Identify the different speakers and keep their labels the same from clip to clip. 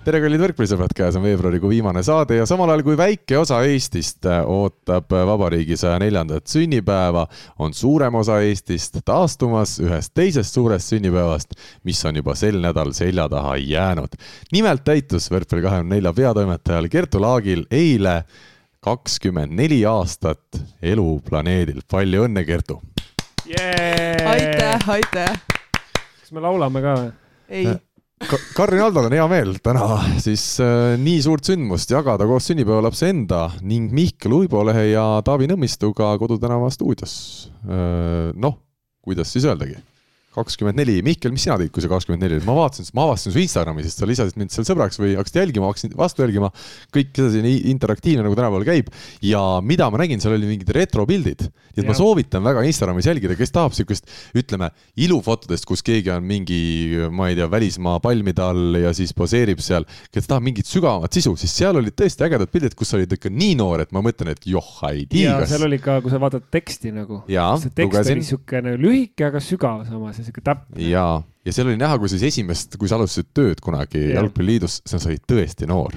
Speaker 1: tere, kallid võrkpallisõbrad, käes on veebruarikuu viimane saade ja samal ajal kui väike osa Eestist ootab vabariigi saja neljandat sünnipäeva, on suurem osa Eestist taastumas ühest teisest suurest sünnipäevast, mis on juba sel nädalal selja taha jäänud. nimelt täitus võrkpalli kahekümne nelja peatoimetajal Kertu Laagil eile kakskümmend neli aastat elu planeedil. palju õnne, Kertu
Speaker 2: yeah!!
Speaker 3: aitäh, aitäh!
Speaker 2: kas me laulame ka või?
Speaker 3: ei
Speaker 1: Karin Aldol on hea meel täna siis äh, nii suurt sündmust jagada koos sünnipäevalapse enda ning Mihkel Uibolehe ja Taavi Nõmmistuga Kodutänava stuudios äh,. noh, kuidas siis öeldagi kakskümmend neli, Mihkel, mis sina tegid, kui sa kakskümmend neli olid, ma vaatasin, ma avastasin su Instagrami, sest sa lisasid mind seal sõbraks või hakkasid jälgima, hakkasin vastu jälgima. kõik edasi nii interaktiivne nagu tänapäeval käib ja mida ma nägin, seal oli mingid retropildid. nii et ma soovitan väga Instagramis jälgida, kes tahab siukest, ütleme, ilufotodest, kus keegi on mingi, ma ei tea, välismaa palmide all ja siis poseerib seal. kes tahab mingit sügavamat sisu, siis seal olid tõesti ägedad pildid, kus sa olid ikka nii noor, et ma mõtlen, et joh, ei tea.
Speaker 2: seal oli ka, kui sa vaatad teksti nagu. see tekst lugesin. oli siukene lühike, aga sügav samas ja sihuke täpne.
Speaker 1: jaa, ja seal oli näha, kui siis esimest, kui sa alustasid tööd kunagi ja. Jalgpalliliidus, sa olid tõesti noor.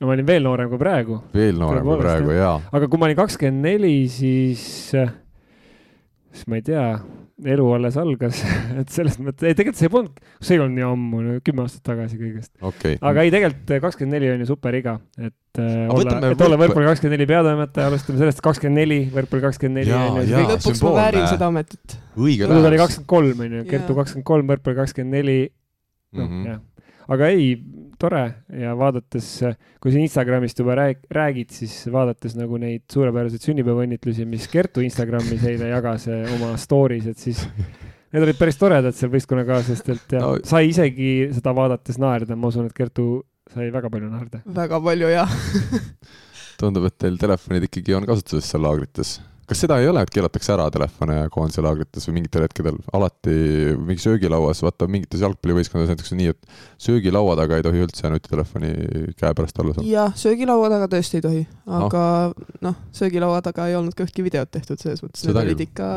Speaker 2: no ma olin veel noorem kui praegu.
Speaker 1: veel noorem kui praegu, jaa.
Speaker 2: aga kui ma olin kakskümmend neli, siis, siis ma ei tea, elu alles algas et selles mõttes, ei tegelikult see polnud, see ei olnud nii ammu, kümme aastat tagasi kõigest
Speaker 1: okay..
Speaker 2: aga ei, tegelikult kakskümmend neli on ju super iga, et äh, olla, et olla võrkpalli kakskümmend neli peatoimetaja, alustame sellest kakskümmend neli, võrkpalli kakskümmend neli on
Speaker 3: ju. lõpuks ma väärin seda ametit.
Speaker 1: õige
Speaker 2: läheb. oli kakskümmend kolm on ju, Kertu kakskümmend kolm, võrkpalli kakskümmend neli. noh, mhm. jah aga ei, tore ja vaadates, kui sa Instagramist juba rääg-, räägid, siis vaadates nagu neid suurepäraseid sünnipäevaõnnitlusi, mis Kertu Instagramis eile jagas eh, oma story's, et siis need olid päris toredad seal võistkonnakaaslastelt ja no. sai isegi seda vaadates naerda, ma usun, et Kertu sai väga palju naerda.
Speaker 3: väga palju, jah
Speaker 1: tundub, et teil telefonid ikkagi on kasutuses seal laagrites kas seda ei ole, et keelatakse ära telefone koondise laagrites või mingitel hetkedel? Alati mingi söögilauas, vaata mingites jalgpallivõistkondades näiteks on nii, et söögilaua taga ei tohi üldse nutitelefoni käepärast olla saada.
Speaker 3: jah, söögilaua taga tõesti ei tohi, aga noh, söögilaua taga ei olnud ka ühtki videot tehtud, selles mõttes need olid ikka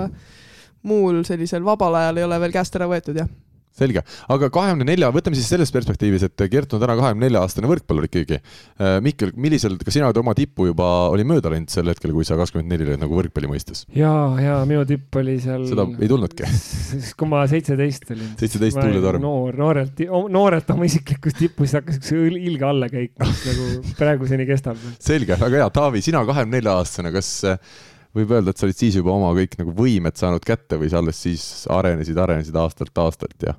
Speaker 3: muul sellisel vabal ajal ei ole veel käest ära võetud, jah
Speaker 1: selge, aga kahekümne nelja, võtame siis selles perspektiivis, et Gert on täna kahekümne nelja aastane võrkpallur ikkagi. Äh, Mihkel, millisel, kas sina oled oma tippu juba, oli mööda läinud sel hetkel, kui sa kakskümmend neli olid nagu võrkpalli mõistes?
Speaker 2: ja, ja minu tipp oli seal.
Speaker 1: seda ei tulnudki?
Speaker 2: siis, kui ma seitseteist olin.
Speaker 1: seitseteist tuuletorm.
Speaker 2: noor, noorelt, noorelt oma isiklikust tipust hakkas üks ilge allakäik, mis nagu praeguseni kestab.
Speaker 1: selge, väga hea, Taavi, sina kahekümne nelja aastasena, kas võib öelda, et sa olid siis juba oma kõik nagu võimed saanud kätte või sa alles siis arenesid, arenesid aastalt aastalt ja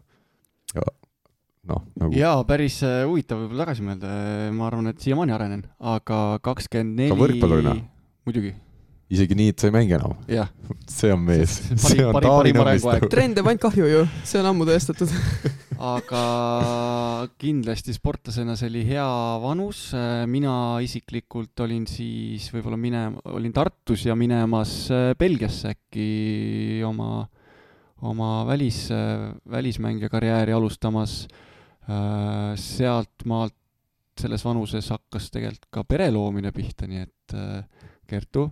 Speaker 1: noh nagu....
Speaker 4: jaa, päris äh, huvitav võib-olla tagasi mõelda, ma arvan, et siiamaani arenen, aga kakskümmend neli.
Speaker 1: ka võrkpallurina?
Speaker 4: muidugi.
Speaker 1: isegi nii, et sa ei mängi enam? see on mees. on
Speaker 3: trend teeb ainult kahju ju, see on ammu tõestatud
Speaker 4: aga kindlasti sportlasena see oli hea vanus, mina isiklikult olin siis võib-olla minema, olin Tartus ja minemas äh, Belgiasse äkki oma oma välis, välismängija karjääri alustamas. Äh, sealtmaalt selles vanuses hakkas tegelikult ka pere loomine pihta, nii et äh, Kertu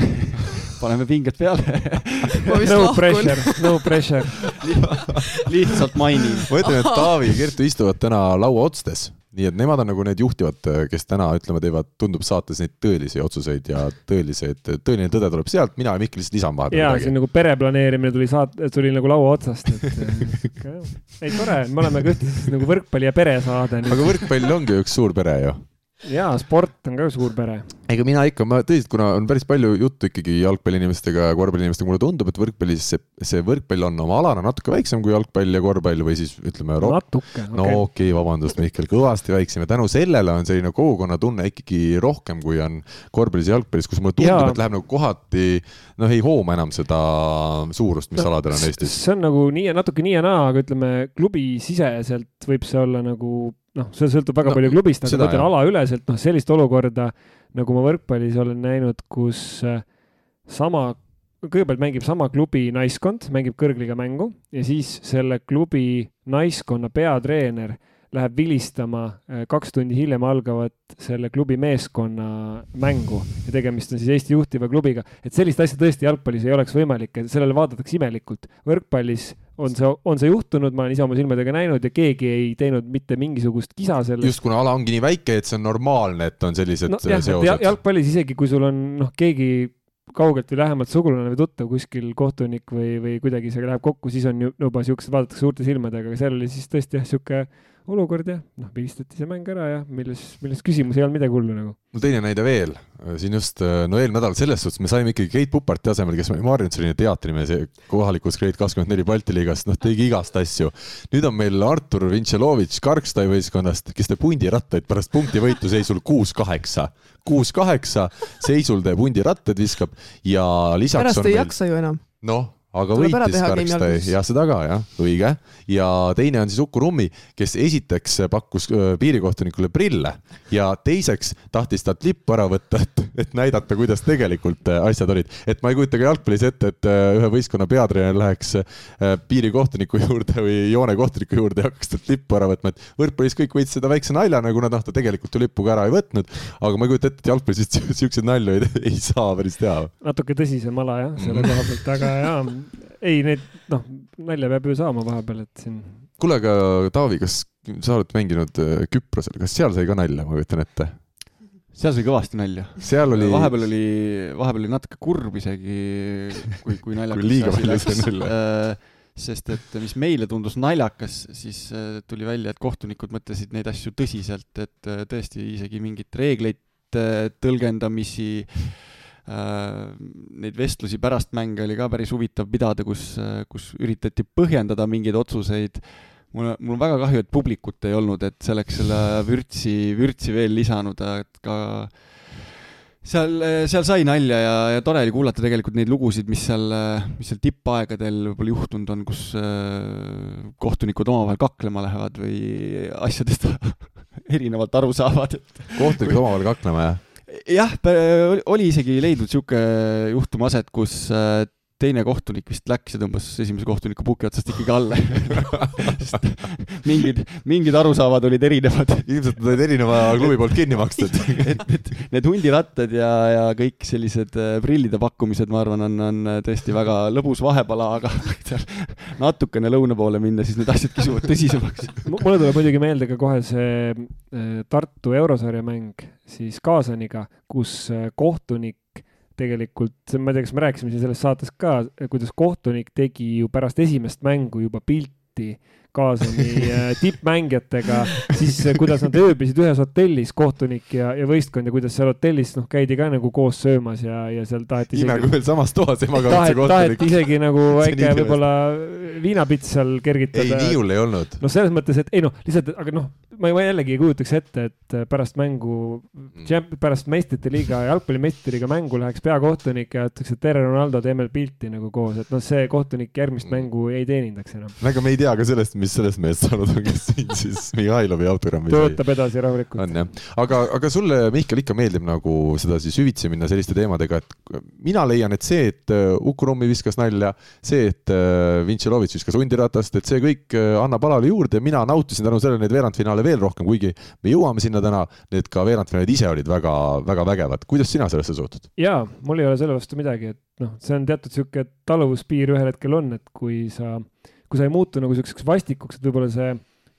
Speaker 4: paneme pinged peale.
Speaker 2: No pressure, no pressure.
Speaker 4: Lihtsalt mainin.
Speaker 1: ma ütlen, et Taavi ja Kertu istuvad täna laua otstes nii et nemad on nagu need juhtivad, kes täna ütleme, teevad, tundub saates neid tõelisi otsuseid ja tõelised, tõeline tõde tuleb sealt, mina ja Mihkel lihtsalt lisan vahepeal.
Speaker 2: jaa, see on nagu pereplaneerimine tuli saat-, tuli nagu laua otsast, et ei tore, me oleme ka ühtlasi nagu võrkpalli ja peresaade.
Speaker 1: aga võrkpall ongi üks suur pere ju
Speaker 2: jaa, sport on ka suur pere.
Speaker 1: ega mina ikka, ma tõsiselt, kuna on päris palju juttu ikkagi jalgpalliinimestega ja korvpalliinimestega, mulle tundub, et võrkpallis see, see võrkpall on oma alana natuke väiksem kui jalgpall ja korvpall või siis ütleme
Speaker 2: natuke.
Speaker 1: no okei okay. okay,, vabandust, Mihkel, kõvasti väiksem ja tänu sellele on selline kogukonnatunne ikkagi rohkem, kui on korvpallis ja jalgpallis, kus mulle tundub, et läheb nagu kohati noh, ei hooma enam seda suurust, mis no, aladel on Eestis.
Speaker 2: see on nagu nii ja natuke nii ja naa, aga ütleme klubisiseselt võib see olla nagu noh, see sõltub väga no, palju klubist, aga ma ütlen alaüleselt, noh, sellist olukorda, nagu ma võrkpallis olen näinud, kus äh, sama, kõigepealt mängib sama klubi naiskond, mängib kõrgliga mängu ja siis selle klubi naiskonna peatreener läheb vilistama kaks tundi hiljem algavat selle klubi meeskonna mängu ja tegemist on siis Eesti juhtiva klubiga, et sellist asja tõesti jalgpallis ei oleks võimalik ja sellele vaadatakse imelikult. võrkpallis on see, on see juhtunud, ma olen ise oma silmadega näinud ja keegi ei teinud mitte mingisugust kisa sellest.
Speaker 1: just, kuna ala ongi nii väike, et see on normaalne, et on sellised no, jah,
Speaker 2: seosed. jalgpallis isegi, kui sul on noh, keegi kaugelt või lähemalt sugulane või tuttav kuskil kohtunik või, või kuidagi see läheb kokku, siis on juba siuksed, vaadatakse suurte silmadega, aga seal oli siis tõesti jah, sihuke olukord jah, noh, vilistati see mäng ära ja milles, milles küsimus ei olnud midagi hullu nagu.
Speaker 1: no teine näide veel, siin just, no eelmine nädal selles suhtes me saime ikkagi Keit Puparti asemel, kes oli Marjun selline teatrimees kohalikus Grade kakskümmend neli Balti liigast, noh, tegi igast asju. nüüd on meil Artur Vintšelovitš Karkstai võistkonnast, kes teeb hundirattaid pärast punktivõitu seisul kuus-kaheksa. kuus-kaheksa seisul teeb hundirattaid, viskab ja lisaks
Speaker 3: pärast ei meil... jaksa ju enam.
Speaker 1: noh aga Tuleb võitis Karkstai, jah, seda ka jah, õige. ja teine on siis Uku Rummi, kes esiteks pakkus piirikohtunikule prille ja teiseks tahtis talt lippu ära võtta, et, et näidata, kuidas tegelikult asjad olid. et ma ei kujuta ka jalgpallis ette, et ühe võistkonna peatreener läheks piirikohtuniku juurde või joonekohtuniku juurde ja hakkaks talt lippu ära võtma, et võrkpallis kõik võtsid seda väikse naljana, kuna noh, ta tegelikult ju lippu ka ära ei võtnud. aga ma ei kujuta ette, et jalgpallis siukseid nalju ei, ei saa päris teha.
Speaker 2: natuke tõsisem ala jah, selle koha pealt, aga jaa ei, need noh, nalja peab ju saama vahepeal, et siin.
Speaker 1: kuule, aga Taavi, kas sa oled mänginud äh, Küprosel, kas seal sai ka nalja, ma kujutan ette?
Speaker 4: seal sai kõvasti nalja.
Speaker 1: seal oli.
Speaker 4: vahepeal oli, vahepeal oli natuke kurb isegi, kui, kui naljakas
Speaker 1: kui liiga palju sai nalja
Speaker 4: äh, sest et mis meile tundus naljakas, siis äh, tuli välja, et kohtunikud mõtlesid neid asju tõsiselt, et tõesti isegi mingeid reegleid tõlgendamisi äh, Äh, neid vestlusi pärast mänge oli ka päris huvitav pidada, kus, kus üritati põhjendada mingeid otsuseid. mul, mul on väga kahju, et publikut ei olnud, et see oleks selle vürtsi, vürtsi veel lisanud, et ka seal, seal sai nalja ja, ja tore oli kuulata tegelikult neid lugusid, mis seal, mis seal tippaegadel võib-olla juhtunud on, kus äh, kohtunikud omavahel kaklema lähevad või asjadest erinevalt aru saavad.
Speaker 1: kohtunikud omavahel kaklema, jah?
Speaker 4: Jah, oli isegi leidnud sihuke juhtum aset, kus äh, teine kohtunik vist läks ja tõmbas esimese kohtuniku puki otsast ikkagi alla. Mingid, mingid arusaavad olid erinevad.
Speaker 1: ilmselt nad olid erineva klubi poolt kinni makstud.
Speaker 4: Et, et need hundirattad ja, ja kõik sellised äh, prillide pakkumised, ma arvan, on, on tõesti väga lõbus vahepala, aga natukene lõuna poole minna, siis need asjad kisuvad tõsisemaks.
Speaker 2: Mulle tuleb muidugi meelde ka kohe see äh, Tartu eurosarja mäng siis Kaasaniga, kus äh, kohtunik tegelikult, ma ei tea, kas me rääkisime siin selles saates ka, kuidas kohtunik tegi ju pärast esimest mängu juba pilti kaasani äh, tippmängijatega, siis äh, kuidas nad ööbisid ühes hotellis, kohtunik ja, ja võistkond ja kuidas seal hotellis noh, käidi ka nagu koos söömas ja, ja seal taheti.
Speaker 1: imega veel samas toas emaga tahet,
Speaker 2: kohtunik. taheti isegi nagu väike võib-olla viinapits seal kergitada.
Speaker 1: ei, nii hull ei olnud.
Speaker 2: noh, selles mõttes, et ei noh, lihtsalt, aga noh, ma jällegi ei kujutaks ette, et pärast mängu mm., pärast meistrite liiga, jalgpalli meistrite liiga mängu läheks peakohtunik ja ütleks, et tere, Ronaldo, teeme pilti nagu koos, et noh, see kohtunik järgmist mm. mängu ei teenindaks enam.
Speaker 1: ega me ei tea ka sellest, mis sellest mehest saanud on, kes siin siis Mihhailovi autogrammi
Speaker 2: sai. töötab edasi rahulikult.
Speaker 1: on jah, aga, aga sulle, Mihkel, ikka meeldib nagu sedasi süvitsi minna selliste teemadega, et mina leian, et see, et äh, Uku Rummi viskas nalja, see, et äh, Vintšelovitš viskas hundiratast, et see kõik äh, annab alale juurde, mina nautisin tänu sellele neid veerandfinaale veel rohkem, kuigi me jõuame sinna täna, need ka veerandfinaalid ise olid väga, väga vägevad. kuidas sina sellesse suhtud?
Speaker 2: jaa, mul ei ole selle vastu midagi, et noh, see on teatud niisugune taluvuspiir ühel hetkel on, et kui sa kui sa ei muutu nagu siukseks vastikuks, et võib-olla see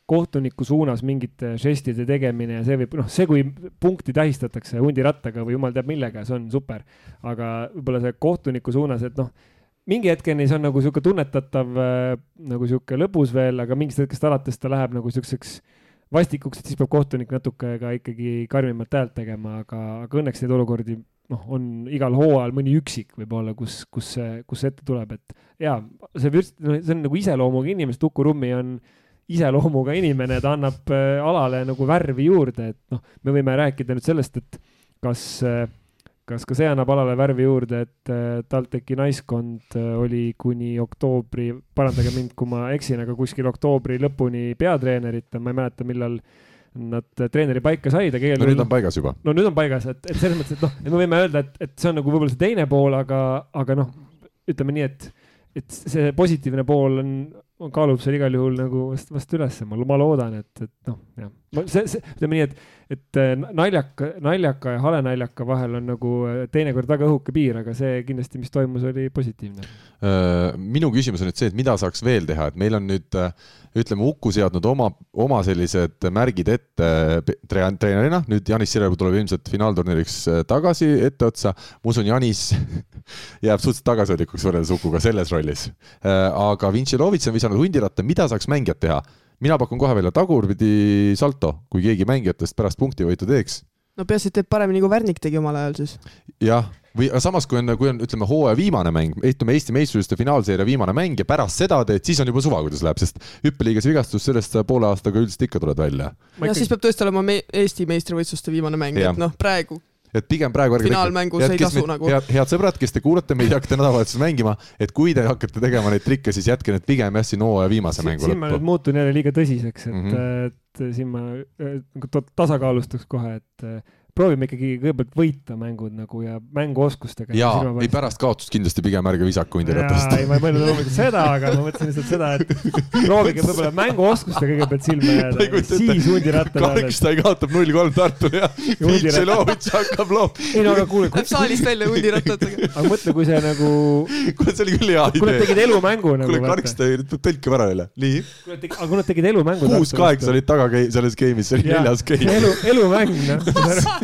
Speaker 2: kohtuniku suunas mingite žestide tegemine ja see võib, noh, see, kui punkti tähistatakse hundirattaga või jumal teab millega, see on super. aga võib-olla see kohtuniku suunas, et noh, mingi hetkeni see on nagu sihuke tunnetatav äh, nagu sihuke lõbus veel, aga mingist hetkest alates ta läheb nagu siukseks vastikuks, et siis peab kohtunik natuke ka ikkagi karmimat häält tegema, aga, aga õnneks neid olukordi noh, on igal hooajal mõni üksik võib-olla, kus, kus see, kus see ette tuleb, et jaa, see vürst, no see on nagu iseloomuga inimene, Uku Rummi on iseloomuga inimene, ta annab äh, alale nagu värvi juurde, et noh, me võime rääkida nüüd sellest, et kas, äh, kas ka see annab alale värvi juurde, et äh, TalTechi naiskond oli kuni oktoobri, parandage mind, kui ma eksin, aga kuskil oktoobri lõpuni peatreenerita, ma ei mäleta, millal nad treeneri paika said, aga
Speaker 1: no nüüd on paigas juba.
Speaker 2: no nüüd on paigas, et, et selles mõttes, et noh, et me võime öelda, et, et see on nagu võib-olla see teine pool, aga, aga noh, ütleme nii, et, et see positiivne pool on, kaalub seal igal juhul nagu vast, vast ülesse, ma, ma loodan, et, et noh, jah. see, see, ütleme nii, et, et äh, naljaka, naljaka ja hale naljaka vahel on nagu äh, teinekord väga õhuke piir, aga see kindlasti, mis toimus, oli positiivne.
Speaker 1: minu küsimus on nüüd see, et mida saaks veel teha, et meil on nüüd ütleme, Uku seadnud oma, oma sellised märgid ette treenerina, nüüd Janis Sirelpuu tuleb ilmselt finaalturniiriks tagasi etteotsa. ma usun, Janis jääb suhteliselt tagasihoidlikuks võrreldes Ukuga selles rollis. aga Vintšelovitš on visanud hundiratta, mida saaks mängijad teha? Mina pakun kohe välja tagurpidi salto, kui keegi mängijatest pärast punktivõitu teeks.
Speaker 3: no peaasi, et teeb paremini kui Värnik tegi omal ajal siis.
Speaker 1: jah, või samas, kui on, kui on, ütleme, hooaja viimane mäng, ütleme Eesti meistrivõistluste finaalseeria viimane mäng ja pärast seda teed, siis on juba suva, kuidas läheb, sest hüppeliigas vigastus, sellest sa poole aastaga üldiselt ikka tuled välja.
Speaker 3: ja ikkagi... siis peab tõesti olema me Eesti meistrivõistluste viimane mäng, et noh, praegu
Speaker 1: et pigem praegu
Speaker 3: ärge finaalmängus ei tasu meid, nagu.
Speaker 1: head, head sõbrad, kes te kuulate meid ja hakkate nädalavahetusel mängima, et kui te hakkate tegema neid trikke, siis jätke need pigem jah, siin hooaja viimase mängu
Speaker 2: lõppu. siin ma nüüd muutun jälle liiga tõsiseks, et mm, -hmm. et siin ma nagu tasakaalustaks kohe, et proovime ikkagi kõigepealt võita mängud nagu ja mänguoskustega.
Speaker 1: jaa, ei pärast kaotust kindlasti pigem ärge visake hundiratast.
Speaker 2: ei, ma ei mõelnud loomulikult seda, aga ma mõtlesin lihtsalt seda, et proovige võib-olla mänguoskustega kõigepealt silma jääda, siis hundiratta
Speaker 1: peale. Karkstein kaotab null-kolm Tartule ja Vitšelovitš hakkab loom-.
Speaker 2: ei no aga kuule.
Speaker 3: Läheb saalist välja hundirattatega.
Speaker 2: aga mõtle, kui see nagu.
Speaker 1: kuule, see oli küll hea idee.
Speaker 2: kui nad tegid elumängu nagu.
Speaker 1: kuule, Karkstein, tõlke ära jälle, nii.
Speaker 2: aga kui nad tegid elumängu.
Speaker 1: kuus-kaheksa olid taga selles game'is, see oli neljas game.
Speaker 2: elu, elumäng, noh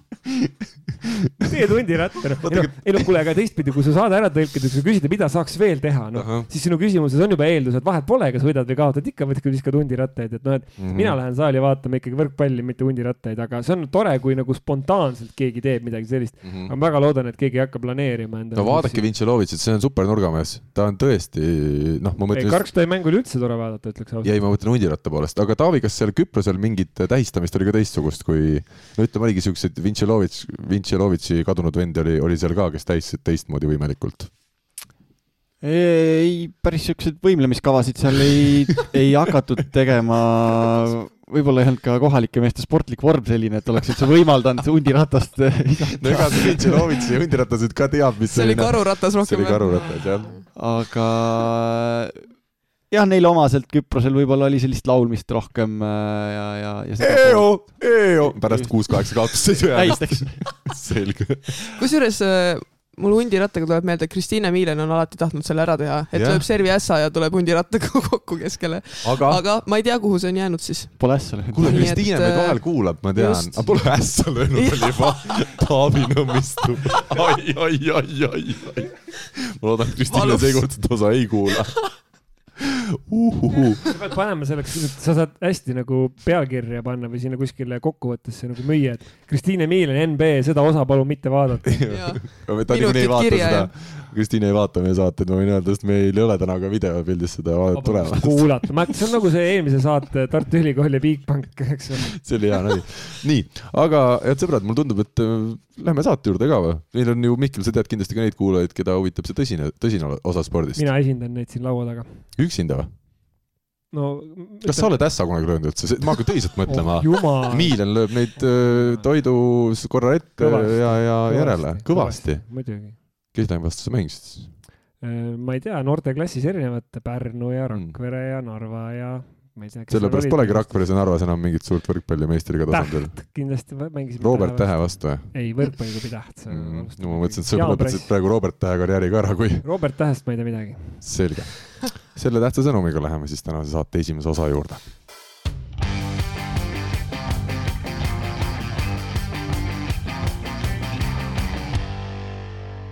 Speaker 2: noh. ei no, ei no kuule, aga teistpidi, kui sa saade ära tõlkida, kui sa küsid, mida saaks veel teha, noh siis sinu küsimuses on juba eeldus, et vahet pole, kas võidad või kaotad, ikka võid viskad hundirattaid, et noh, et mm -hmm. mina lähen saali vaatama ikkagi võrkpalli, mitte hundirattaid, aga see on tore, kui nagu spontaanselt keegi teeb midagi sellist mm. -hmm. ma väga loodan, et keegi ei hakka planeerima
Speaker 1: endale. no vaadake Vintšelovitšit, see on super nurgamees, ta on tõesti, noh, ma mõtlen.
Speaker 2: Karkstoi mängu oli üldse tore vaadata, ütleks
Speaker 1: ausalt. ei, ma mõtlen hundiratta poolest, aga Taavi, kas seal Küprosel mingit tähistamist oli ka teistsugust, kui no ütleme, oligi siuksed Vintšelovitš, Vintšelovitši kadunud vend oli, oli seal ka, kes täis teistmoodi võimelikult?
Speaker 4: ei, päris siukseid võimlemiskavasid seal ei, ei hakatud tegema. võib-olla ei olnud ka kohalike meeste sportlik vorm selline, et oleks üldse võimaldanud hundiratast
Speaker 1: visata. no ega see Vintšelovitš ja hundiratas nüüd ka teab, mis
Speaker 3: see oli karuratas rohkem.
Speaker 1: see oli karuratas, jah.
Speaker 4: aga jah, neile omaselt Küprosel võib-olla oli sellist laulmist rohkem äh, ja, ja,
Speaker 1: ja EO, EO, pärast kuus-kaheksa kaotust sõidu
Speaker 4: jääda.
Speaker 1: selge.
Speaker 3: kusjuures äh, mul hundirattaga tuleb meelde, Kristiine Miilen on alati tahtnud selle ära teha, et yeah. lööb servi ässa ja tuleb hundirattaga kokku keskele. Aga... aga ma ei tea, kuhu see on jäänud siis.
Speaker 4: Pole ässa löönud.
Speaker 1: kuule, Kristiine meid äh, vahel kuulab, ma tean, aga pole ässa löönud, oli juba Taavi Nõmmistu. ai, ai, ai, ai, ai. ma loodan, et Kristiine seekord seda osa ei kuula
Speaker 2: uhuhu. sa pead panema selleks, sa saad hästi nagu pealkirja panna või sinna kuskile kokkuvõttesse nagu müüa, et Kristiine Miilen, NB, seda osa palun mitte vaadata.
Speaker 1: ei vaata seda Kristiine ei vaata meie saateid, ma võin öelda, sest meil ei ole täna ka videopildis seda tulemas.
Speaker 2: kuulata, ma, see on nagu see eelmise saate Tartu Ülikool ja Bigbank, eks ole.
Speaker 1: see oli hea nali. nii, aga head sõbrad, mulle tundub, et äh, lähme saate juurde ka või? meil on ju, Mihkel, sa tead kindlasti ka neid kuulajaid, keda huvitab see tõsine, tõsine osa spordist.
Speaker 2: mina esindan neid siin laua taga.
Speaker 1: üksinda või?
Speaker 2: no
Speaker 1: kas sa oled ässa kunagi löönud üldse, ma hakkan tõsiselt mõtlema oh,. Miilen lööb neid äh, toidu korra ette kõvasti, ja, ja kõvasti, järele, kõvasti.
Speaker 2: muidugi
Speaker 1: kelle vastu sa mängisid?
Speaker 2: Äh, ma ei tea, noorteklassis erinevate Pärnu ja mm. Rakvere mm. ja Narva ja ma ei tea.
Speaker 1: sellepärast polegi Rakveres ja Narvas enam mingit suurt võrkpalli meistriga tasandil.
Speaker 2: kindlasti mängisime.
Speaker 1: Robert Tähe vastu või?
Speaker 2: ei, võrkpalliklubi Täht
Speaker 1: mm,. no ma mõtlesin, et sa lõpetasid praegu Robert Tähe karjääri ka ära, kui.
Speaker 2: Robert Tähest ma ei tea midagi.
Speaker 1: selge. selle tähtsa sõnumiga läheme siis tänase saate esimese osa juurde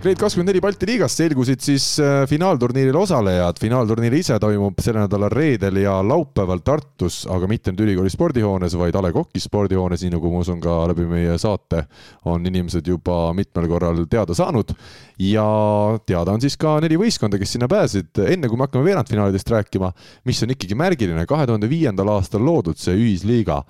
Speaker 1: Grade24 Balti liigas selgusid siis äh, finaalturniiril osalejad. finaalturniir ise toimub selle nädala reedel ja laupäeval Tartus, aga mitte nüüd ülikooli spordihoones, vaid A Le Coq'i spordihoones, nii nagu ma usun ka läbi meie saate on inimesed juba mitmel korral teada saanud. ja teada on siis ka neli võistkonda, kes sinna pääsesid. enne kui me hakkame veerandfinaalidest rääkima, mis on ikkagi märgiline, kahe tuhande viiendal aastal loodud see ühisliiga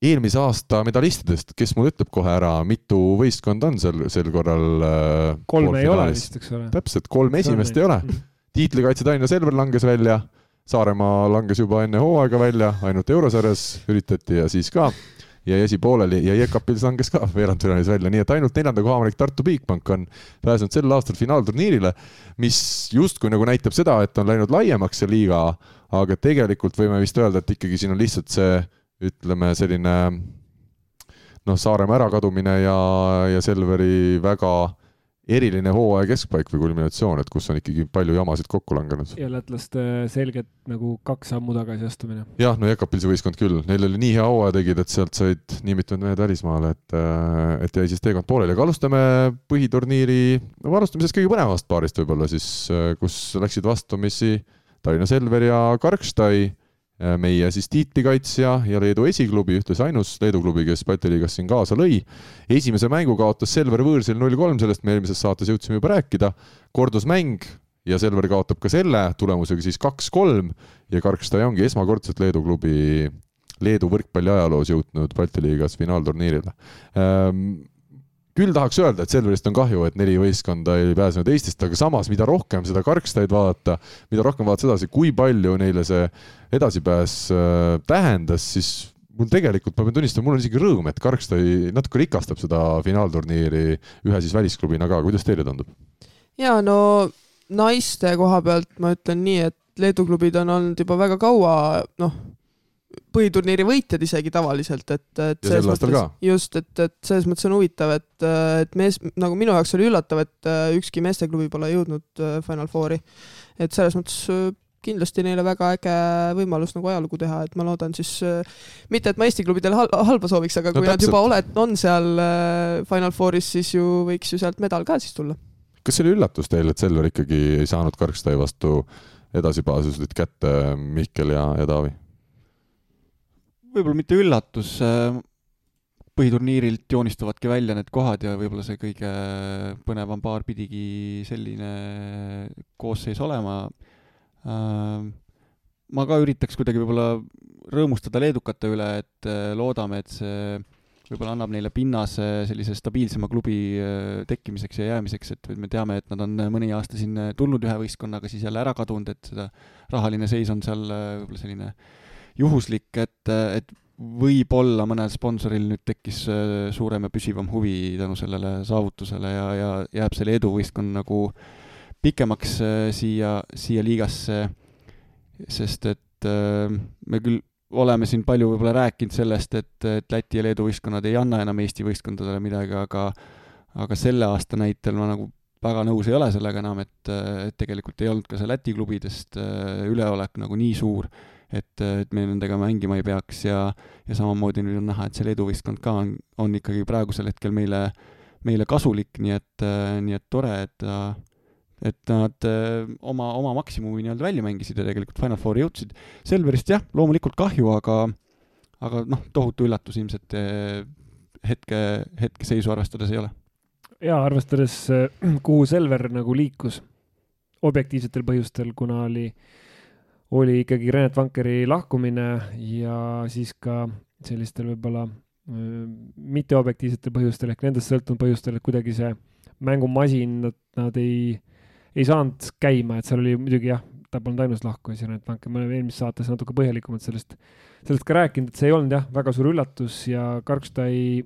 Speaker 1: eelmise aasta medalistidest, kes mul ütleb kohe ära, mitu võistkonda on sel, sel korral äh,?
Speaker 2: kolme ei ole vist, eks ole.
Speaker 1: täpselt, kolm esimest ei ole. tiitlikaitse Tallinna Selver langes välja, Saaremaa langes juba enne hooaega välja, ainult eurosarjas üritati ja siis ka jäi asi pooleli ja Jekapils langes ka veerandfinaalis välja, nii et ainult neljanda koha omanik Tartu Bigbank on pääsenud sel aastal finaalturniirile, mis justkui nagu näitab seda, et on läinud laiemaks see liiga, aga tegelikult võime vist öelda, et ikkagi siin on lihtsalt see, ütleme, selline noh, Saaremaa ärakadumine ja, ja Selveri väga eriline hooaja keskpaik või kulminatsioon, et kus on ikkagi palju jamasid kokku langenud.
Speaker 2: ja lätlaste selgelt nagu kaks sammu tagasi astumine.
Speaker 1: jah, no Jekapil see võistkond küll, neil oli nii hea hooaja tegid, et sealt said nii mitmed mehed välismaale, et, et jäi siis teekond pooleli, aga alustame põhiturniiri, no alustame sellest kõige põnevamast paarist võib-olla siis, kus läksid vastumisi Tallinna Selver ja Karkstad Äh, meie siis tiitlikaitsja ja Leedu esiklubi, ühtlasi ainus Leedu klubi, kes Balti liigas siin kaasa lõi. esimese mängu kaotas Selver võõrsil null kolm, sellest me eelmises saates jõudsime juba rääkida. kordus mäng ja Selver kaotab ka selle tulemusega siis kaks-kolm ja Karkstaja ongi esmakordselt Leedu klubi, Leedu võrkpalli ajaloos jõudnud Balti liigas finaalturniirile ähm, küll tahaks öelda, et Selverist on kahju, et neli võistkonda ei pääsenud Eestist, aga samas, mida rohkem seda Karkstaid vaadata, mida rohkem vaadata sedasi, kui palju neile see edasipääs äh, tähendas, siis mul tegelikult, ma pean tunnistama, mul on isegi rõõm, et Karkstai natuke rikastab seda finaalturniiri ühe siis välisklubina ka, kuidas teile tundub?
Speaker 3: ja no naiste koha pealt ma ütlen nii, et Leedu klubid on olnud juba väga kaua, noh põhiturniiri võitjad isegi tavaliselt, et, et
Speaker 1: ja sel aastal ka.
Speaker 3: just, et, et selles mõttes on huvitav, et, et mees, nagu minu jaoks oli üllatav, et äh, ükski meesteklubi pole jõudnud äh, Final Fouri. et selles mõttes äh, kindlasti neile väga äge võimalus nagu ajalugu teha, et ma loodan siis, mitte et ma Eesti klubidele hal halba sooviks, aga no, kui täpselt. nad juba oled, on seal Final Fouris, siis ju võiks ju sealt medal ka siis tulla.
Speaker 1: kas see oli üllatus teile, et Selver ikkagi ei saanud Karkstai vastu edasipääsusid kätte Mihkel ja, ja Taavi?
Speaker 4: Võib-olla mitte üllatus, äh, põhiturniirilt joonistuvadki välja need kohad ja võib-olla see kõige põnevam paar pidigi selline koosseis olema. Äh, ma ka üritaks kuidagi võib-olla rõõmustada leedukate üle, et äh, loodame, et see võib-olla annab neile pinnase sellise stabiilsema klubi tekkimiseks ja jäämiseks, et me teame, et nad on mõni aasta siin tulnud ühe võistkonnaga, siis jälle ära kadunud, et seda rahaline seis on seal võib-olla selline äh, juhuslik, et, et võib-olla mõnel sponsoril nüüd tekkis äh, suurem ja püsivam huvi tänu sellele saavutusele ja, ja jääb selle eduvõistkond nagu pikemaks äh, siia, siia liigasse, sest et äh, me küll oleme siin palju võib-olla rääkinud sellest, et, et Läti ja Leedu võistkonnad ei anna enam Eesti võistkondadele midagi, aga aga selle aasta näitel ma nagu väga nõus ei ole sellega enam, et, et tegelikult ei olnud ka see Läti klubidest üleolek nagu nii suur et, et me nendega mängima ei peaks ja, ja samamoodi nüüd on näha, et see Leedu võistkond ka on, on ikkagi praegusel hetkel meile, meile kasulik, nii et, nii et tore, et et nad oma, oma maksimumi nii-öelda välja mängisid ja tegelikult Final Fouri jõudsid. Selverist jah, loomulikult kahju, aga aga noh, tohutu üllatus ilmselt hetke, hetkeseisu arvestades ei ole.
Speaker 2: jaa, arvestades, kuhu Selver nagu liikus objektiivsetel põhjustel, kuna oli äh, oli ikkagi Renat Vankeri lahkumine ja siis ka sellistel võib-olla mitteobjektiivsetel põhjustel ehk nendest sõltunud põhjustel, et kuidagi see mängumasin, nad, nad ei, ei saanud käima, et seal oli muidugi jah, ta polnud ainus lahkuja, Renat Vanker, me oleme eelmises saates natuke põhjalikumalt sellest, sellest ka rääkinud, et see ei olnud jah, väga suur üllatus ja Karkstai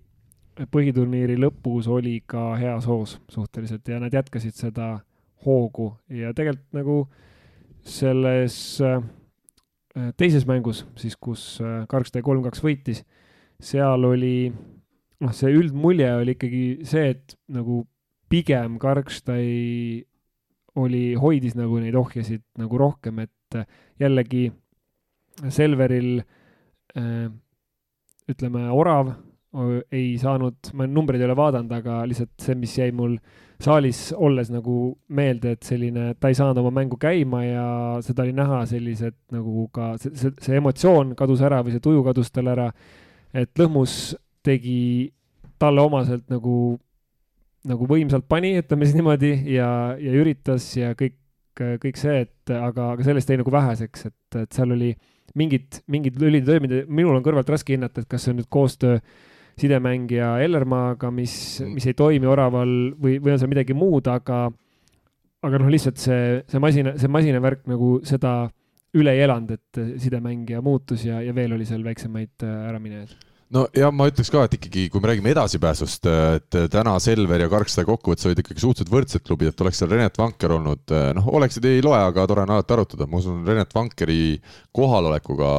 Speaker 2: põhiturniiri lõpus oli ka heas hoos suhteliselt ja nad jätkasid seda hoogu ja tegelikult nagu äh, selles äh, teises mängus siis, kus äh, Karlstai kolm-kaks võitis, seal oli, noh, see üldmulje oli ikkagi see, et nagu pigem Karlstai oli, hoidis nagu neid ohjasid nagu rohkem, et äh, jällegi Selveril ütleme, Orav ei saanud, ma numbreid ei ole vaadanud, aga lihtsalt see, mis jäi mul äh, saalis olles nagu meelde, et selline, ta ei saanud oma mängu käima ja seda oli näha sellised nagu ka see, see, see emotsioon kadus ära või see tuju kadus tal ära. et Lõhmus tegi talle omaselt nagu, nagu võimsalt pani, ütleme siis niimoodi, ja, ja üritas ja kõik, kõik see, et aga, aga sellest jäi nagu väheseks, et, et seal oli mingid, mingid lülid toimida, minul on kõrvalt raske hinnata, et kas see on nüüd koostöö sidemängija Ellermaaga, mis, mm. mis ei toimi oraval või, või on seal midagi muud, aga, aga noh, lihtsalt see, see masina, see masinavärk nagu seda üle ei elanud, et sidemängija muutus ja, ja veel oli seal väiksemaid äh, äraminejaid
Speaker 1: no ja ma ütleks ka, et ikkagi, kui me räägime edasipääsust, et täna Selver ja Karksaare kokkuvõttes olid ikkagi suhteliselt võrdsed klubid, et oleks seal Renet Vanker olnud, noh, oleksid ei loe, aga tore on alati arutada, ma usun, Renet Vankeri kohalolekuga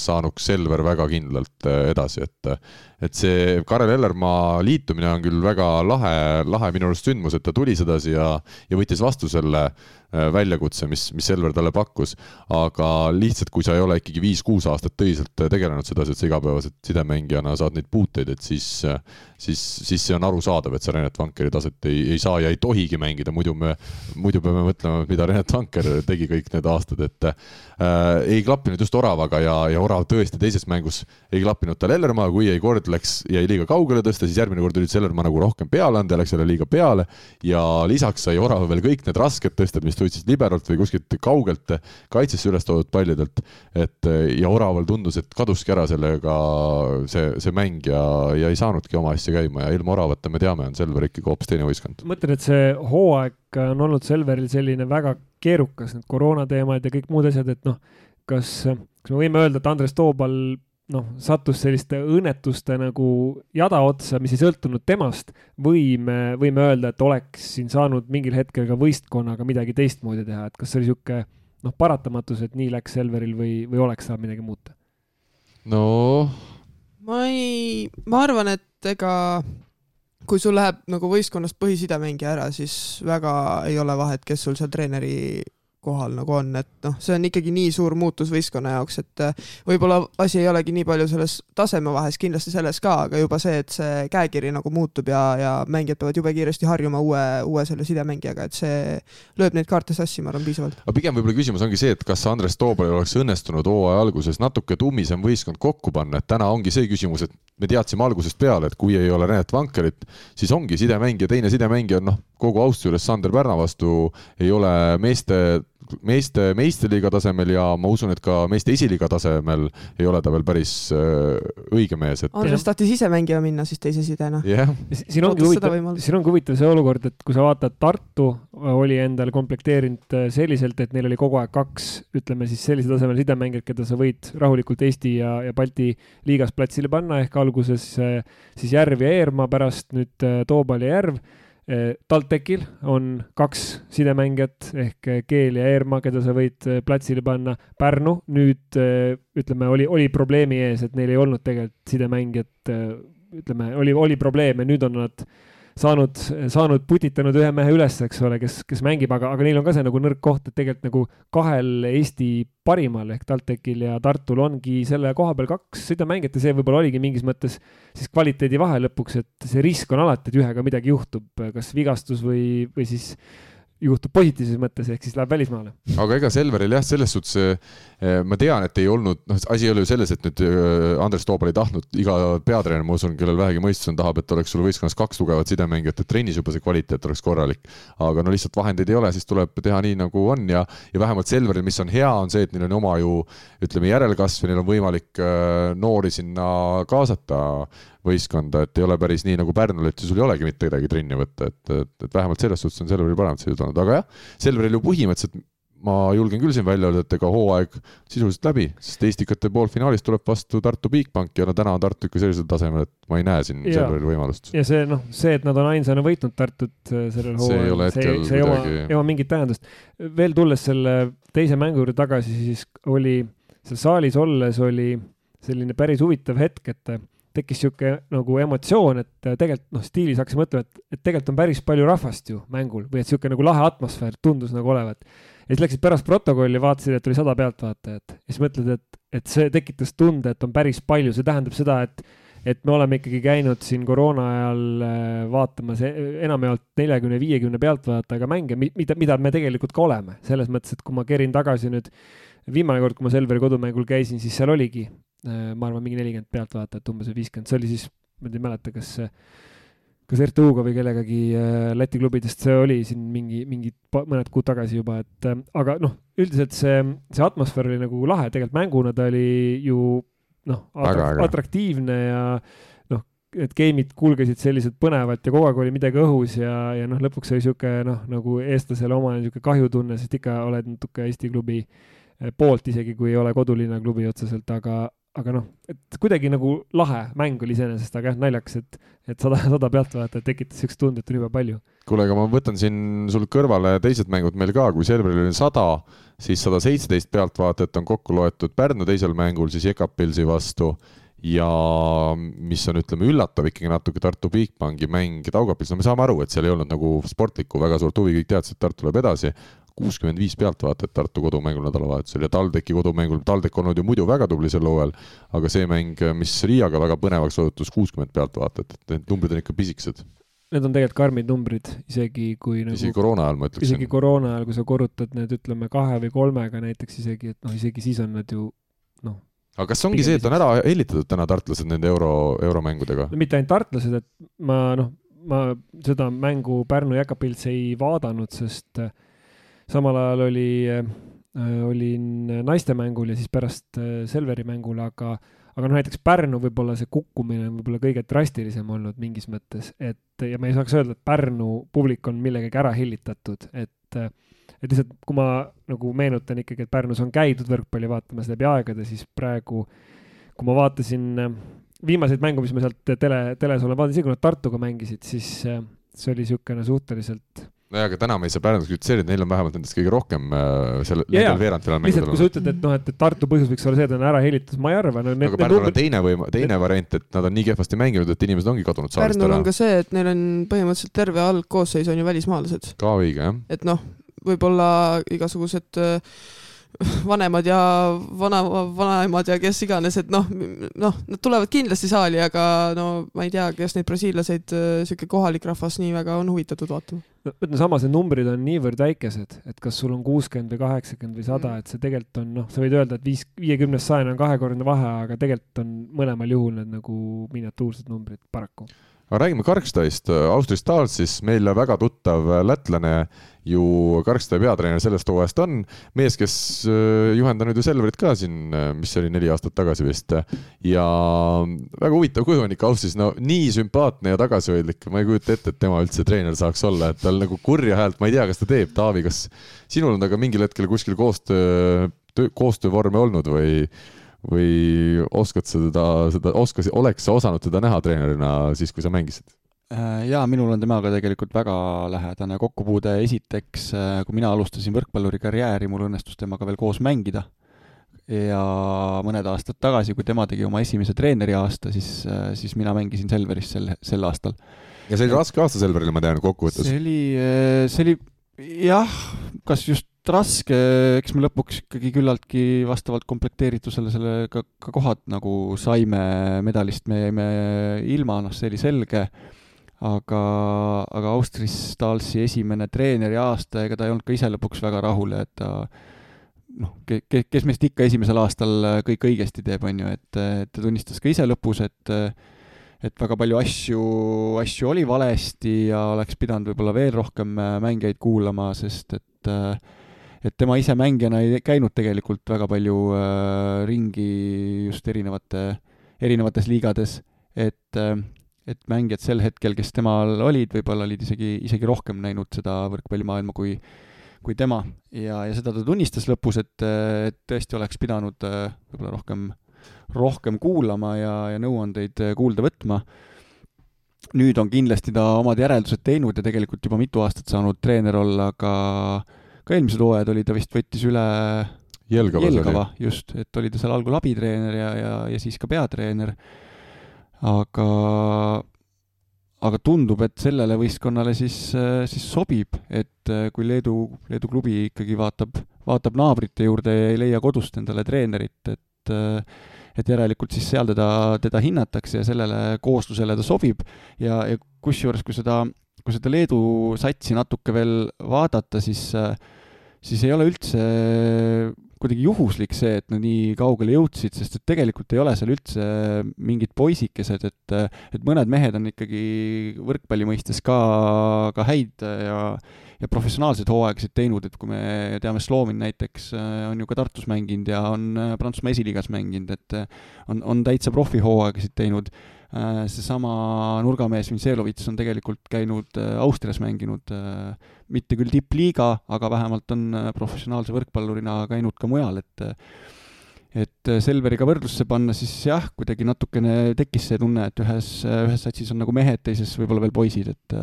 Speaker 1: saanuks Selver väga kindlalt edasi, et et see Karel Ellermaa liitumine on küll väga lahe, lahe minu arust sündmus, et ta tuli sedasi ja, ja võttis vastu selle väljakutse, mis, mis Selver talle pakkus. aga lihtsalt, kui sa ei ole ikkagi viis-kuus aastat tõsiselt äh, tegelenud sedasi, et sa igapäevaselt sidemängijana saad neid puuteid, et siis, äh, siis, siis see on arusaadav, et sa Renet Vankeri taset ei, ei saa ja ei tohigi mängida, muidu me, muidu peame mõtlema, mida Renet Vanker tegi kõik need aastad, et äh, ei klappinud just Oravaga ja, ja Orav tõesti teises mängus ei klappinud tal Ellermaa, kui jäi kord läks, jäi liiga kaugele tõsta, siis järgmine kord üritas Ellermaa nagu rohkem peale anda läks jälle liiga peale ja lisaks sai Orav veel kõik need rasked tõsted, mis tulid siis liberalt või kuskilt kaugelt kaitsesse üles toodud pallidelt. et ja Oraval tundus, et kaduski ära sellega see, see mäng ja, ja ei saanudki oma asja käima ja ilma Oravata me teame, on Selver ikkagi hoopis teine võistkond.
Speaker 2: mõtlen, et see hooaeg on olnud Selveril selline väga keerukas, need koroonateemad ja kõik muud asjad, et noh, kas, kas me võime öelda, et Andres Toobal noh, sattus selliste õnnetuste nagu jada otsa, mis ei sõltunud temast, või me võime öelda, et oleks siin saanud mingil hetkel ka võistkonnaga midagi teistmoodi teha, et kas see oli niisugune noh, paratamatus, et nii läks Selveril või, või oleks saanud midagi muuta?
Speaker 1: no
Speaker 3: ma ei, ma arvan, et ega kui sul läheb nagu võistkonnast põhisidemängija ära, siis väga ei ole vahet, kes sul seal treeneri kohal nagu on, et noh, see on ikkagi nii suur muutus võistkonna jaoks, et äh, võib-olla asi ei olegi nii palju selles taseme vahes, kindlasti selles ka, aga juba see, et see käekiri nagu muutub ja, ja mängijad peavad jube kiiresti harjuma uue, uue selle sidemängijaga, et see lööb neid kaarte sassi, ma arvan, piisavalt.
Speaker 1: aga pigem võib-olla küsimus ongi see, et kas Andres Toobalil oleks õnnestunud hooaja alguses natuke tummisem võistkond kokku panna, et täna ongi see küsimus, et me teadsime algusest peale, et kui ei ole Renet Vankerit, siis ongi sidemängija, teine sidemängija on noh, kogu austuse juures Sander Pärna vastu ei ole meeste meeste meistriliiga tasemel ja ma usun, et ka meeste esiliiga tasemel ei ole ta veel päris äh, õige mees, et.
Speaker 3: Andres tahtis ise mängima minna siis teise sidena.
Speaker 1: Yeah..
Speaker 2: siin ongi huvitav, siin ongi huvitav see olukord, et kui sa vaatad, Tartu oli endale komplekteerinud äh, selliselt, et neil oli kogu aeg kaks, ütleme siis sellise tasemel sidemängijat, keda sa võid rahulikult Eesti ja, ja Balti liigas platsile panna, ehk alguses äh, siis Järv ja Eermaa, pärast nüüd Toobal ja Järv TalTechil on kaks sidemängijat ehk eh, Keel ja Eerma, keda sa võid eh, platsile panna. Pärnu nüüd ütleme, oli, oli probleemi ees, et neil ei olnud tegelikult sidemängijat, ütleme, oli, oli probleeme, nüüd on nad saanud, saanud putitanud ühe mehe üles, eks ole, kes, kes mängib, aga, aga neil on ka see nagu nõrk koht, et tegelikult nagu kahel Eesti parimal ehk TalTechil ja Tartul ongi selle koha peal kaks sidemängijat ja see võib-olla oligi mingis mõttes siis kvaliteedi vahe lõpuks, et see risk on alati, et ühega midagi juhtub, kas vigastus või, või siis juhtub positiivses mõttes, ehk siis läheb välismaale.
Speaker 1: aga ega Selveril jah, selles suhtes eh, ma tean, et ei olnud, noh, asi ei ole ju selles, et nüüd eh, Andres Toobal ei tahtnud, iga peatreener, ma usun, kellel vähegi mõistus on, tahab, et oleks sul võistkonnas kaks tugevat sidemängijat, et trennis juba see kvaliteet oleks korralik. aga no lihtsalt vahendeid ei ole, siis tuleb teha nii, nagu on ja, ja vähemalt Selveril, mis on hea, on see, et neil on oma ju ütleme, järelkasv ja neil on võimalik eh, noori sinna kaasata võistkonda, et ei ole päris nii nagu Pärnul, et sul ei olegi mitte kedagi trenni võtta, et, et, et vähemalt selles suhtes on Selveril paremad seisud olnud, aga jah, Selveril ju põhimõtteliselt ma julgen küll siin välja öelda, et ega hooaeg sisuliselt läbi, sest Estikate poolfinaalis tuleb vastu Tartu Bigbank ja no täna on Tartu ikka sellisel tasemel, et ma ei näe siin Selveril võimalust.
Speaker 2: ja see noh, see, et nad on ainsana võitnud Tartut äh, sellel hooajal, see, see ei oma, ei oma mingit tähendust. veel tulles selle teise mängu juurde tagasi, siis oli seal saalis olles oli selline päris huvitav hetk, et tekkis niisugune nagu emotsioon, et äh, tegelikult noh, stiilis hakkasin mõtlema, et, et tegelikult on päris palju rahvast ju mängul või et niisugune nagu lahe atmosfäär tundus nagu olevat. ja siis läksid pärast protokolli, vaatasid, et oli sada pealtvaatajat ja siis mõtled, et, et see tekitas tunde, et on päris palju, see tähendab seda, et et me oleme ikkagi käinud siin koroona ajal äh, vaatamas e, enamjaolt neljakümne, viiekümne pealtvaatajaga mänge, mida, mida me tegelikult ka oleme, selles mõttes, et kui ma kerin tagasi nüüd viimane kord, kui ma Selveri kodumängul käisin, siis seal oligi ma arvan, mingi nelikümmend pealtvaatajat umbes või viiskümmend, see oli siis, ma ei mäleta, kas kas RTU-ga või kellegagi äh, Läti klubidest. See oli siin mingi, mingi mõned kuud tagasi juba, et äh, aga noh, üldiselt see, see atmosfäär oli nagu lahe, tegelikult mänguna ta oli ju noh, atraktiivne ja noh, need game'id kulgesid selliselt põnevalt ja kogu aeg oli midagi õhus ja, ja noh, lõpuks oli niisugune noh, nagu eestlasele omane niisugune kahjutunne, sest ikka oled natuke Eesti klubi poolt, isegi kui ei ole kodulinna klubi otseselt, aga, aga noh, et kuidagi nagu lahe mäng oli iseenesest, aga jah, naljakas, et, et sada, sada pealtvaatajat tekitas siukest tunde, et on jube palju.
Speaker 1: kuule, aga ma võtan siin sul kõrvale teised mängud meil ka, kui Selveril oli sada, siis sada seitseteist pealtvaatajat on kokku loetud Pärnu teisel mängul siis Jekapilsi vastu ja mis on, ütleme, üllatav ikkagi natuke Tartu Bigbanki mäng Taugapils, no me saame aru, et seal ei olnud nagu sportlikku väga suurt huvi, kõik teadsid, et Tartu läheb edasi, kuuskümmend viis pealtvaatajat Tartu kodumängul nädalavahetusel ja TalTechi kodumängul, TalTech olnud ju muidu väga tubli sel hooajal, aga see mäng, mis Riiaga väga põnevaks osutus, kuuskümmend pealtvaatajat, et need numbrid on ikka pisikesed.
Speaker 2: Need on tegelikult karmid numbrid, isegi kui nagu
Speaker 1: isegi koroona ajal ma ütleksin.
Speaker 2: isegi koroona ajal, kui sa korrutad need, ütleme, kahe või kolmega näiteks isegi, et noh, isegi siis on nad ju noh.
Speaker 1: aga kas ongi see, et on ära hellitatud täna tartlased nende euro, euromängudega?
Speaker 2: no mitte ainult tartlased, et ma noh, ma seda mängu Pärnu Jäkapils ei vaadanud, sest äh, samal ajal oli, äh, olin naistemängul ja siis pärast äh, Selveri mängul, aga, aga noh, näiteks Pärnu võib-olla see kukkumine on võib-olla kõige drastilisem olnud mingis mõttes, et ja ma ei saaks öelda, et Pärnu publik on millegagi ära hellitatud, et, et lihtsalt kui ma nagu meenutan ikkagi, et Pärnus on käidud võrkpalli vaatamas läbi aegade, siis praegu, kui ma vaatasin äh, viimaseid mänge, mis ma sealt tele, teles olen vaadanud, isegi kui nad Tartuga mängisid, siis see oli niisugune suhteliselt
Speaker 1: nojah, aga täna me ei saa Pärnut kritiseerida, neil on vähemalt nendest kõige rohkem äh, selle, nendel veerandfinaalmängudel.
Speaker 2: lihtsalt, kui sa ütled, et noh, et Tartu põhjus võiks olla see, et on ära hellitus, ma ei arva no,.
Speaker 1: aga Pärnul on teine võim-, teine variant, et nad on nii kehvasti mänginud, et inimesed ongi kadunud saalist
Speaker 3: ära. Pärnul on ka see, et neil on põhimõtteliselt terve algkoosseis on ju välismaalased.
Speaker 1: ka õige, jah.
Speaker 3: et noh, võib-olla igasugused äh, vanemad ja vana, vanaemad ja kes iganes, et noh, noh, nad tulevad kindlasti saali, aga no ma ei tea, kas neid brasiillaseid sihuke kohalik rahvas nii väga on huvitatud vaatama.
Speaker 2: no ütleme, samas need numbrid on niivõrd väikesed, et kas sul on kuuskümmend või kaheksakümmend või sada mm., et see tegelikult on noh, sa võid öelda, et viis, viiekümnest sajani on kahekordne vahe, aga tegelikult on mõlemal juhul need nagu miniatuursed numbrid paraku
Speaker 1: aga räägime Karkstaist, Austria Stalsis, meile väga tuttav lätlane ju Karksta peatreener sellest hooajast on, mees, kes äh, juhendanud ju Selverit ka siin, äh, mis oli neli aastat tagasi vist. ja väga huvitav kuju on ikka Austrias, no nii sümpaatne ja tagasihoidlik, ma ei kujuta ette, et tema üldse treener saaks olla, et tal nagu kurja häält, ma ei tea, kas ta teeb, Taavi, kas sinul on temaga mingil hetkel kuskil koostöö, koostöövorme olnud või või oskad sa teda, seda, oskas, oleks sa osanud teda näha treenerina siis, kui sa mängisid?
Speaker 4: Äh, jaa, minul on temaga tegelikult väga lähedane kokkupuude, esiteks äh, kui mina alustasin võrkpalluri karjääri, mul õnnestus temaga veel koos mängida ja mõned aastad tagasi, kui tema tegi oma esimese treeneri aasta, siis, äh, siis mina mängisin Selveris sel, sel aastal.
Speaker 1: ja see oli raske aasta Selverile, ma tean, kokkuvõttes.
Speaker 4: see oli, see oli jah, kas just raske, eks me lõpuks ikkagi küllaltki vastavalt komplekteeritusele selle ka, ka kohad nagu saime, medalist me jäime ilma, noh, see oli selge, aga, aga Austris Stalsi esimene treeneri aasta, ega ta ei olnud ka ise lõpuks väga rahul ja et ta noh, ke-, kes meist ikka esimesel aastal kõik õigesti teeb, on ju, et, et ta tunnistas ka ise lõpus, et et väga palju asju, asju oli valesti ja oleks pidanud võib-olla veel rohkem mängijaid kuulama, sest et äh, et tema ise mängijana ei käinud tegelikult väga palju äh, ringi just erinevate, erinevates liigades, et äh, et mängijad sel hetkel, kes temal olid, võib-olla olid isegi, isegi rohkem näinud seda võrkpallimaailma kui kui tema. Ja, ja seda ta tunnistas lõpus, et, et tõesti oleks pidanud äh, võib-olla rohkem, rohkem kuulama ja, ja nõuandeid äh, kuulda võtma. nüüd on kindlasti ta omad järeldused teinud ja tegelikult juba mitu aastat saanud treener olla, aga ka eelmised hooajad oli, ta vist võttis üle
Speaker 1: Jelgava,
Speaker 4: Jelgava, just, et oli ta seal algul abitreener ja, ja, ja siis ka peatreener, aga aga tundub, et sellele võistkonnale siis, siis sobib, et kui Leedu, Leedu klubi ikkagi vaatab, vaatab naabrite juurde ja ei leia kodust endale treenerit, et et järelikult siis seal teda, teda hinnatakse ja sellele kooslusele ta sobib. Ja, ja kusjuures, kui seda kui seda Leedu satsi natuke veel vaadata, siis, siis ei ole üldse kuidagi juhuslik see, et nad nii kaugele jõudsid, sest et tegelikult ei ole seal üldse mingid poisikesed, et, et mõned mehed on ikkagi võrkpalli mõistes ka, ka häid ja, ja professionaalseid hooaegasid teinud, et kui me teame, Sloomin näiteks on ju ka Tartus mänginud ja on Prantsusmaa esiliigas mänginud, et on, on täitsa profihooaegasid teinud. Äh, seesama nurgamees Vintselovitš on tegelikult käinud äh, Austrias mänginud, äh, mitte küll tippliiga, aga vähemalt on professionaalse võrkpallurina käinud ka mujal, et et Selveriga võrdlusse panna, siis jah, kuidagi natukene tekkis see tunne, et ühes, ühes satsis on nagu mehed, teises võib-olla veel poisid, et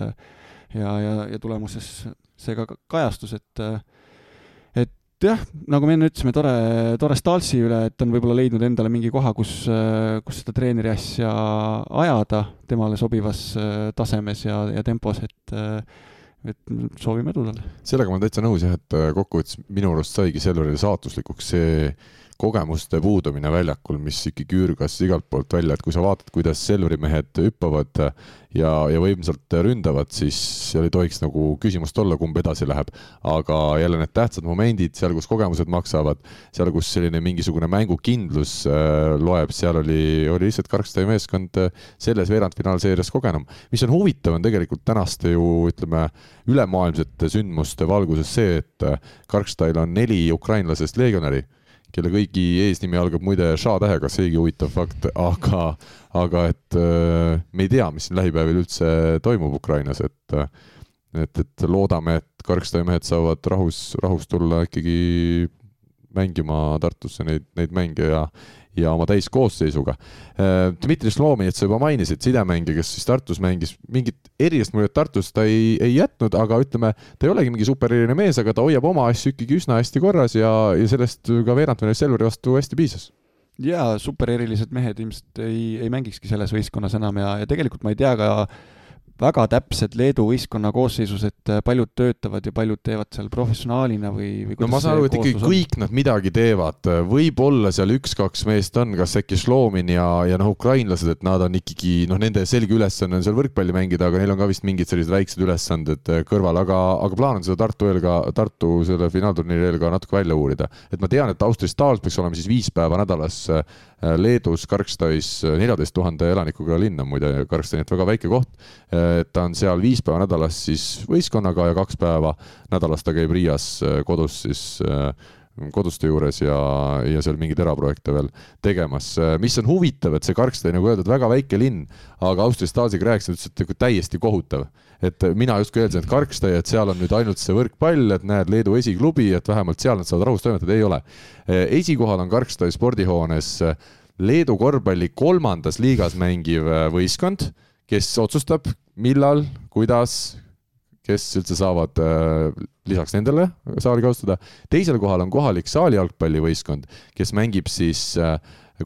Speaker 4: ja, ja, ja tulemuses see ka kajastus, et et jah, nagu me enne ütlesime, tore, tore Stalsi üle, et on võib-olla leidnud endale mingi koha, kus, kus seda treeneri asja ajada temale sobivas tasemes ja, ja tempos, et et soovime edu talle.
Speaker 1: sellega ma olen täitsa nõus jah, et kokkuvõttes minu arust saigi Selverile saatuslikuks see kogemuste puudumine väljakul, mis ikkagi üürgas igalt poolt välja, et kui sa vaatad, kuidas Selveri mehed hüppavad ja, ja võimsalt ründavad, siis seal ei tohiks nagu küsimust olla, kumb edasi läheb. aga jälle need tähtsad momendid, seal, kus kogemused maksavad, seal, kus selline mingisugune mängukindlus äh, loeb, seal oli, oli lihtsalt Karkstai meeskond äh, selles veerandfinaalseerias kogenum. mis on huvitav, on tegelikult tänaste ju ütleme, ülemaailmsete sündmuste valguses see, et äh, Karkstail on neli ukrainlasest legionäri kelle kõigi eesnimi algab muide Ša-tähega, seegi huvitav fakt, aga, aga et äh, me ei tea, mis siin lähipäevil üldse toimub Ukrainas, et et, et loodame, et Karkstaja mehed saavad rahus, rahus tulla ikkagi mängima Tartusse neid, neid mänge ja ja oma täiskoosseisuga. Äh, Dmitri Slominit sa juba mainisid, sidemängija, kes siis Tartus mängis, mingit erilist muljet Tartus ta ei, ei jätnud, aga ütleme, ta ei olegi mingi supereriline mees, aga ta hoiab oma asju ikkagi üsna hästi korras ja, ja sellest ka veerandfinaalis Selveri vastu hästi piisas
Speaker 4: jaa, supererilised mehed ilmselt ei, ei mängikski selles võistkonnas enam ja, ja tegelikult ma ei tea ka väga täpsed Leedu võistkonna koosseisus, et äh, paljud töötavad ja paljud teevad seal professionaalina või, või
Speaker 1: no ma saan aru, et ikkagi kõik nad midagi teevad, võib-olla seal üks-kaks meest on, kas äkki Šlomin ja, ja noh, ukrainlased, et nad on ikkagi noh, nende selge ülesanne on seal võrkpalli mängida, aga neil on ka vist mingid sellised väiksed ülesanded äh, kõrval, aga, aga plaan on seda Tartu eel ka, Tartu selle finaalturniiri eel ka natuke välja uurida. et ma tean, et Austria Stahls peaks olema siis viis päeva nädalas äh, Leedus Karkstais neljateist tuhande elanikuga linn on muide Karkstai, nii et väga väike koht et ta on seal viis päeva nädalas siis võistkonnaga ja kaks päeva nädalas ta käib Riias äh, kodus siis äh, koduste juures ja, ja seal mingeid eraprojekte veel tegemas. Äh, mis on huvitav, et see Karkstad, nagu öeldud, väga väike linn, aga Austria Stasiga rääkisin, ütles, et täiesti kohutav. Et mina justkui eeldasin, et Karkstad, et seal on nüüd ainult see võrkpall, et näed, Leedu esiklubi, et vähemalt seal nad saavad rahus toimetada, ei ole. esikohal on Karkstadi spordihoones Leedu korvpalli kolmandas liigas mängiv võistkond kes otsustab, millal, kuidas, kes üldse saavad äh, lisaks nendele saali kasutada. teisel kohal on kohalik saali jalgpallivõistkond, kes mängib siis äh,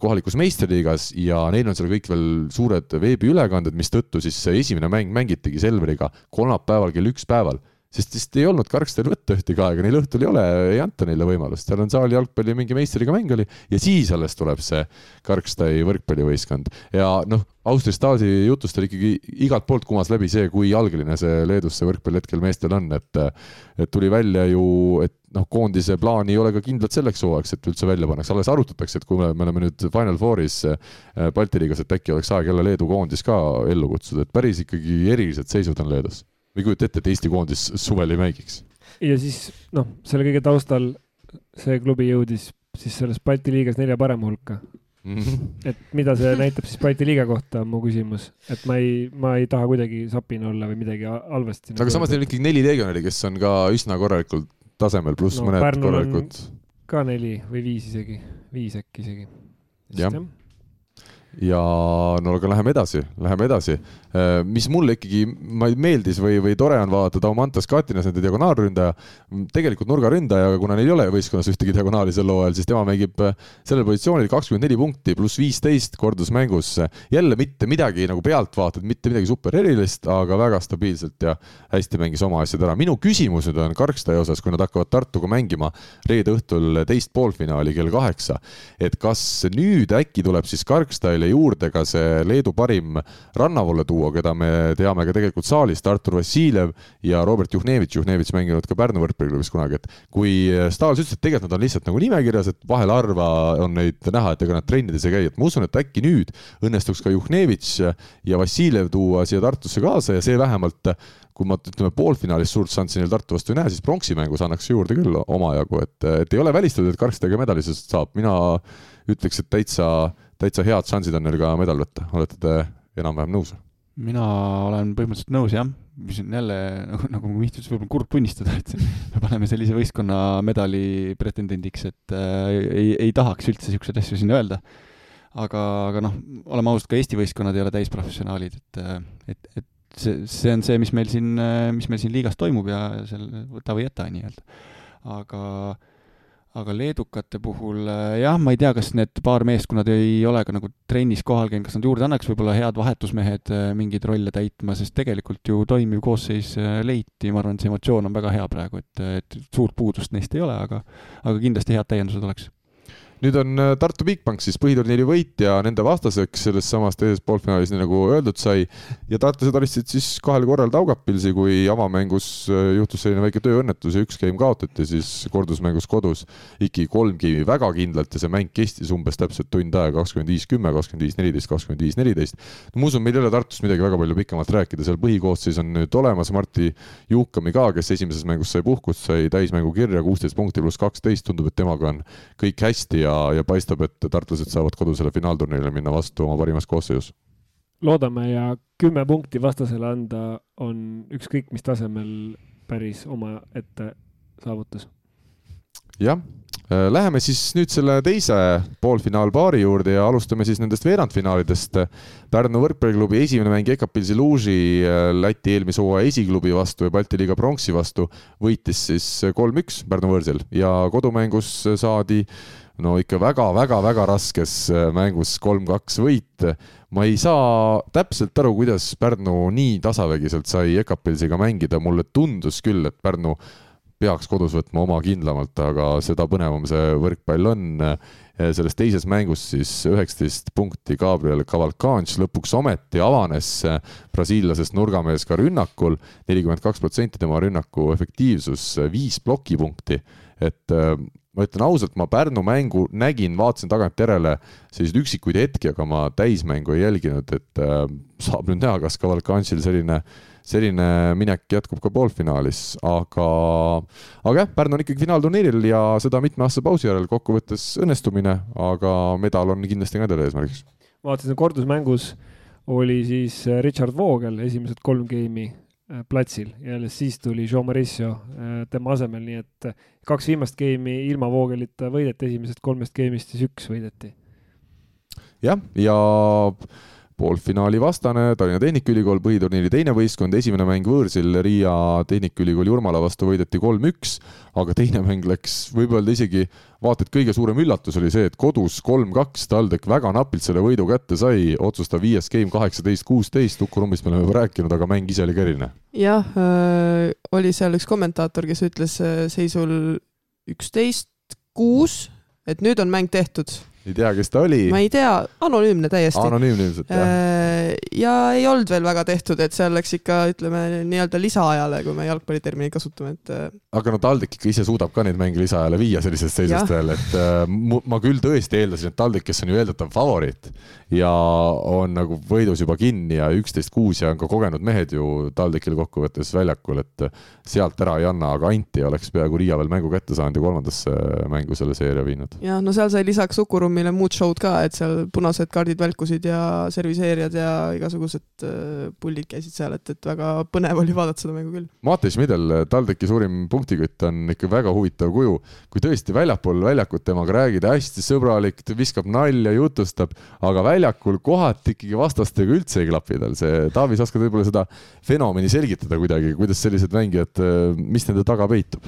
Speaker 1: kohalikus meistriliigas ja neil on seal kõik veel suured veebiülekanded, mistõttu siis see esimene mäng mängitigi Selveriga kolmapäeval kell üks päeval sest vist ei olnud Karkstel võtta ühtegi aega, neil õhtul ei ole, ei anta neile võimalust, seal on saali jalgpalli mingi meistriga mäng oli ja siis alles tuleb see Karkstai võrkpallivõistkond. Ja noh, Austria Stasi jutust oli ikkagi igalt poolt kumas läbi see, kui jalgeline see Leedus see võrkpall hetkel meestel on, et et tuli välja ju, et noh, koondise plaan ei ole ka kindlalt selleks hooaegs, et üldse välja pannakse, alles arutatakse, et kui me, me oleme nüüd Final Fouris Balti liigas, et äkki oleks aeg jälle Leedu koondis ka ellu kutsuda, et päris ikkagi erilised seisud on Leedus või kujuta ette, et Eesti koondis suvel ei mängiks?
Speaker 2: ja siis noh, selle kõige taustal see klubi jõudis siis selles Balti liigas nelja parema hulka mm. -hmm. et mida see näitab siis Balti liiga kohta, on mu küsimus, et ma ei, ma ei taha kuidagi sapine olla või midagi halvasti.
Speaker 1: aga samas neil on ikkagi neli legionäri, kes on ka üsna korralikul tasemel, pluss no, mõned Pärnul korralikud.
Speaker 2: ka neli või viis isegi, viis äkki isegi.
Speaker 1: jah ja no aga läheme edasi, läheme edasi. Äh, mis mulle ikkagi meeldis või, või tore on vaadata Daumantas Katinas, nende diagonaalründaja, tegelikult nurgaründaja, aga kuna neil ei ole võistkonnas ühtegi diagonaali sel hooajal, siis tema mängib äh, sellel positsioonil kakskümmend neli punkti pluss viisteist kordusmängus. jälle mitte midagi nagu pealtvaatajat, mitte midagi super erilist, aga väga stabiilselt ja hästi mängis oma asjad ära. minu küsimus nüüd on Karkstaja osas, kui nad hakkavad Tartuga mängima reede õhtul teist poolfinaali kell kaheksa, et kas nüüd äkki tuleb siis Karkstajale juurde ka see Leedu parim rannavoole tuua, tuua, keda me teame ka tegelikult saalist, Artur Vassiljev ja Robert Juhnevitš, Juhnevitš mänginud ka Pärnu võrkpalliklubis kunagi, et kui Stahls ütles, et tegelikult nad on lihtsalt nagu nimekirjas, et vahel harva on neid näha, et ega nad trennides ei käi, et ma usun, et äkki nüüd õnnestuks ka Juhnevitš ja Vassiljev tuua siia Tartusse kaasa ja see vähemalt kui ma ütleme poolfinaalis suurt šanssi neil Tartu vastu ei näe, siis pronksi mängus annaks juurde küll omajagu, et, et ei ole välistatud, et Karkstega medalisest saab, mina ütleks, et täitsa, täitsa head šansid on neil ka medal võtta, olete te enam-vähem nõus?
Speaker 4: mina olen põhimõtteliselt nõus, jah, mis on jälle nagu, nagu Miht ütles, võib-olla kurb tunnistada, et me paneme sellise võistkonna medali pretendendiks, et äh, ei, ei tahaks üldse niisuguseid asju siin öelda. aga, aga noh, oleme ausad, ka Eesti võistkonnad ei ole täisprofessionaalid, et, äh, et, et see, see on see, mis meil siin, äh, mis meil siin liigas toimub ja seal võta või jäta nii-öelda. aga äh, aga leedukate puhul äh, jah, ma ei tea, kas need paar meest, kui nad ei ole ka nagu trennis kohal käinud, kas nad juurde annaks võib-olla head vahetusmehed äh, mingeid rolle täitma, sest tegelikult ju toimiv koosseis äh, leiti, ma arvan, et see emotsioon on väga hea praegu, et, et suurt puudust neist ei ole, aga aga kindlasti head täiendused oleks
Speaker 1: nüüd on äh, Tartu Bigbank siis põhiturniiri võitja nende vastaseks selles samas teises poolfinaalis, nii nagu öeldud sai. ja tartlased alistasid siis kahel korral Taugapilsi, kui avamängus äh, juhtus selline väike tööõnnetus ja üks game kaotati, siis kordusmängus kodus ikkagi kolm game'i väga kindlalt ja see mäng kestis umbes täpselt tund aega, kakskümmend viis, kümme, kakskümmend viis, neliteist, kakskümmend viis, neliteist. ma usun, meil ei ole Tartus midagi väga palju pikemalt rääkida, seal põhikoosseis on nüüd olemas, Martti Juhkami ka, kes esimeses mängus sai puhkust, sai täismängu kirja kuusteist punkti pluss kaksteist, tundub, et temaga on kõik hästi ja ja, ja paistab, et tartlased saavad kodusele finaalturniirile minna vastu oma parimas koosseisus.
Speaker 2: loodame ja kümme punkti vastasele anda on ükskõik mis tasemel päris omaette saavutus.
Speaker 1: jah Äh, läheme siis nüüd selle teise poolfinaalpaari juurde ja alustame siis nendest veerandfinaalidest. Pärnu võrkpalliklubi esimene mäng Ekapilsi Luuži äh, Läti eelmise hooaja esiklubi vastu ja Balti liiga pronksi vastu võitis siis kolm-üks Pärnu võõrsil ja kodumängus saadi no ikka väga-väga-väga raskes äh, mängus kolm-kaks võit. ma ei saa täpselt aru, kuidas Pärnu nii tasavägiselt sai Ekapilsiga mängida, mulle tundus küll, et Pärnu peaks kodus võtma oma kindlamalt, aga seda põnevam see võrkpall on. selles teises mängus siis üheksateist punkti Gabriel Cavalcanch lõpuks ometi avanes brasiillasest nurgamees ka rünnakul, nelikümmend kaks protsenti tema rünnaku efektiivsus, viis plokipunkti, et äh, ma ütlen ausalt, ma Pärnu mängu nägin, vaatasin tagantjärele selliseid üksikuid hetki, aga ma täismängu ei jälginud, et äh, saab nüüd näha, kas Cavalcanchil selline selline minek jätkub ka poolfinaalis, aga, aga jah, Pärnu on ikkagi finaalturniiril ja seda mitmeaastase pausi järel kokkuvõttes õnnestumine, aga medal on kindlasti ka endale eesmärgiks.
Speaker 2: vaatasin kordusmängus oli siis Richard Voogel esimesed kolm geimi platsil ja alles siis tuli Jean Mauricio äh, tema asemel, nii et kaks viimast geimi ilma Voogelita võideti, esimesest kolmest geimist siis üks võideti.
Speaker 1: jah, ja, ja poolfinaali vastane Tallinna Tehnikaülikool, põhiturniiri teine võistkond, esimene mäng võõrsil Riia Tehnikaülikooli Jurmala vastu võideti kolm-üks, aga teine mäng läks, võib öelda isegi, vaata et kõige suurem üllatus oli see, et kodus kolm-kaks TalTech väga napilt selle võidu kätte sai, otsustav viies game kaheksateist, kuusteist, Uku Rummist me oleme juba rääkinud, aga mäng ise oli ka eriline.
Speaker 3: jah äh,, oli seal üks kommentaator, kes ütles äh, seisul üksteist, kuus, et nüüd on mäng tehtud
Speaker 1: ei tea, kes ta oli?
Speaker 3: ma ei tea, anonüümne täiesti.
Speaker 1: anonüümne ilmselt, jah.
Speaker 3: Äh, ja ei olnud veel väga tehtud, et seal läks ikka, ütleme nii-öelda lisaajale, kui me jalgpallitermineid kasutame, et. Äh,
Speaker 1: aga no TalTech ikka ise suudab ka neid mänge lisaajale viia sellisest seisust veel, et äh, ma küll tõesti eeldasin, et TalTech, kes on ju eeldatav favoriit ja on nagu võidus juba kinni ja üksteist kuus ja on ka kogenud mehed ju TalTechil kokkuvõttes väljakul, et sealt ära ei anna, aga Anti oleks peaaegu Riia veel mängu kätte saanud ja kolmandasse mängu selle seeria viinud.
Speaker 3: jah, no seal sai lisaks Uku Rummile muud show'd ka, et seal punased kaardid välkusid ja serviseerijad ja igasugused äh, pullid käisid seal, et, et väga põnev oli vaadata seda mängu küll.
Speaker 1: Mattias Midel, TalTechi suurim punktikütt, on ikka väga huvitav kuju. kui tõesti väljapool väljakut temaga räägida, hästi sõbralik, viskab nalja, jutustab, aga väljakul kohati ikkagi vastastega üldse ei klapi tal see. Taavi, sa oskad võib-olla seda fenomeni selgitada kuidagi, kuidas sellised mängijad, äh, mis nende taga peitub?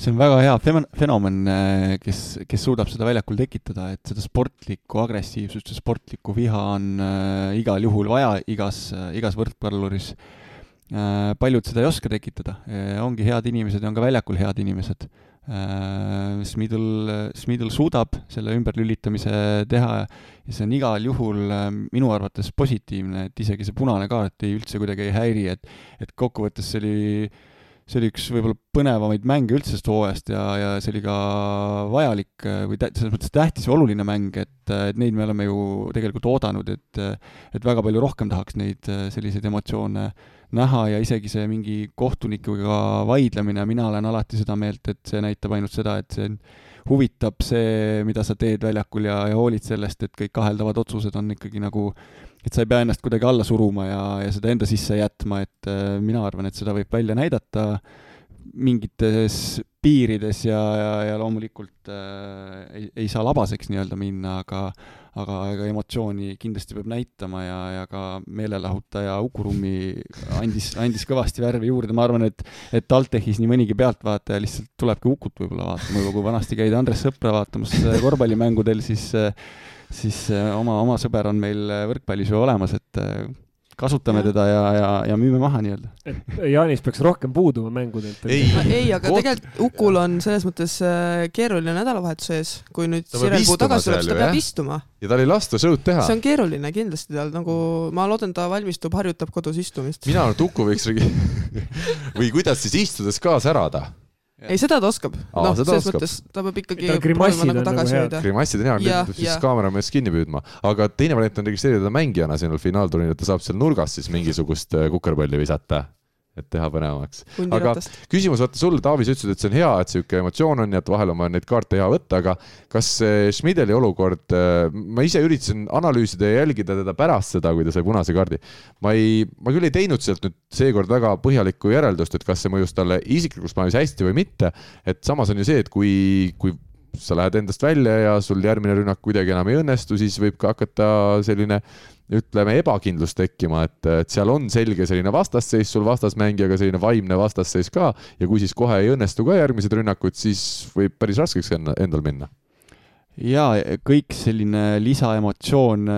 Speaker 4: See on väga hea fenomen, äh, kes, kes suudab seda väljakul tekitada, et seda sportlikku agressiivsust ja sportlikku viha on äh, igal juhul vaja igas äh,, igas võrkpalluris äh,. paljud seda ei oska tekitada äh,, ongi head inimesed ja on ka väljakul head inimesed äh,. Smidl, Smidl suudab selle ümberlülitamise teha ja see on igal juhul minu arvates positiivne, et isegi see punane kaart ei üldse kuidagi ei häiri, et, et kokkuvõttes see oli see oli üks võib-olla põnevamaid mänge üldse sellest hooajast ja, ja see oli ka vajalik või tä-, selles mõttes tähtis ja oluline mäng, et, et neid me oleme ju tegelikult oodanud, et et väga palju rohkem tahaks neid selliseid emotsioone näha ja isegi see mingi kohtunikuga vaidlemine, mina olen alati seda meelt, et see näitab ainult seda, et see huvitab see, mida sa teed väljakul ja, ja hoolid sellest, et kõik kaheldavad otsused on ikkagi nagu, et sa ei pea ennast kuidagi alla suruma ja, ja seda enda sisse jätma, et äh, mina arvan, et seda võib välja näidata mingites piirides ja, ja, ja loomulikult äh, ei, ei saa labaseks nii-öelda minna, aga aga ega emotsiooni kindlasti peab näitama ja, ja ka meelelahutaja Uku Rummi andis, andis kõvasti värvi juurde, ma arvan, et et TalTechis nii mõnigi pealtvaataja lihtsalt tulebki Ukut võib-olla vaatama, kui vanasti käidi Andres Sõpra vaatamas korvpallimängudel, siis siis oma, oma sõber on meil võrkpallis ju olemas, et kasutame ja. teda ja, ja, ja müüme maha nii-öelda.
Speaker 2: et Jaanis peaks rohkem puuduma mängudelt.
Speaker 3: ei, ei, aga Koht... tegelikult Ukul on selles mõttes äh, keeruline nädalavahetus ees, kui nüüd Sirel Puu tagasi tuleb, siis ta peab istuma.
Speaker 1: ja tal ei lasta show'd teha.
Speaker 3: see on keeruline kindlasti tal, nagu ma loodan, ta valmistub, harjutab kodus istumist.
Speaker 1: mina arvan, et Uku võiks või kuidas siis istudes ka särada
Speaker 3: ei, seda ta oskab. noh, selles oskab. mõttes ta peab ikkagi proovima nagu tagasi nagu hoida.
Speaker 1: grimassid on hea, nüüd peab siis kaameramees kinni püüdma. aga teine variant on registreerida mängijana sinna finaalturniiril, ta saab seal nurgas siis mingisugust äh, kukerpalli visata et teha põnevamaks. aga küsimus vaata sulle, Taavi, sa ütlesid, et see on hea, et sihuke emotsioon on ja et vahel on vaja neid kaarte hea võtta, aga kas Schmideli olukord, äh, ma ise üritasin analüüsida ja jälgida teda pärast seda, kui ta sai punase kaardi. ma ei, ma küll ei teinud sealt nüüd seekord väga põhjalikku järeldust, et kas see mõjus talle isiklikus plaanis hästi või mitte. et samas on ju see, et kui, kui sa lähed endast välja ja sul järgmine rünnak kuidagi enam ei õnnestu, siis võib ka hakata selline ütleme, ebakindlus tekkima, et, et seal on selge selline vastasseis sul vastasmängijaga, selline vaimne vastasseis ka. Ja kui siis kohe ei õnnestu ka järgmised rünnakud, siis võib päris raskeks endal minna.
Speaker 4: Jaa, kõik selline lisaemotsioon,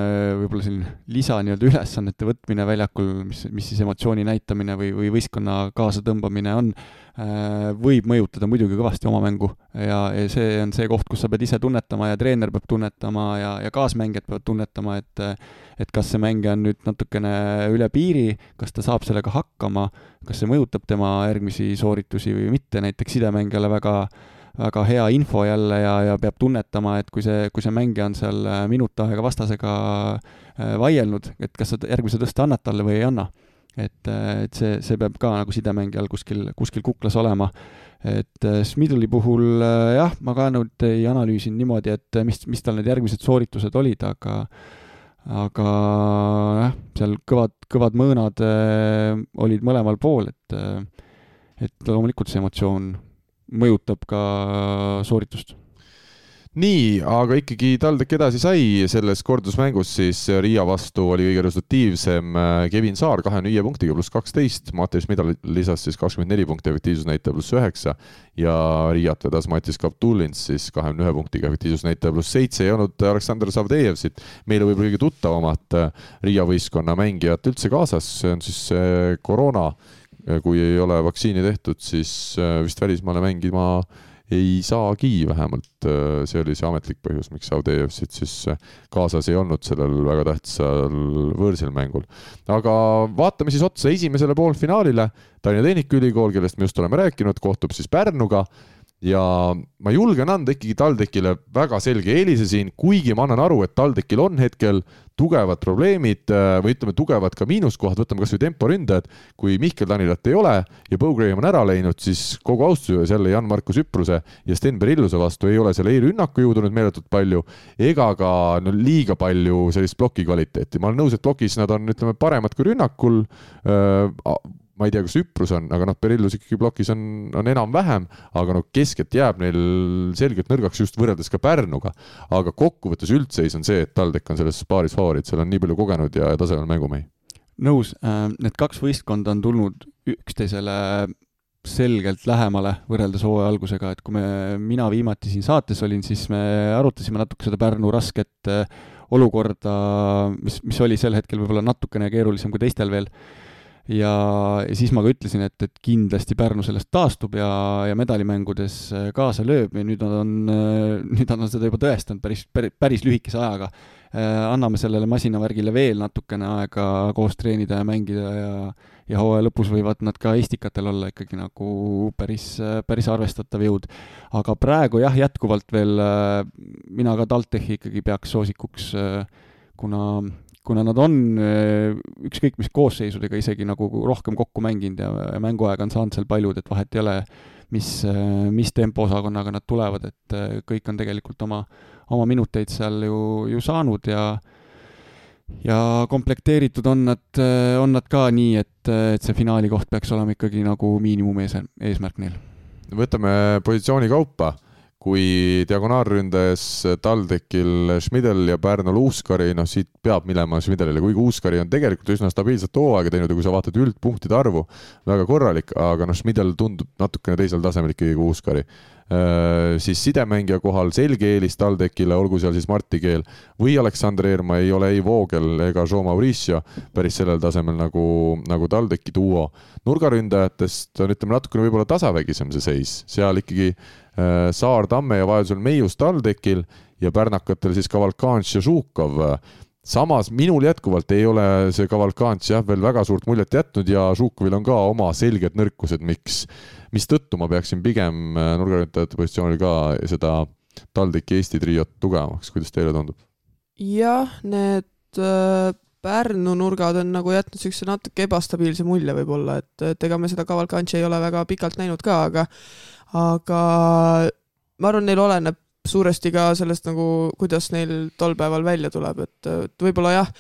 Speaker 4: võib-olla selline lisa nii-öelda ülesannete võtmine väljakul, mis, mis siis emotsiooni näitamine või, või võistkonna kaasatõmbamine on, võib mõjutada muidugi kõvasti oma mängu ja, ja see on see koht, kus sa pead ise tunnetama ja treener peab tunnetama ja, ja kaasmängijad peavad tunnetama, et et kas see mängija on nüüd natukene üle piiri, kas ta saab sellega hakkama, kas see mõjutab tema järgmisi sooritusi või mitte, näiteks sidemängijale väga äh, väga hea info jälle ja, ja peab tunnetama, et kui see, kui see mängija on seal äh, minut aega vastasega äh, vaielnud, et kas sa järgmise tõste annad talle või ei anna. Et, äh, et see, see peab ka nagu sidemängijal kuskil, kuskil kuklas olema. et Smidli puhul jah, ma ka nüüd ei analüüsinud niimoodi, et mis, mis tal need järgmised sooritused olid, aga aga jah, seal kõvad, kõvad mõõnad äh, olid mõlemal pool, et äh, et loomulikult see emotsioon mõjutab ka sooritust
Speaker 1: nii, aga ikkagi TalTech edasi sai selles kordusmängus siis Riia vastu oli kõige resultatiivsem äh, Kevin Saar kahekümne viie punktiga pluss kaksteist, Mattias Midal lisas siis kakskümmend neli punkti, efektiivsusnäitaja pluss üheksa. Ja Riiat vedas Matis Kaptulins siis kahekümne ühe punktiga, efektiivsusnäitaja pluss seitse, ei olnud Aleksandr Savdejevsit, meile võib-olla kõige tuttavamat äh, Riia võistkonna mängijat üldse kaasas, see on siis äh, koroona. Kui ei ole vaktsiini tehtud, siis vist välismaale mängima ei saagi vähemalt, äh, see oli see ametlik põhjus, miks Audeevsit siis äh, kaasas ei olnud sellel väga tähtsal võõrsil mängul. aga vaatame siis otsa esimesele poolfinaalile. Tallinna Tehnikaülikool, kellest me just oleme rääkinud, kohtub siis Pärnuga ja ma julgen anda ikkagi TalTechile väga selge eelise siin, kuigi ma annan aru, et TalTechil on hetkel tugevad probleemid äh, või ütleme, tugevad ka miinuskohad, võtame kasvõi temporündajad. kui Mihkel Tanilat ei ole ja Bo Graham on ära läinud, siis kogu austuse juures jälle Jan-Markus Üpruse ja Sten Berilluse vastu ei ole seal ei rünnaku jõudu nüüd meeletult palju ega ka no liiga palju sellist ploki kvaliteeti. ma olen nõus, et plokis nad on, ütleme, paremad kui rünnakul äh, ma ei tea, kas Üprus on, aga noh, Perillus ikkagi plokis on, on enam-vähem, aga noh, keskelt jääb neil selgelt nõrgaks just võrreldes ka Pärnuga. aga kokkuvõttes üldseis on see, et TalTech on selles paaris favoriit, seal on nii palju kogenud ja tasemel mängumehi.
Speaker 4: nõus, äh, need kaks võistkonda on tulnud üksteisele selgelt lähemale võrreldes hooaja algusega, et kui me, mina viimati siin saates olin, siis me arutasime natuke seda Pärnu rasket äh, olukorda, mis, mis oli sel hetkel võib-olla natukene keerulisem kui teistel veel ja, ja siis ma ka ütlesin, et, et kindlasti Pärnu sellest taastub ja, ja medalimängudes äh, kaasa lööb ja nüüd nad on, äh, nüüd nad on seda juba tõestanud päris, päris, päris lühikese ajaga. Äh, anname sellele masinavärgile veel natukene aega koos treenida ja mängida ja ja hooaja lõpus võivad nad ka istikatel olla ikkagi nagu päris, päris arvestatav jõud. aga praegu jah, jätkuvalt veel mina ka TalTechi ikkagi peaks soosikuks, kuna kuna nad on ükskõik mis koosseisudega isegi nagu rohkem kokku mänginud ja, mänguaega on saanud seal paljud, et vahet ei ole, mis, mis tempoosakonnaga nad tulevad, et kõik on tegelikult oma, oma minuteid seal ju, ju saanud ja ja komplekteeritud on nad, on nad ka nii, et, et see finaali koht peaks olema ikkagi nagu miinimum ees, eesmärk neil.
Speaker 1: võtame positsiooni kaupa kui diagonaalründes TalTechil Schmidel ja Pärnul Uuskari, noh siit peab minema Schmidelile, kuigi Uuskari on tegelikult üsna stabiilset hooaega teinud ja kui sa vaatad üldpunktide arvu, väga korralik, aga noh, Schmidel tundub natukene teisel tasemel ikkagi kui Uuskari. Siis sidemängija kohal selge eelis TalTechile, olgu seal siis Marti Keel või Aleksander Eerma, ei ole ei Voogel ega Joe Mauricio päris sellel tasemel nagu, nagu TalTechi duo. nurgaründajatest on, ütleme, natukene võib-olla tasavägisem see seis, seal ikkagi äh, Saar, Tamme ja vajadusel Meius TalTechil ja pärnakatel siis Kavalkans ja Žukov samas minul jätkuvalt ei ole see Kavalkants jah, veel väga suurt muljet jätnud ja Žukovil on ka oma selged nõrkused, miks mistõttu ma peaksin pigem äh, nurgarüntajate positsioonil ka seda TalTechi Eesti triot tugevamaks, kuidas teile tundub?
Speaker 3: jah, need äh, Pärnu nurgad on nagu jätnud niisuguse natuke ebastabiilse mulje võib-olla, et, et ega me seda Cavalcanti ei ole väga pikalt näinud ka, aga aga ma arvan, neil oleneb suuresti ka sellest nagu, kuidas neil tol päeval välja tuleb, et, et võib-olla jah,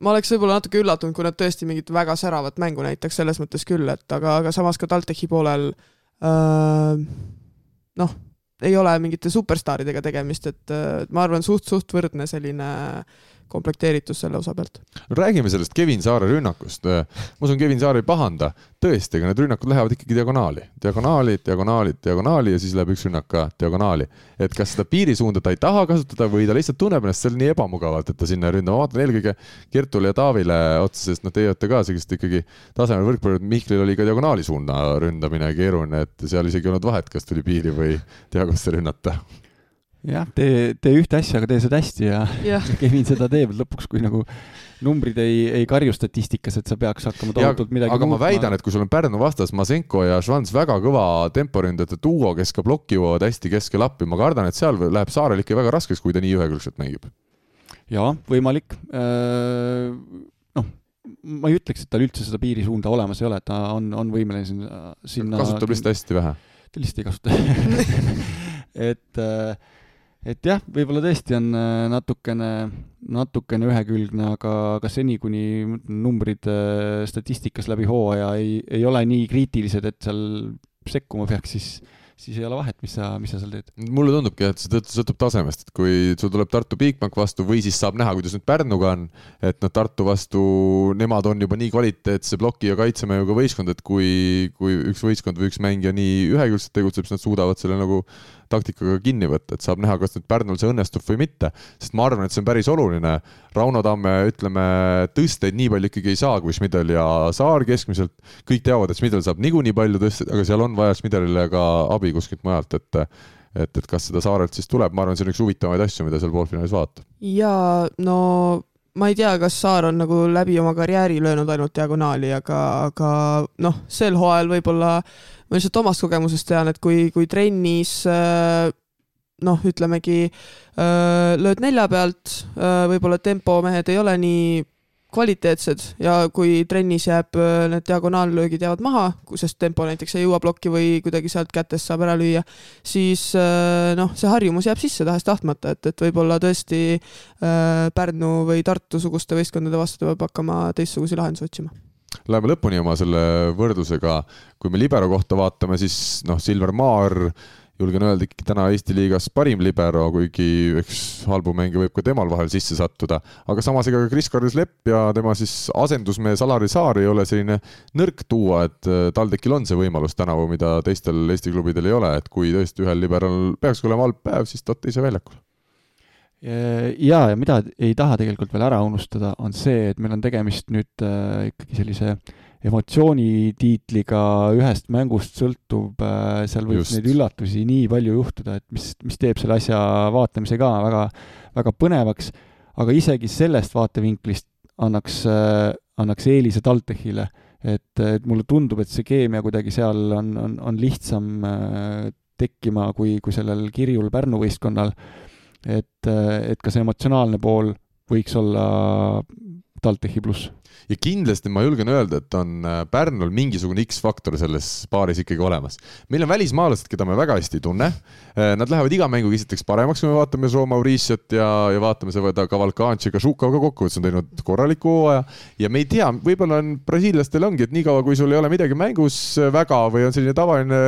Speaker 3: ma oleks võib-olla natuke üllatunud, kui nad tõesti mingit väga säravat mängu näitaks, selles mõttes küll, et aga, aga samas ka TalTechi poolel äh, noh, ei ole mingite superstaaridega tegemist, et ma arvan, suht-suht võrdne selline äh, komplekteeritus selle osa pealt.
Speaker 1: räägime sellest Kevin Saare rünnakust. ma usun, Kevin Saar ei pahanda. tõesti, aga need rünnakud lähevad ikkagi diagonaali, diagonaali, diagonaali, diagonaali ja siis läheb üks rünnak ka diagonaali. et kas seda piirisuunda ta ei taha kasutada või ta lihtsalt tunneb ennast seal nii ebamugavalt, et ta sinna ei ründa. ma vaatan eelkõige Kertule ja Taavile otsa, sest noh, teie olete ka sellised ikkagi tasemel võrkpallurid. Mihklil oli ka diagonaali suuna ründamine keeruline, et seal isegi ei olnud vahet, kas tuli piiri või diagonasse rünnata
Speaker 4: jah, tee, tee ühte asja, aga tee seda hästi ja, ja. Kevin seda teeb lõpuks, kui nagu numbrid ei, ei karju statistikas, et sa peaks hakkama tohutult midagi
Speaker 1: aga muutma. ma väidan, et kui sul on Pärnu vastas Masenko ja Švans väga kõva temporündajate duo, kes ka plokki jõuavad hästi keskel appi, ma kardan, et seal läheb Saarel ikka väga raskeks, kui ta nii ühekülgselt mängib.
Speaker 4: jaa, võimalik. Äh, noh, ma ei ütleks, et tal üldse seda piirisuunda olemas ei ole, ta on, on võimeline sinna, sinna
Speaker 1: kasutab lihtsalt hästi vähe.
Speaker 4: ta lihtsalt ei kasuta et äh, et jah, võib-olla tõesti on äh, natukene, natukene ühekülgne, aga, aga seni, kuni numbrid äh, statistikas läbi hooaja ei, ei ole nii kriitilised, et seal sekkuma peaks, siis siis ei ole vahet, mis sa, mis sa seal teed.
Speaker 1: mulle tundubki, et see sõltub tasemest, et kui sul tuleb Tartu Bigbank vastu või siis saab näha, kuidas nüüd Pärnuga on, et noh, Tartu vastu, nemad on juba nii kvaliteetse ploki ja kaitsemõjuga võistkond, et kui, kui üks võistkond või üks mängija nii ühekülgselt tegutseb, siis nad suudavad selle nagu taktikaga kinni võtta, et saab näha, kas nüüd Pärnul see õnnestub või mitte. sest ma arvan, et see on päris oluline. Rauno Tamme, ütleme, tõsteid nii palju ikkagi ei saa kui Schmidel ja Saar keskmiselt. kõik teavad, et Schmidel saab niikuinii palju tõsteid, aga seal on vaja Schmidelile ka abi kuskilt mujalt, et et, et kas seda Saarelt siis tuleb, ma arvan, see on üks huvitavaid asju, mida seal poolfinaalis vaadata.
Speaker 3: jaa, no ma ei tea, kas Saar on nagu läbi oma karjääri löönud ainult diagonaali, aga, aga noh, sel hooajal võib-olla ma lihtsalt omast kogemusest tean, et kui, kui trennis äh, noh, ütlemegi äh, lööd nelja pealt, äh, võib-olla tempomehed ei ole nii kvaliteetsed ja kui trennis jääb, need diagonaallöögid jäävad maha, sest tempo näiteks ei jõua plokki või kuidagi sealt kätest saab ära lüüa, siis noh, see harjumus jääb sisse tahes-tahtmata, et, et võib-olla tõesti Pärnu või Tartu suguste võistkondade vastu peab hakkama teistsuguseid lahendusi otsima
Speaker 1: Läheme lõpuni oma selle võrdlusega. kui me libero kohta vaatame, siis noh, Silver Maar, julgen öelda ikkagi täna Eesti liigas parim libero, kuigi eks halbu mänge võib ka temal vahel sisse sattuda. aga samas ega ka Kris-Karis Lepp ja tema siis asendusmees Alari Saar ei ole selline nõrk tuua, et äh, TalTechil on see võimalus tänavu, mida teistel Eesti klubidel ei ole, et kui tõesti ühel liberal peaks olema halb päev, siis ta on teise väljakul
Speaker 4: jaa, ja mida ei taha tegelikult veel ära unustada, on see, et meil on tegemist nüüd äh, ikkagi sellise emotsioonitiitliga ühest mängust sõltub äh,, seal võib Just. neid üllatusi nii palju juhtuda, et mis, mis teeb selle asja vaatamise ka väga, väga põnevaks, aga isegi sellest vaatevinklist annaks äh,, annaks eelise TalTechile, et, et mulle tundub, et see keemia kuidagi seal on, on, on lihtsam äh, tekkima kui, kui sellel kirjul Pärnu võistkonnal et, et ka see emotsionaalne pool võiks olla TalTechi pluss
Speaker 1: ja kindlasti ma julgen öelda, et on äh, Pärnul mingisugune X-faktor selles paaris ikkagi olemas. meil on välismaalased, keda me väga hästi ei tunne. Äh, nad lähevad iga mänguga esiteks paremaks, kui me vaatame Joe Mauriciot ja, ja vaatame seda Cavalcanci, ka Žukov ka kokkuvõttes on teinud korraliku hooaja. ja me ei tea, võib-olla on brasiillastel ongi, et niikaua kui sul ei ole midagi mängus väga või on selline tavaline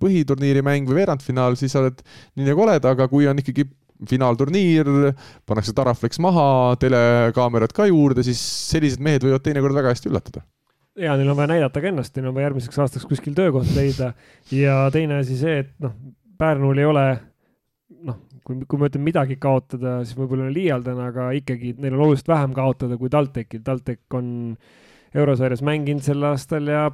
Speaker 1: põhiturniiri mäng või veerandfinaal, siis sa oled nii nagu oled, aga kui on ikkagi finaalturniir, pannakse Taraflex maha, telekaamerad ka juurde, siis sellised mehed võivad teinekord väga hästi üllatada
Speaker 2: ja neil on vaja näidata ka ennast, neil on vaja järgmiseks aastaks kuskil töökoht leida ja teine asi see, et noh, Pärnul ei ole noh, kui, kui ma ütlen midagi kaotada, siis võib-olla liialdan, aga ikkagi neil on oluliselt vähem kaotada kui TalTechil. TalTech on eurosarjas mänginud sel aastal ja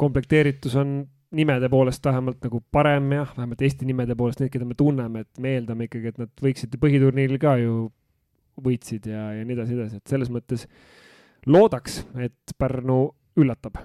Speaker 2: komplekteeritus on nimede poolest vähemalt nagu parem jah, vähemalt Eesti nimede poolest, need, keda me tunneme, et me eeldame ikkagi, et nad võiksid põhiturniiril ka ju võitsid ja, ja nii edasi, edasi, et selles mõttes loodaks, et Pärnu üllatab.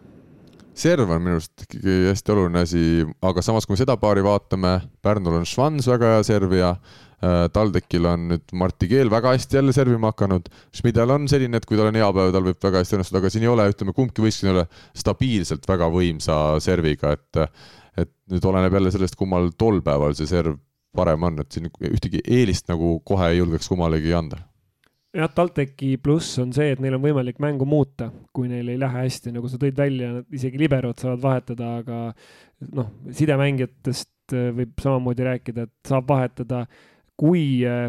Speaker 1: serv on minu arust ikkagi hästi oluline asi, aga samas, kui me seda paari vaatame, Pärnul on Schwanz väga hea servija Äh, TalTechil on nüüd Martti Keel väga hästi jälle servima hakanud. Schmidel on selline, et kui tal on hea päev, tal võib väga hästi õnnestuda, aga siin ei ole, ütleme, kumbki võistkond ei ole stabiilselt väga võimsa serviga, et et nüüd oleneb jälle sellest, kummal tol päeval see serv parem on, et siin ühtegi eelist nagu kohe ei julgeks kummalegi anda.
Speaker 2: Jah, TalTechi pluss on see, et neil on võimalik mängu muuta, kui neil ei lähe hästi, nagu sa tõid välja, isegi liberod saavad vahetada, aga noh, sidemängijatest võib samamoodi rääkida, et saab vahetada kui äh,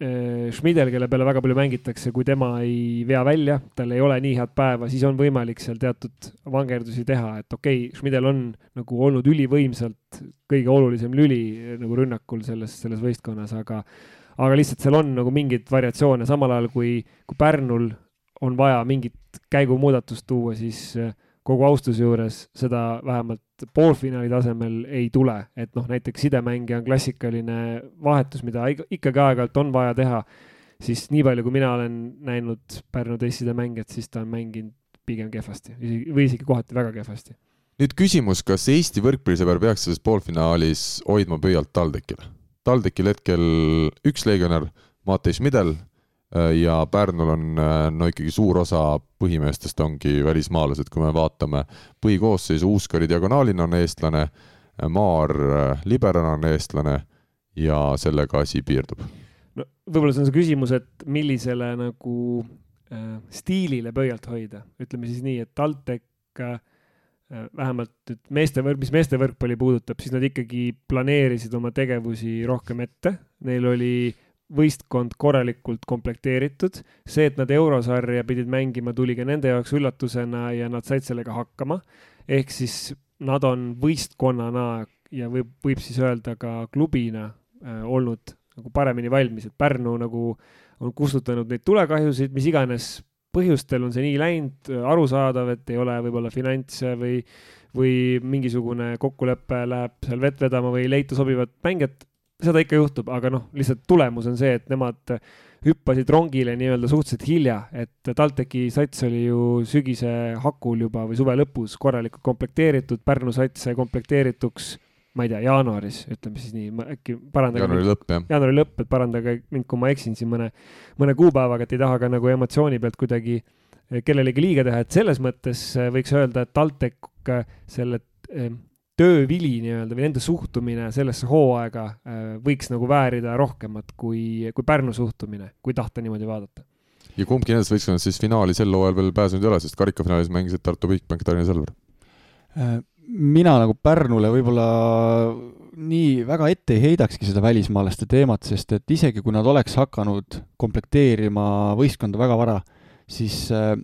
Speaker 2: äh, Schmidel, kelle peale väga palju mängitakse, kui tema ei vea välja, tal ei ole nii head päeva, siis on võimalik seal teatud vangerdusi teha, et okei okay,, Schmidel on nagu olnud ülivõimsalt kõige olulisem lüli nagu rünnakul selles, selles võistkonnas, aga aga lihtsalt seal on nagu mingeid variatsioone, samal ajal kui, kui Pärnul on vaja mingit käigumuudatust tuua, siis äh, kogu austuse juures seda vähemalt poolfinaali tasemel ei tule, et noh, näiteks sidemängija on klassikaline vahetus, mida ikkagi aeg-ajalt on vaja teha, siis nii palju, kui mina olen näinud Pärnu teist sidemängijat, siis ta on mänginud pigem kehvasti või isegi kohati väga kehvasti.
Speaker 1: nüüd küsimus, kas Eesti võrkpallisõber peaks selles poolfinaalis hoidma pöialt TalTechile? TalTechil hetkel üks legionär, Matei Schmidel ja Pärnul on äh, no ikkagi suur osa põhimeestest ongi välismaalased, kui me vaatame põhikoosseisu, Uuskari diagonaalina on eestlane, äh, Maar liberana on eestlane ja sellega asi piirdub.
Speaker 2: no võib-olla see on see küsimus, et millisele nagu äh, stiilile pöialt hoida, ütleme siis nii, et TalTech äh, vähemalt nüüd meeste mis meeste võrkpalli puudutab, siis nad ikkagi planeerisid oma tegevusi rohkem ette, neil oli äh, võistkond korralikult komplekteeritud, see, et nad eurosarja pidid mängima, tuli ka nende jaoks üllatusena ja nad said sellega hakkama. ehk siis nad on võistkonnana ja võib, võib siis öelda ka klubina äh, olnud nagu paremini valmis, et Pärnu nagu on kustutanud neid tulekahjusid, mis iganes põhjustel on see nii läinud, arusaadav, et ei ole võib-olla finantse või, või mingisugune kokkulepe läheb seal vett vedama või ei leita sobivat mängijat seda ikka juhtub, aga noh, lihtsalt tulemus on see, et nemad hüppasid rongile nii-öelda suhteliselt hilja, et TalTechi sats oli ju sügise hakul juba või suve lõpus korralikult komplekteeritud, Pärnu sats sai komplekteerituks ma ei tea, jaanuaris, ütleme siis nii, äkki parandage.
Speaker 1: jaanuari lõpp, jah.
Speaker 2: jaanuari lõpp, et parandage mind, kui ma eksin siin mõne, mõne kuupäevaga, et ei taha ka nagu emotsiooni pealt kuidagi kellelegi liiga teha, et selles mõttes võiks öelda, et TalTech selle töövili nii-öelda või nende suhtumine sellesse hooaega äh, võiks nagu väärida rohkemat kui, kui Pärnu suhtumine, kui tahta niimoodi vaadata.
Speaker 1: ja kumbki nendest võistkondadest siis finaali sel hooajal veel pääsenud ei ole, sest karikafinaalis mängisid Tartu Bigbank, Tallinna Selver.
Speaker 4: Äh, mina nagu Pärnule võib-olla nii väga ette ei heidakski seda välismaalaste teemat, sest et isegi kui nad oleks hakanud komplekteerima võistkonda väga vara, siis äh,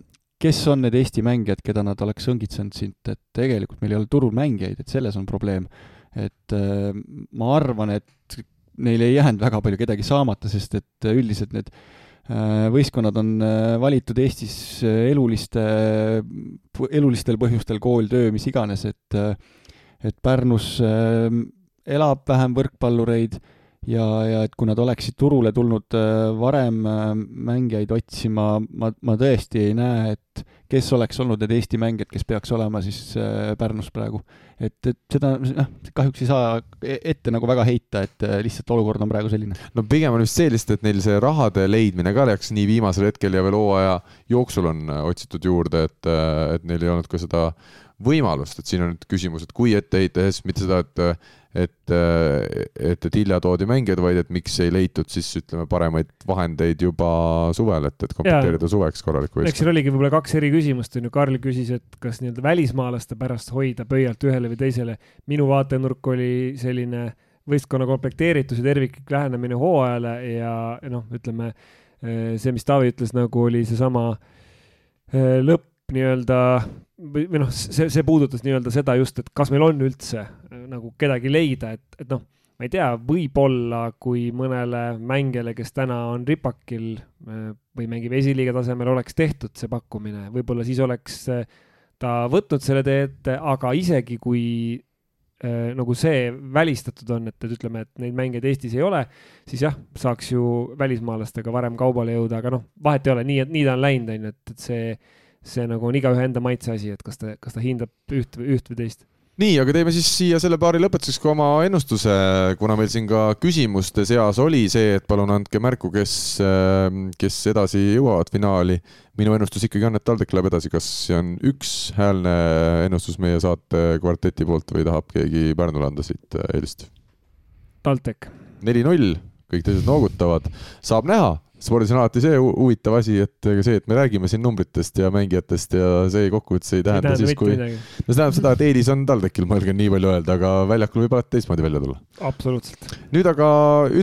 Speaker 4: kes on need Eesti mängijad, keda nad oleks õngitsenud siit, et tegelikult meil ei ole turul mängijaid, et selles on probleem. et äh, ma arvan, et neil ei jäänud väga palju kedagi saamata, sest et üldiselt need äh, võistkonnad on äh, valitud Eestis eluliste, elulistel põhjustel, kool, töö, mis iganes, et et Pärnus elab vähem võrkpallureid ja, ja et kui nad oleksid turule tulnud äh, varem äh, mängijaid otsima, ma, ma tõesti ei näe, et kes oleks olnud need Eesti mängijad, kes peaks olema siis äh, Pärnus praegu. et, et seda noh, kahjuks ei saa e-, ette nagu väga heita, et lihtsalt olukord on praegu selline.
Speaker 1: no pigem on vist see lihtsalt, et neil see rahade leidmine ka läks nii viimasel hetkel ja veel hooaja jooksul on otsitud juurde, et, et neil ei olnud ka seda võimalust, et siin on nüüd küsimus, et kui ette heita, siis mitte seda, et et, et, et hilja toodi mängijaid, vaid et miks ei leitud siis ütleme paremaid vahendeid juba suvel, et, et komplekteerida suveks korralikku
Speaker 2: võistkond. eks siin oligi võib-olla kaks eri küsimust, on ju, Karl küsis, et kas nii-öelda välismaalaste pärast hoida pöialt ühele või teisele. minu vaatenurk oli selline võistkonna komplekteeritus ja terviklik lähenemine hooajale ja noh, ütleme see, mis Taavi ütles, nagu oli seesama eh, lõpp nii-öelda või, või noh, see, see puudutas nii-öelda seda just, et kas meil on üldse äh, nagu kedagi leida, et, et noh, ma ei tea, võib-olla kui mõnele mängijale, kes täna on ripakil äh, või mängib esiliiga tasemel, oleks tehtud see pakkumine, võib-olla siis oleks äh, ta võtnud selle tee ette, aga isegi kui äh, nagu see välistatud on, et, et ütleme, et neid mängijaid Eestis ei ole, siis jah, saaks ju välismaalastega varem kaubale jõuda, aga noh, vahet ei ole, nii, nii ta on läinud, on ju, et, et see see nagu on igaühe enda maitse asi, et kas ta, kas ta hindab üht üht või teist
Speaker 1: nii, aga teeme siis siia selle paari lõpetuseks ka oma ennustuse, kuna meil siin ka küsimuste seas oli see, et palun andke märku, kes, kes edasi jõuavad finaali. minu ennustus ikkagi on, et TalTech läheb edasi, kas see on ükshäälne ennustus meie saate kvarteti poolt või tahab keegi Pärnule anda siit eelist?
Speaker 2: TalTech.
Speaker 1: neli-null, kõik teised noogutavad, saab näha spordis on alati see huvitav asi, et ega see, et me räägime siin numbritest ja mängijatest ja see kokkuvõttes ei tähenda ei siis, kui. no see tähendab seda, et eelis on TalTechil, ma julgen nii palju öelda, aga väljakul võib alati teistmoodi välja tulla.
Speaker 2: absoluutselt.
Speaker 1: nüüd aga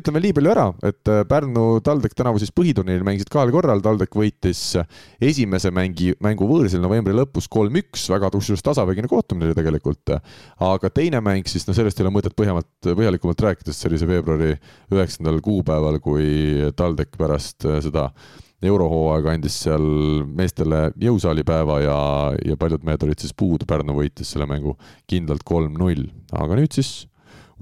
Speaker 1: ütleme nii palju ära, et äh, Pärnu TalTech tänavu siis põhiturniiril mängisid kahel korral, TalTech võitis esimese mängi, mängu võõrsil novembri lõpus kolm-üks, väga kusjuures tasavägine kohtumine oli tegelikult. aga teine mäng siis, no sellest ei ole mõtet põhjamalt, põhjalikumalt rääkida, sest see oli see veebruari üheksandal kuupäeval, kui TalTech pärast pärast äh, seda eurohooaega andis seal meestele jõusaalipäeva ja, ja paljud mehed olid siis puudu, Pärnu võitis selle mängu kindlalt kolm-null, aga nüüd siis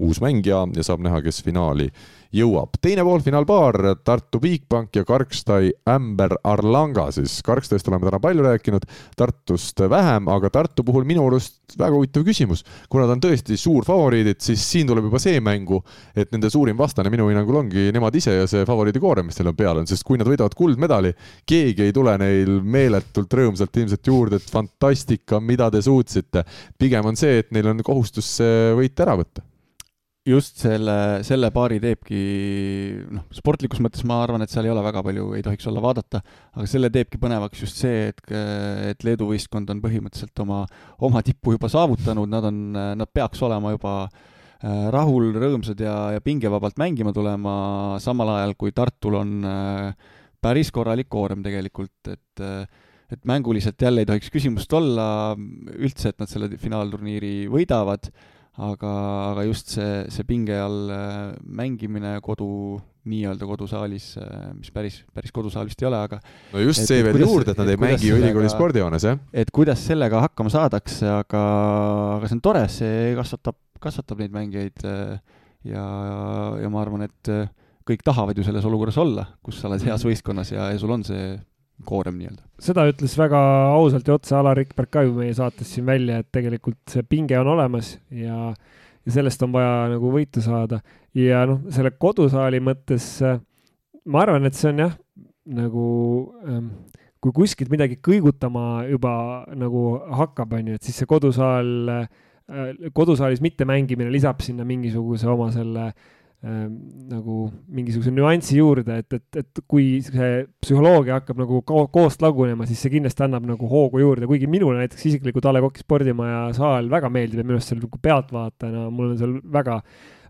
Speaker 1: uus mängija ja saab näha, kes finaali jõuab. teine poolfinaalpaar, Tartu Bigbank ja Karkstai Ämber Arlanga siis. Karkstaist oleme täna palju rääkinud, Tartust vähem, aga Tartu puhul minu arust väga huvitav küsimus. kuna ta on tõesti suur favoriidid, siis siin tuleb juba see mängu, et nende suurim vastane minu hinnangul ongi nemad ise ja see favoriidikoorem, mis neil on peal on, sest kui nad võidavad kuldmedali, keegi ei tule neil meeletult rõõmsalt ilmselt juurde, et fantastika, mida te suutsite. pigem on see, et neil on kohustus see võit ära võtta
Speaker 4: just selle, selle paari teebki, noh, sportlikus mõttes ma arvan, et seal ei ole väga palju, ei tohiks olla vaadata, aga selle teebki põnevaks just see, et, et Leedu võistkond on põhimõtteliselt oma, oma tippu juba saavutanud, nad on, nad peaks olema juba äh, rahul, rõõmsad ja, ja pingevabalt mängima tulema, samal ajal kui Tartul on äh, päris korralik koorem tegelikult, et et mänguliselt jälle ei tohiks küsimust olla üldse, et nad selle finaalturniiri võidavad aga, aga just see, see pinge all äh, mängimine kodu, nii-öelda kodusaalis, äh, mis päris, päris kodusaal vist ei ole, aga
Speaker 1: no just et, see veel juurde, et nad ei mängi ju ülikooli spordihoones, jah?
Speaker 4: et kuidas sellega hakkama saadakse, aga, aga see on tore, see kasvatab, kasvatab neid mängijaid äh, ja, ja ma arvan, et kõik tahavad ju selles olukorras olla, kus sa oled heas võistkonnas ja, ja sul on see koorem nii-öelda.
Speaker 2: seda ütles väga ausalt ja otse Alar Rikberg ka ju meie saates siin välja, et tegelikult see pinge on olemas ja, ja sellest on vaja nagu võitu saada. ja noh, selle kodusaali mõttes ma arvan, et see on jah, nagu ähm, kui kuskilt midagi kõigutama juba nagu hakkab, on ju, et siis see kodusaal äh,, kodusaalis mittemängimine lisab sinna mingisuguse oma selle äh, nagu mingisuguse nüansi juurde, et, et, et kui see psühholoogia hakkab nagu ko koost lagunema, siis see kindlasti annab nagu hoogu juurde, kuigi minule näiteks isiklikult A Le Coq'i spordimaja saal väga meeldib ja minu arust seal nagu pealtvaatajana mul on seal väga,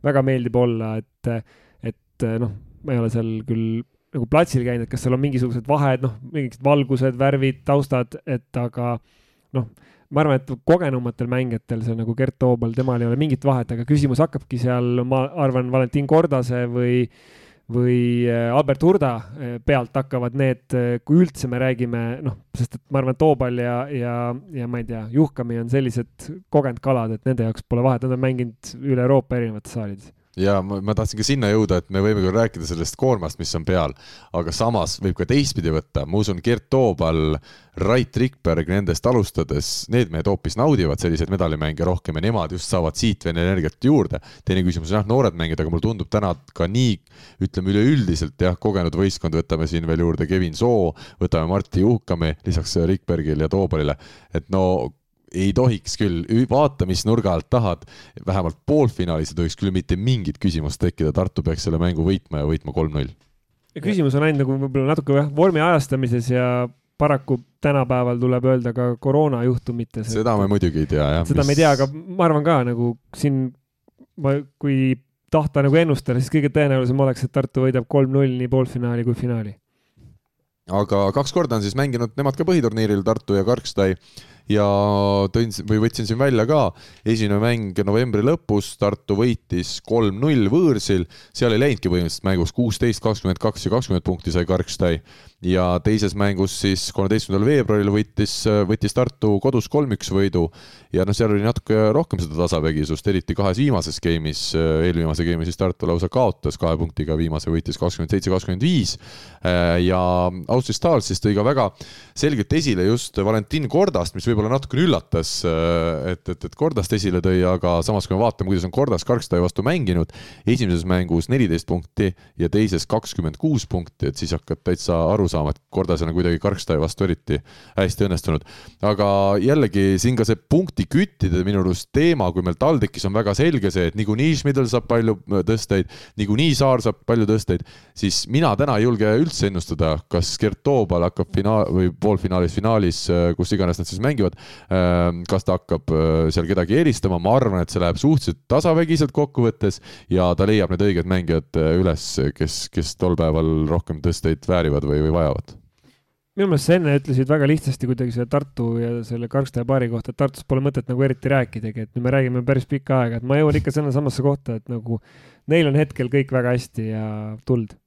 Speaker 2: väga meeldib olla, et, et noh, ma ei ole seal küll nagu platsil käinud, et kas seal on mingisugused vahed, noh, mingid valgused, värvid, taustad, et aga noh ma arvan, et kogenumatel mängijatel, see nagu Gert Toobal, temal ei ole mingit vahet, aga küsimus hakkabki seal, ma arvan, Valentin Kordase või, või äh, Albert Hurda äh, pealt hakkavad need, äh, kui üldse me räägime, noh, sest et ma arvan, Toobal ja, ja, ja ma ei tea, Juhkami on sellised kogenud kalad, et nende jaoks pole vahet, nad on mänginud üle Euroopa erinevates saalides
Speaker 1: ja ma, ma tahtsin ka sinna jõuda, et me võime küll rääkida sellest koormast, mis on peal, aga samas võib ka teistpidi võtta, ma usun, Gert Toobal, Rait Rikberg nendest alustades, need mehed hoopis naudivad selliseid medalimänge rohkem ja nemad just saavad siit veel energiat juurde. teine küsimus on jah, noored mängijad, aga mulle tundub täna ka nii, ütleme üleüldiselt jah, kogenud võistkond, võtame siin veel juurde Kevin Soo, võtame Martti Juhkami lisaks Rikbergile ja Toobalile, et no ei tohiks küll, vaata, mis nurga alt tahad, vähemalt poolfinaalis ei tohiks küll mitte mingit küsimust tekkida, Tartu peaks selle mängu võitma ja võitma kolm-null.
Speaker 2: küsimus on ainult nagu võib-olla natuke jah, vormi ajastamises ja paraku tänapäeval tuleb öelda ka koroonajuhtumites.
Speaker 1: seda me muidugi ei tea, jah.
Speaker 2: seda mis... me ei tea, aga ma arvan ka nagu siin, ma, kui tahta nagu ennustada, siis kõige tõenäolisem oleks, et Tartu võidab kolm-null nii poolfinaali kui finaali.
Speaker 1: aga kaks korda on siis mänginud nemad ka põhiturniiril, Tartu ja Karkstai ja tõin või võtsin siin välja ka, esimene mäng novembri lõpus, Tartu võitis kolm-null võõrsil, seal ei läinudki põhimõtteliselt mängus. kuusteist, kakskümmend kaks ja kakskümmend punkti sai Karkstai ja teises mängus siis kolmeteistkümnendal veebruaril võttis, võttis Tartu kodus kolm-üks võidu. Ja noh, seal oli natuke rohkem seda tasavägisust, eriti kahes viimases game'is, eelviimase game'i siis Tartu lausa kaotas kahe punktiga, viimase võitis kakskümmend seitse, kakskümmend viis. Ja Austria Stars siis tõi ka väga selgelt esile just Valentin Kordast, mis võib-olla natukene üllatas, et, et, et Kordast esile tõi, aga samas, kui me vaatame, kuidas on Kordas Karkstai vastu mänginud, esimeses mängus neliteist punkti ja teises kakskümmend kuus punkti, et siis hakkad täitsa aru saama, et Kordasel on kuidagi Karkstai vastu eriti hästi õnnestunud. aga jällegi siin ka see punktiküttide minu arust teema, kui meil TalTechis on väga selge see, et niikuinii Schmidl saab palju tõsteid, niikuinii Saar saab palju tõsteid, siis mina täna ei julge üldse ennustada, kas Gert Toobal hakkab finaal või poolfinaalis, finaalis, kus iganes nad siis mängivad, ähm, kas ta hakkab äh, seal kedagi eelistama, ma arvan, et see läheb suhteliselt tasavägiselt kokkuvõttes ja ta leiab need õiged mängijad äh, üles, kes, kes tol päeval rohkem tõsteid väärivad või, või vajavad
Speaker 2: minu meelest sa enne ütlesid väga lihtsasti kuidagi selle Tartu ja selle Karkstaja paari kohta, et Tartust pole mõtet nagu eriti rääkidagi, et nüüd me räägime päris pikka aega, et ma jõuan ikka sinna samasse kohta, et nagu neil on hetkel kõik väga hästi ja tuld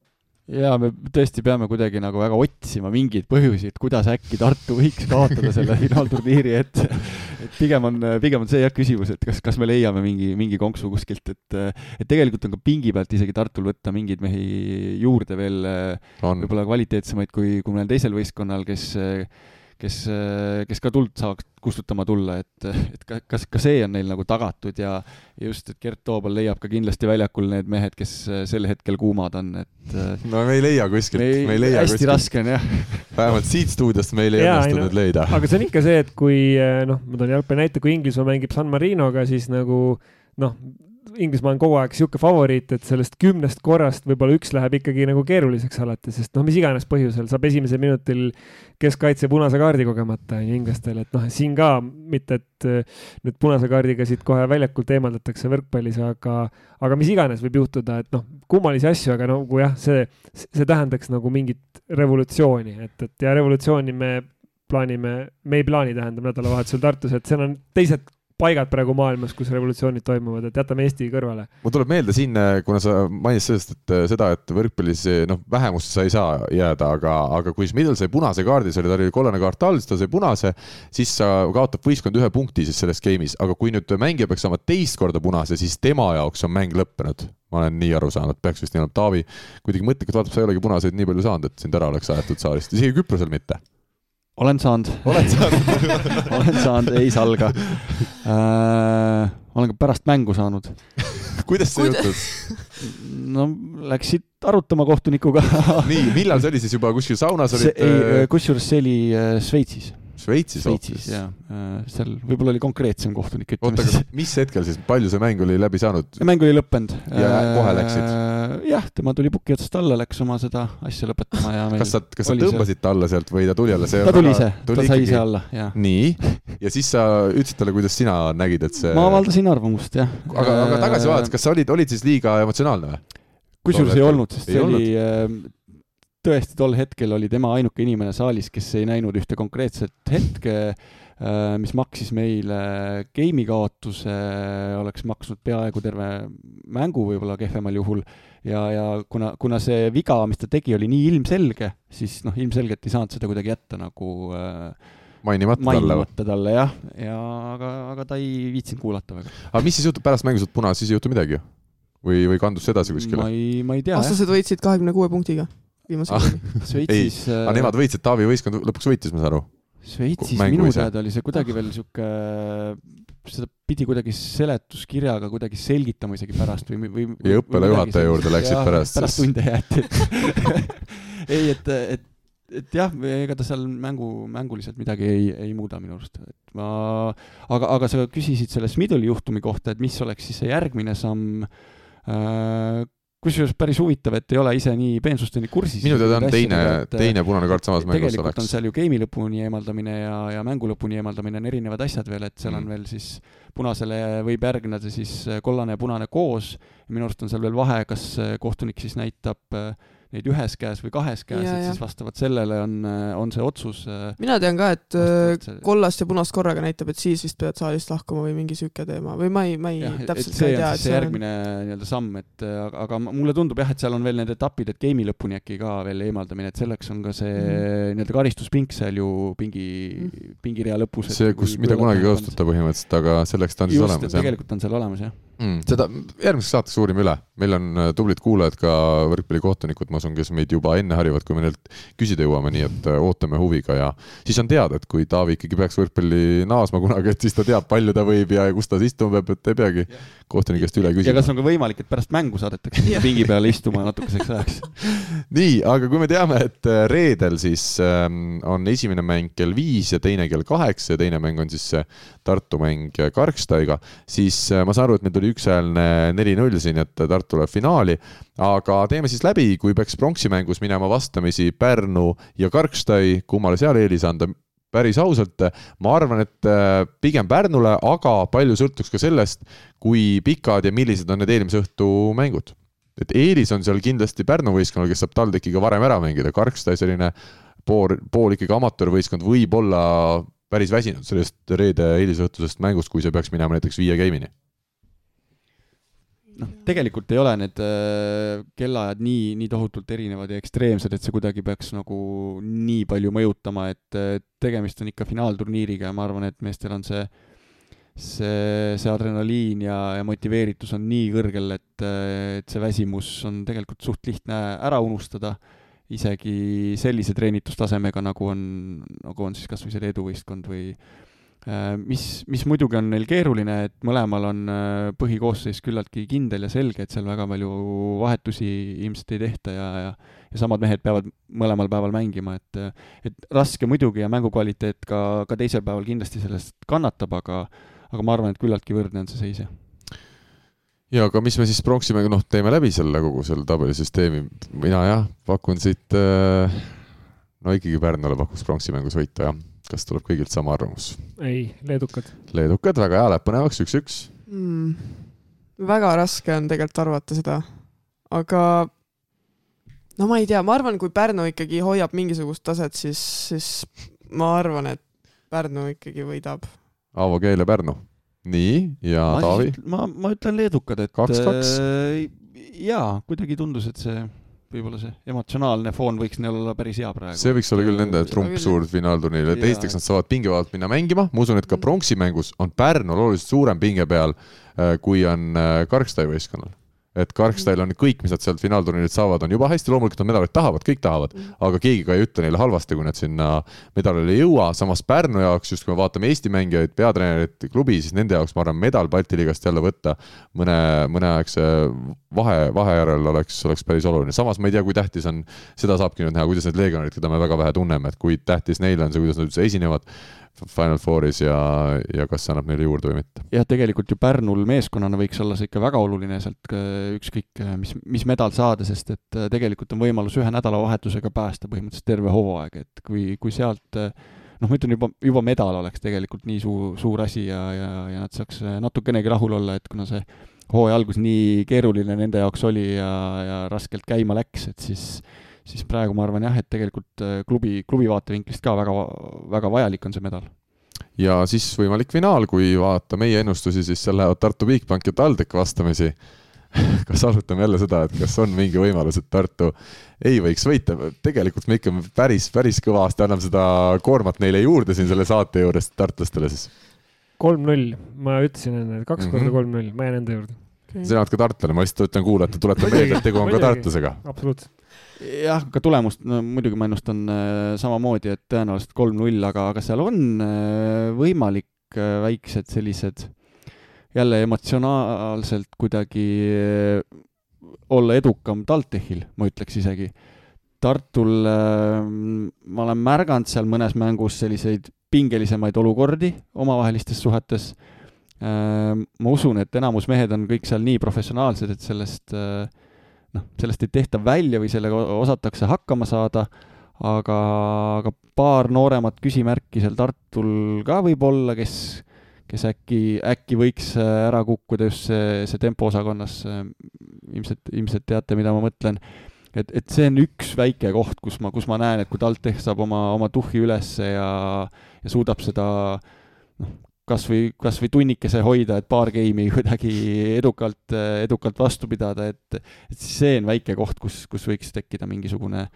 Speaker 4: jaa, me tõesti peame kuidagi nagu väga otsima mingeid põhjusi, et kuidas äkki Tartu võiks kaotada selle finaalturniiri, et et pigem on, pigem on see jah küsimus, et kas, kas me leiame mingi, mingi konksu kuskilt, et et tegelikult on ka pingi pealt isegi Tartul võtta mingeid mehi juurde veel, võib-olla kvaliteetsemaid kui, kui mõnel teisel võistkonnal, kes kes, kes ka tuld saaks kustutama tulla, et, et kas ka see on neil nagu tagatud ja just, et Gert Toobal leiab ka kindlasti väljakul need mehed, kes sel hetkel kuumad on, et
Speaker 1: no me ei leia kuskilt, me ei leia
Speaker 4: hästi kuskilt. raske on jah.
Speaker 1: vähemalt siit stuudiost meil ei õnnestunud no, leida.
Speaker 2: aga see on ikka see, et kui noh, ma toon jalgpalli näite, kui Inglismaa mängib San Marinoga, siis nagu noh, Inglismaa on kogu aeg niisugune favoriit, et sellest kümnest korrast võib-olla üks läheb ikkagi nagu keeruliseks alati, sest noh, mis iganes põhjusel saab esimesel minutil keskkaitse punase kaardi kogemata on ju inglastel, et noh, siin ka mitte, et äh, nüüd punase kaardiga siit kohe väljakult eemaldatakse võrkpallis, aga, aga mis iganes võib juhtuda, et noh, kummalisi asju, aga nagu jah, see, see tähendaks nagu mingit revolutsiooni, et, et ja revolutsiooni me plaanime, me ei plaani, tähendab nädalavahetusel Tartus, et seal on teised paigad praegu maailmas, kus revolutsioonid toimuvad, et jätame Eesti kõrvale.
Speaker 1: mul tuleb meelde siin, kuna sa mainisid sellest, et äh, seda, et võrkpallis noh, vähemusse sa ei saa jääda, aga, aga kui Schmidl sai punase kaardi, see oli, tal oli kollane kaart all, siis ta sai punase, siis sa kaotab võistkond ühe punkti siis selles game'is, aga kui nüüd mängija peaks saama teist korda punase, siis tema jaoks on mäng lõppenud. Ma olen nii aru saanud, peaks vist olema, Taavi kuidagi mõttekalt vaatab, sa ei olegi punaseid nii palju saanud, et sind ära oleks aetud saalist, isegi Küprosel mitte
Speaker 4: olen saanud.
Speaker 1: oled saanud
Speaker 4: olen saanud, ei salga äh,. olen ka pärast mängu saanud
Speaker 1: kuidas see juhtus?
Speaker 4: no läksid arutama kohtunikuga
Speaker 1: nii, millal see oli siis juba kuskil saunas olid?
Speaker 4: ei, äh, kusjuures see oli äh, Šveitsis hoopis? jaa, äh, seal võib-olla oli konkreetsem kohtunik,
Speaker 1: ütleme siis. mis hetkel siis, palju see mäng oli läbi saanud?
Speaker 4: mäng oli lõppenud.
Speaker 1: ja kohe läksid?
Speaker 4: Äh, jah, tema tuli puki otsast alla, läks oma seda asja lõpetama ja
Speaker 1: kas sa, kas sa tõmbasid ta alla sealt või ta tuli alla?
Speaker 4: ta tuli ise, ta sai ise alla, jaa.
Speaker 1: nii, ja siis sa ütlesid talle, kuidas sina nägid, et see
Speaker 4: ma avaldasin arvamust, jah.
Speaker 1: aga, aga tagasi vaadates, kas sa olid, olid siis liiga emotsionaalne või?
Speaker 4: kusjuures ei olnud, sest see oli olnud tõesti tol hetkel oli tema ainuke inimene saalis, kes ei näinud ühte konkreetset hetke, äh, mis maksis meile game'i kaotuse, oleks maksnud peaaegu terve mängu võib-olla kehvemal juhul, ja, ja kuna, kuna see viga, mis ta tegi, oli nii ilmselge, siis noh, ilmselgelt ei saanud seda kuidagi jätta nagu äh,
Speaker 1: mainimata,
Speaker 4: mainimata talle. talle jah, ja aga, aga ta ei viitsinud kuulata väga.
Speaker 1: aga mis siis juhtub pärast mängu, saad punase, siis ei juhtu midagi ju? või, või kandus see edasi kuskile?
Speaker 4: ma ei, ma ei tea.
Speaker 3: vastased võitsid kahekümne kuue punktiga viimase
Speaker 1: ah,
Speaker 4: Šveitsis.
Speaker 1: aga nemad võitsid, Taavi võistkond lõpuks võitis, ma saan aru.
Speaker 4: Šveitsis minu teada oli see kuidagi veel sihuke, seda pidi kuidagi seletuskirjaga kuidagi selgitama isegi pärast või, või.
Speaker 1: ja õppealajuhataja juurde läksid pärast.
Speaker 4: pärast tunde jäeti ei, et, et et jah, ega ta seal mängu, mänguliselt midagi ei, ei muuda minu arust, et ma, aga, aga sa küsisid selle Smiduli juhtumi kohta, et mis oleks siis see järgmine samm äh,. Kusjuures päris huvitav, et ei ole ise nii peensusteni kursis.
Speaker 1: minu teada on teine, teine punane kaart samas mängus
Speaker 4: tegelikult oleks. on seal ju game'i lõpuni eemaldamine ja, ja mängu lõpuni eemaldamine on erinevad asjad veel, et seal mm. on veel siis punasele võib järgneda siis kollane ja punane koos. minu arust on seal veel vahe, kas kohtunik siis näitab äh, neid ühes käes või kahes käes, et ja. siis vastavalt sellele on, on see otsus.
Speaker 3: Äh, mina tean ka, et äh, see... kollast ja punast korraga näitab, et siis vist pead saalist lahkuma või mingi sihuke teema või ma ei, ma ei ja, täpselt
Speaker 4: ei tea. see on see järgmine on... nii-öelda samm, et äh, aga, mulle tundub jah, et seal on veel need etapid, et game'i lõpuni äkki ka veel eemaldamine, et selleks on ka see mm. nii-öelda karistuspink seal ju pingi mm., pingirea lõpus.
Speaker 1: see, kus, mida kunagi ei kasutata põhimõtteliselt, aga selleks ta on
Speaker 4: Just,
Speaker 1: siis olemas.
Speaker 4: tegelikult on seal olemas jah
Speaker 1: mm,. seda järgmiseks saateks uurime üle, meil on tublid kuulajad ka võrkpallikohtunikud, ma usun, kes meid juba enne harjuvad, kui me neilt küsida jõuame, nii et äh, ootame huviga ja siis on teada, et kui Taavi ikkagi peaks võrkpalli naasma kunagi, et siis ta teab, palju ta võib ja kus ta istuma peab, et ei peagi kohtuniku käest üle küsima.
Speaker 4: ja kas on ka võimalik, et pärast mängu saadetakse pingi peale istuma natukeseks ajaks?
Speaker 1: Nii, aga kui me teame, et äh, reedel siis ähm, on esimene mäng kell viis ja teine kell kaheksa ja teine mäng on siis Tartu mäng Karkstaiga, siis äh, ma saan aru, et meil tuli ükshäälne neli-null siin, et Tartu läheb finaali, aga teeme siis läbi, kui peaks pronksi mängus minema vastamisi Pärnu ja Karkstai, kummale seal eelis anda, päris ausalt, ma arvan, et äh, pigem Pärnule, aga palju sõltuks ka sellest, kui pikad ja millised on need eelmise õhtu mängud. et eelis on seal kindlasti Pärnu võistkonnal, kes saab TalTechiga varem ära mängida, Karkstai selline pool, pool ikkagi amatöörvõistkond võib olla päris väsinud sellest reede eelisõhtusest mängust, kui see peaks minema näiteks viie game'ini
Speaker 4: noh, tegelikult ei ole need äh, kellaajad nii, nii tohutult erinevad ja ekstreemsed, et see kuidagi peaks nagu nii palju mõjutama, et äh, tegemist on ikka finaalturniiriga ja ma arvan, et meestel on see, see, see adrenaliin ja, ja motiveeritus on nii kõrgel, et, äh, et see väsimus on tegelikult suht lihtne ära unustada, isegi sellise treenitustasemega, nagu on, nagu on siis kas või see Leedu võistkond või mis, mis muidugi on neil keeruline, et mõlemal on äh, põhikoosseis küllaltki kindel ja selge, et seal väga palju vahetusi ilmselt ei tehta ja, ja ja samad mehed peavad mõlemal päeval mängima, et et raske muidugi ja mängukvaliteet ka, ka teisel päeval kindlasti sellest kannatab, aga aga ma arvan, et küllaltki võrdne on see seis, jah.
Speaker 1: Ja aga mis me siis pronksi mängu, noh, teeme läbi selle kogu selle tabelisüsteemi, mina jah, pakun siit äh, no ikkagi Pärnule pakuks pronksi mängus võita, jah kas tuleb kõigilt sama arvamus?
Speaker 2: ei, leedukad.
Speaker 1: leedukad, väga hea, läheb põnevaks, üks-üks mm,.
Speaker 3: väga raske on tegelikult arvata seda, aga no ma ei tea, ma arvan, kui Pärnu ikkagi hoiab mingisugust taset, siis, siis ma arvan, et Pärnu ikkagi võidab.
Speaker 1: Aavo Keel ja Pärnu. nii, ja
Speaker 4: ma
Speaker 1: Taavi?
Speaker 4: ma, ma ütlen leedukad, et
Speaker 1: kaks-kaks
Speaker 4: äh,. jaa, kuidagi tundus, et see võib-olla see emotsionaalne foon võiks neil olla päris hea praegu.
Speaker 1: see võiks olla küll nende trump suur finaalturniir, et esiteks nad saavad pingevalt minna mängima, ma usun, et ka pronksi mängus on Pärnul oluliselt suurem pinge peal, äh, kui on äh, Karkstai võistkonnal et Karkstyle on kõik, mis nad sealt finaalturniirilt saavad, on juba hästi, loomulikult nad medaleid tahavad, kõik tahavad, mm. aga keegi ka ei ütle neile halvasti, kui nad sinna medalile ei jõua, samas Pärnu jaoks, just kui me vaatame Eesti mängijaid, peatreenerit, klubi, siis nende jaoks ma arvan, medal Balti liigast jälle võtta mõne, mõneaegse vahe, vahe järel oleks, oleks päris oluline, samas ma ei tea, kui tähtis on, seda saabki nüüd näha, kuidas need legionärid, keda me väga vähe tunneme, et kui tähtis neile on see, kuidas nad üldse esinevad Final Fouris ja, ja kas see annab neile juurde või mitte.
Speaker 4: jah, tegelikult ju Pärnul meeskonnana võiks olla see ikka väga oluline sealt ükskõik mis, mis medal saada, sest et äh, tegelikult on võimalus ühe nädalavahetusega päästa põhimõtteliselt terve hooaeg, et kui, kui sealt äh, noh, ma ütlen juba, juba medal oleks tegelikult nii suur, suur asi ja, ja, ja nad saaks äh, natukenegi rahul olla, et kuna see hooaja algus nii keeruline nende jaoks oli ja, ja raskelt käima läks, et siis siis praegu ma arvan jah, et tegelikult äh, klubi, klubi vaatevinklist ka väga, väga vajalik on see medal.
Speaker 1: ja siis võimalik finaal, kui vaadata meie ennustusi, siis seal lähevad Tartu Bigbank ja TalTech vastamisi kas arutame jälle seda, et kas on mingi võimalus, et Tartu ei võiks võita, tegelikult me ikka päris, päris kõvasti anname seda koormat neile juurde siin selle saate juures, tartlastele siis.
Speaker 2: kolm-null, ma ütlesin enne, kaks mm -hmm. korda kolm-null, ma jään enda juurde
Speaker 1: okay.. sina oled ka tartlane, ma lihtsalt ütlen kuulajatele, tuletan meelde, et tegu on ka tartlasega.
Speaker 2: absoluutselt.
Speaker 4: Jah, ka tulemust, no muidugi ma ennustan äh, samamoodi, et tõenäoliselt kolm-null, aga, aga seal on äh, võimalik äh, väiksed sellised jälle emotsionaalselt kuidagi äh, olla edukam TalTechil, ma ütleks isegi. Tartul äh, ma olen märganud seal mõnes mängus selliseid pingelisemaid olukordi omavahelistes suhetes ma usun, et enamus mehed on kõik seal nii professionaalsed, et sellest eh, noh, sellest ei tehta välja või sellega osatakse hakkama saada, aga, aga paar nooremat küsimärki seal Tartul ka võib olla, kes, kes äkki, äkki võiks eh, ära kukkuda just see, see tempoosakonnas, ilmselt, ilmselt teate, mida ma mõtlen. Et, et see on üks väike koht, kus ma, kus ma näen, et kui TalTech saab oma, oma tuhhi üles ja, ja suudab seda noh, kas või, kas või tunnikese hoida, et paar geimi kuidagi edukalt, edukalt vastu pidada, et, et see on väike koht, kus, kus võiks tekkida mingisugune,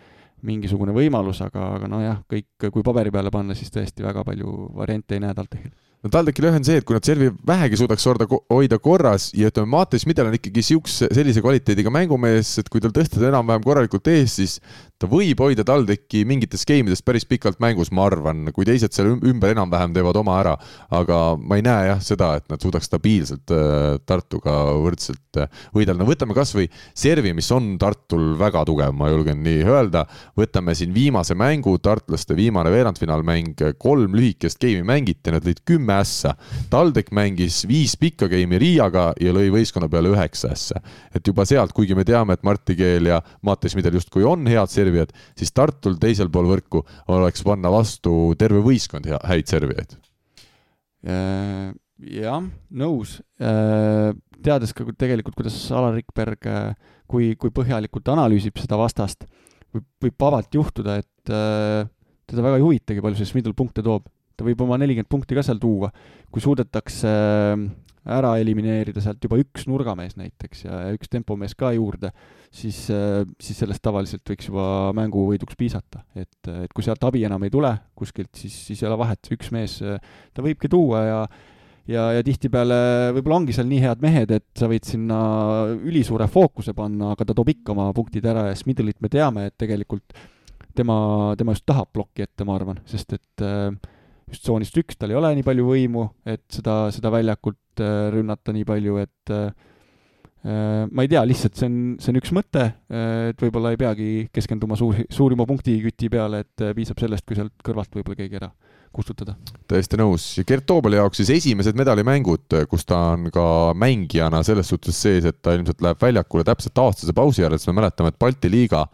Speaker 4: mingisugune võimalus, aga, aga nojah, kõik, kui paberi peale panna, siis tõesti väga palju variante ei näe TalTechil
Speaker 1: no TalTechi lõhe on see, et kui nad servi vähegi suudaks orda, hoida korras ja ütleme, Mates Midel on ikkagi siukse, sellise kvaliteediga mängumees, et kui tal tõstada enam-vähem korralikult ees, siis ta võib hoida TalTechi mingites skeemidest päris pikalt mängus, ma arvan, kui teised seal ümber enam-vähem teevad oma ära. aga ma ei näe jah seda, et nad suudaks stabiilselt äh, Tartuga võrdselt äh, võidelda. no võtame kasvõi servi, mis on Tartul väga tugev, ma julgen nii öelda. võtame siin viimase mängu, tartlaste viimane veerandfinaalmäng, kolm lühikest geimi mängiti, nad lõid kümme ässa. TalTech mängis viis pikka game'i Riiaga ja lõi võistkonna peale üheksa ässa. et juba sealt, kuigi me teame, et Martti Keel ja Mattias Midel justkui on head servijad, siis Tartul teisel pool võrku oleks panna vastu terve võistkond hea, häid servijaid.
Speaker 4: Äh, jah, nõus. Äh, teades ka tegelikult, kuidas Alar Rikberg, äh, kui, kui põhjalikult analüüsib seda vastast, võib, võib vabalt juhtuda, et teda väga ei huvitagi, palju see Smidl punkte toob ta võib oma nelikümmend punkti ka seal tuua, kui suudetakse ära elimineerida sealt juba üks nurgamees näiteks ja üks tempomees ka juurde, siis, äh, siis sellest tavaliselt võiks juba mängu võiduks piisata. et, et kui sealt abi enam ei tule kuskilt, siis, siis ei ole vahet, üks mees äh, ta võibki tuua ja ja, ja tihtipeale võib-olla ongi seal nii head mehed, et sa võid sinna ülisuure fookuse panna, aga ta toob ikka oma punktid ära ja Smidlit me teame, et tegelikult tema, tema just tahab plokki ette, ma arvan, sest et äh, just tsoonist üks, tal ei ole nii palju võimu, et seda, seda väljakult äh, rünnata nii palju, et äh, äh, ma ei tea, lihtsalt see on, see on üks mõte, et võib-olla ei peagi keskenduma suur, suurima punktiküti peale, et piisab sellest, kui sealt kõrvalt võib-olla keegi ära kustutada.
Speaker 1: täiesti nõus Gert Toobali jaoks siis esimesed medalimängud, kus ta on ka mängijana selles suhtes sees, et ta ilmselt läheb väljakule täpselt aastase pausi järel, sest me mäletame, et Balti liiga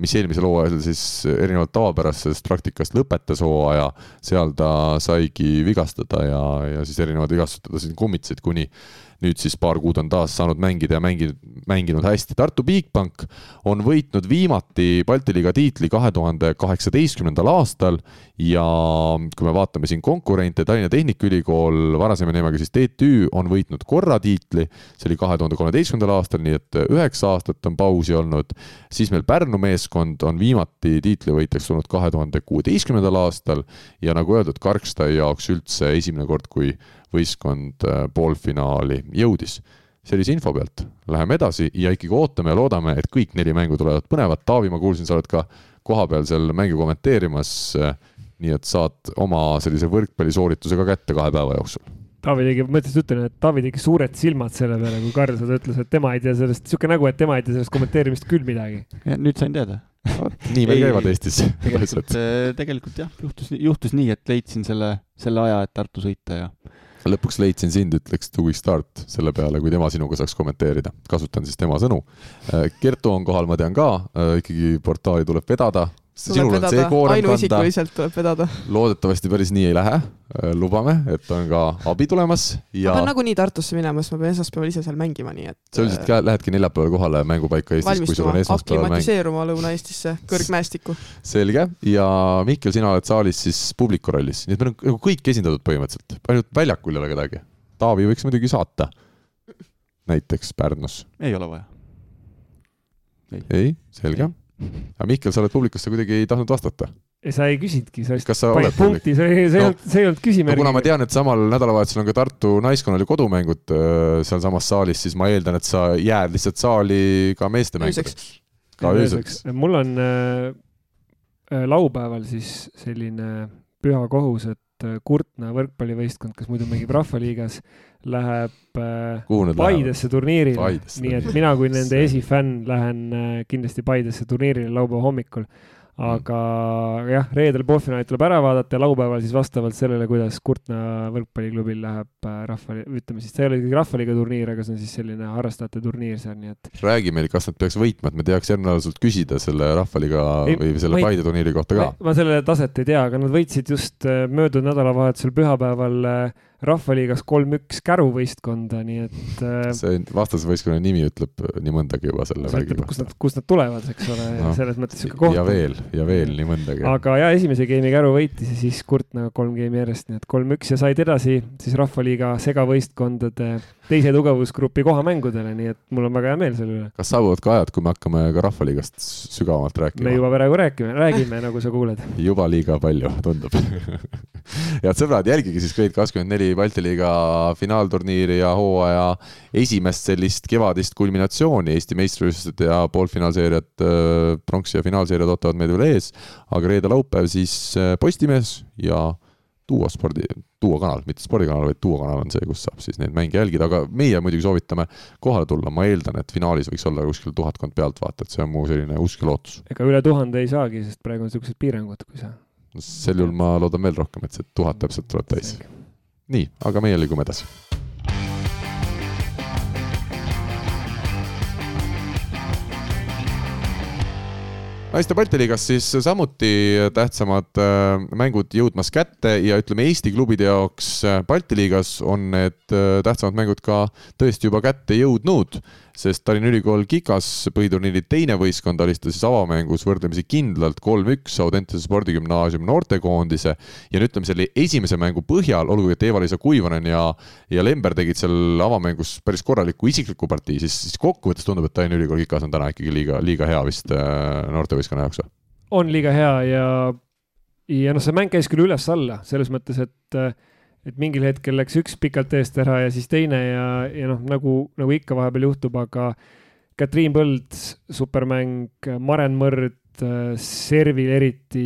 Speaker 1: mis eelmisel hooajal siis erinevalt tavapärasest praktikast lõpetas hooaja, seal ta saigi vigastada ja, ja siis erinevad vigastused teda siin kummitsesid kuni nüüd siis paar kuud on taas saanud mängida ja mänginud, mänginud hästi. Tartu Bigbank on võitnud viimati Balti liiga tiitli kahe tuhande kaheksateistkümnendal aastal ja kui me vaatame siin konkurente, Tallinna Tehnikaülikool, varasema nimega siis TTÜ, on võitnud korra tiitli, see oli kahe tuhande kolmeteistkümnendal aastal, nii et üheksa aastat on pausi olnud. siis meil Pärnu meeskond on viimati tiitlivõitjaks tulnud kahe tuhande kuueteistkümnendal aastal ja nagu öeldud, Karkstai jaoks üldse esimene kord, kui võistkond äh, poolfinaali jõudis. sellise info pealt läheme edasi ja ikkagi ootame ja loodame, et kõik neli mängu tulevad põnevad. Taavi, ma kuulsin, sa oled ka kohapeal seal mängu kommenteerimas. Äh, nii et saad oma sellise võrkpallisoorituse ka kätte kahe päeva jooksul
Speaker 2: Taavi tegi, ma mõtlesin, ütlen, et Taavi tegi suured silmad selle peale, kui Karl seda ütles, et tema ei tea sellest, sihuke nägu, et tema ei tea sellest kommenteerimist küll midagi.
Speaker 4: nüüd sain teada
Speaker 1: nii meil käivad Eestis.
Speaker 4: tegelikult, tegelikult jah, juhtus, juhtus nii, et leidsin selle, selle aja, et Tartu sõita ja
Speaker 1: lõpuks leidsin sind, ütleks tubli start selle peale, kui tema sinuga saaks kommenteerida. kasutan siis tema sõnu. Kertu on kohal, ma tean ka, ikkagi portaali tuleb vedada,
Speaker 3: sinul on see koorem kanda. tuleb vedada.
Speaker 1: loodetavasti päris nii ei lähe, lubame, et on ka abi tulemas ja.
Speaker 3: ma pean nagunii Tartusse minema, sest ma pean esmaspäeval ise seal mängima, nii et.
Speaker 1: sa üldiselt ka lähedki neljapäeval kohale mängupaika Eestis, kui sul on esmaspäeval mäng.
Speaker 3: aklimatiseeruma Lõuna-Eestisse, kõrgmäestikku.
Speaker 1: selge ja Mihkel, sina oled saalis siis publiku rollis, nii et meil on nagu kõik esindatud põhimõtteliselt, ainult väljakul ei ole kedagi. Taavi võiks muidugi saata. näiteks Pärnus.
Speaker 4: ei ole vaja.
Speaker 1: ei, ei, selge aga Mihkel, sa oled publikusse kuidagi ei tahtnud vastata?
Speaker 2: sa ei küsinudki, sa
Speaker 1: kas sa oled
Speaker 2: punkti, see ei, see ei no, olnud, see ei olnud küsimärgi
Speaker 1: no,. kuna ma tean, et samal nädalavahetusel on ka Tartu naiskonnal ju kodumängud äh, sealsamas saalis, siis ma eeldan, et sa jääd lihtsalt saali ka meeste mängudeks.
Speaker 2: ka ööseks. mul on äh, äh, laupäeval siis selline püha kohus, et äh, Kurtna võrkpallivõistkond, kes muidu mängib Rahvaliigas, läheb äh, Paidesse turniirile, nii et mina kui nende esifänn lähen äh, kindlasti Paidesse turniirile laupäeva hommikul aga jah, reedel poolfinaalid tuleb ära vaadata ja laupäeval siis vastavalt sellele, kuidas Kurtna võrkpalliklubil läheb äh, rahva, ütleme siis, see ei ole ikkagi Rahvaliiga turniir, aga see on siis selline harrastajate turniir seal, nii et.
Speaker 1: räägi meile, kas nad peaks võitma, et me teaks järgmine nädal sult küsida selle Rahvaliiga ei, või selle Paide turniiri kohta ka.
Speaker 2: ma selle taset ei tea, aga nad võitsid just äh, möödunud nädalavahetusel pühapäeval äh, rahvaliigas kolm-üks Käru võistkonda, nii et äh,.
Speaker 1: see vastasvõistkonna nimi ütleb nii mõndagi juba selle
Speaker 2: värgi kohta. kust nad, kust nad tulevad, eks ole no., selles mõttes sihuke koht.
Speaker 1: ja veel, ja veel nii mõndagi.
Speaker 2: aga ja esimese game'i Käru võitis ja siis Kurtna kolm game'i järjest, nii et kolm-üks ja said edasi siis rahvaliiga segavõistkondade teise tugevusgrupi kohamängudele, nii et mul on väga hea meel selle üle.
Speaker 1: kas saabuvad ka ajad, kui me hakkame ka rahvaliigast sügavamalt rääkima?
Speaker 2: me juba praegu räägime, räägime, nagu sa kuuled.
Speaker 1: juba liiga palju, tundub head sõbrad, jälgige siis Grade kakskümmend neli Balti liiga finaalturniiri ja hooaja esimest sellist kevadist kulminatsiooni. Eesti meistrivõistlused ja poolfinaalseeriad, äh, pronksi ja finaalseeriad ootavad meid veel ees, aga reede-laupäev siis äh, Postimees ja Duo spordi, Duo kanal, mitte spordikanal, vaid Duo kanal on see, kus saab siis neid mänge jälgida, aga meie muidugi soovitame kohale tulla, ma eeldan, et finaalis võiks olla kuskil tuhatkond pealtvaatajat, see on mu selline usk ja lootus.
Speaker 2: ega üle tuhande ei saagi, sest praegu on niisugused piirangud, kui sa
Speaker 1: sel juhul ma loodan veel rohkem, et see tuhat täpselt tuleb täis. nii, aga meie liigume edasi naiste Balti liigas siis samuti tähtsamad äh, mängud jõudmas kätte ja ütleme, Eesti klubide jaoks äh, Balti liigas on need äh, tähtsamad mängud ka tõesti juba kätte jõudnud sest Tallinna Ülikool Kikas põhiturniiri teine võistkond alistas siis avamängus võrdlemisi kindlalt kolm-üks Audentese spordigümnaasiumi noortekoondise ja no ütleme, selle esimese mängu põhjal, olgugi et Eva-Liisa Kuivanen ja, ja Lember tegid seal avamängus päris korraliku isikliku partii, siis, siis kokkuvõttes tundub, et Tallinna Ülikool Kikas on täna ikkagi liiga, liiga hea vist äh, noortevõistkonna jaoks või?
Speaker 2: on liiga hea ja, ja noh, see mäng käis küll üles-alla selles mõttes, et äh, et mingil hetkel läks üks pikalt eest ära ja siis teine ja, ja noh, nagu, nagu ikka vahepeal juhtub, aga Katriin Põld, supermäng, Maren Mõrd, servil eriti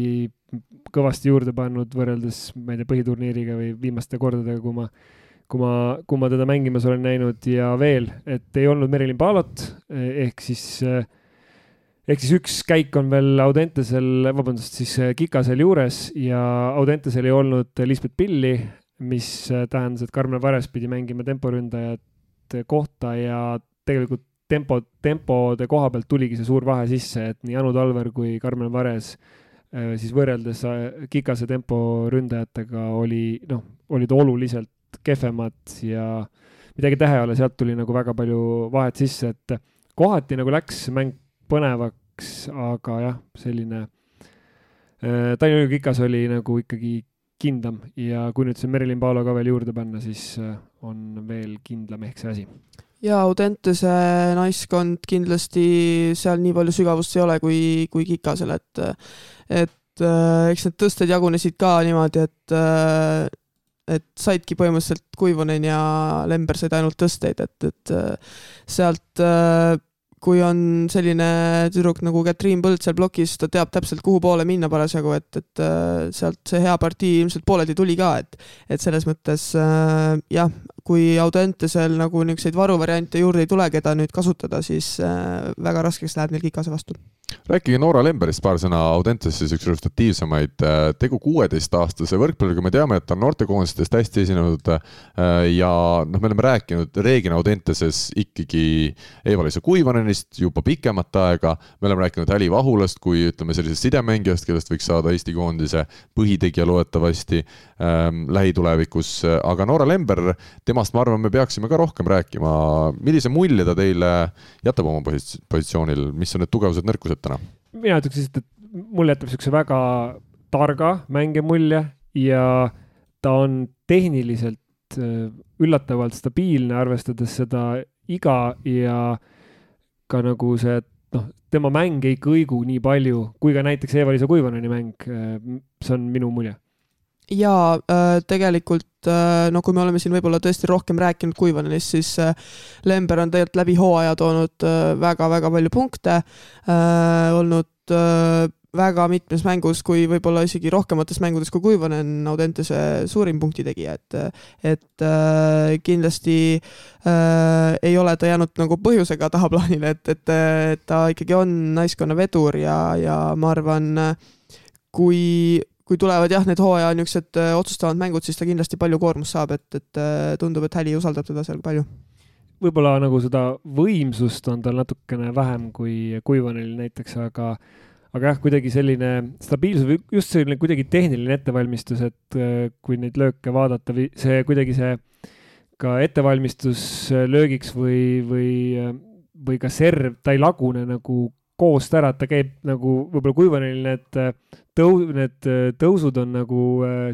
Speaker 2: kõvasti juurde pannud võrreldes, ma ei tea, põhiturniiriga või viimaste kordadega, kui ma, kui ma, kui ma teda mängimas olen näinud. Ja veel, et ei olnud Merilin Palot ehk siis ehk siis üks käik on veel Audentesel, vabandust, siis Kikasel juures ja Audentesel ei olnud Lisbeth Pilli mis äh, tähendas, et Karmen Vares pidi mängima temporündajate kohta ja tegelikult tempo, tempode koha pealt tuligi see suur vahe sisse, et nii Anu Talver kui Karmen Vares äh, siis võrreldes äh, Kikase temporündajatega oli, noh, olid oluliselt kehvemad ja midagi teha ei ole, sealt tuli nagu väga palju vahet sisse, et kohati nagu läks mäng põnevaks, aga jah, selline äh, Tallinna Kikas oli nagu ikkagi kindlam ja kui nüüd see Merilin Paalo ka veel juurde panna, siis äh, on veel kindlam ehk see asi.
Speaker 3: ja Audentese naiskond kindlasti seal nii palju sügavust ei ole kui, kui Kikasel, et et äh, eks need tõsted jagunesid ka niimoodi, et äh, et saidki põhimõtteliselt Kuivonen ja Lember said ainult tõsteid, et, et sealt kui on selline tüdruk nagu Katriin Põld seal plokis, ta teab täpselt, kuhu poole minna parasjagu, et, et äh, sealt see hea partii ilmselt pooleldi tuli ka, et et selles mõttes äh, jah, kui Audentesel nagu niisuguseid varuvariante juurde ei tule, keda nüüd kasutada, siis äh, väga raskeks läheb neil Kikase vastu.
Speaker 1: Rääkige Noora Lemberist paar sõna, Audentes siis üks resultatiivsemaid, äh, tegu kuueteistaastase võrkpalluriga, me teame, et ta on noortekoondistest hästi esinenud äh, ja noh, me oleme rääkinud reeglina Audenteses ikkagi Eva-Liisa Kuivanenist juba pikemat aega, me oleme rääkinud Häli Vahulast kui ütleme, sellisest sidemängijast, kellest võiks saada Eesti koondise põhitegija loodetavasti ähm, lähitulevikus, aga Noora Lember, temast ma arvan, me peaksime ka rohkem rääkima, millise mulje ta teile jätab oma positsioonil, mis on need tugevused, nõrkused? mõtted täna?
Speaker 2: mina ütleks lihtsalt, et mulle jätab niisuguse väga targa mängija mulje ja ta on tehniliselt äh, üllatavalt stabiilne, arvestades seda iga ja ka nagu see noh, tema mäng ei kõigu nii palju kui ka näiteks Eva-Liisa Kuivaneni mäng. see on minu mulje
Speaker 3: jaa äh,, tegelikult äh, no kui me oleme siin võib-olla tõesti rohkem rääkinud Kuivanenist, siis äh, Lember on tegelikult läbi hooaja toonud väga-väga palju punkte, olnud väga mitmes mängus, kui võib-olla isegi rohkemates mängudes kui Kuivanen Audentese suurim punktitegija, et et kindlasti äh, ei ole ta jäänud nagu põhjusega tahaplaanile, et, et, et ta ikkagi on naiskonna vedur ja, ja ma arvan, kui kui tulevad jah, need hooaja niisugused äh, otsustavad mängud, siis ta kindlasti palju koormust saab, et, et äh, tundub, et Häli usaldab teda seal palju.
Speaker 2: võib-olla nagu seda võimsust on tal natukene vähem kui Kuivanil näiteks, aga aga jah, kuidagi selline stabiilsus, just selline kuidagi tehniline ettevalmistus, et äh, kui neid lööke vaadata või see kuidagi see ka ettevalmistus löögiks või, või, või ka serv, ta ei lagune nagu koost ära, et ta käib nagu võib-olla Kuivanil need äh, tõu-, need äh, tõusud on nagu äh,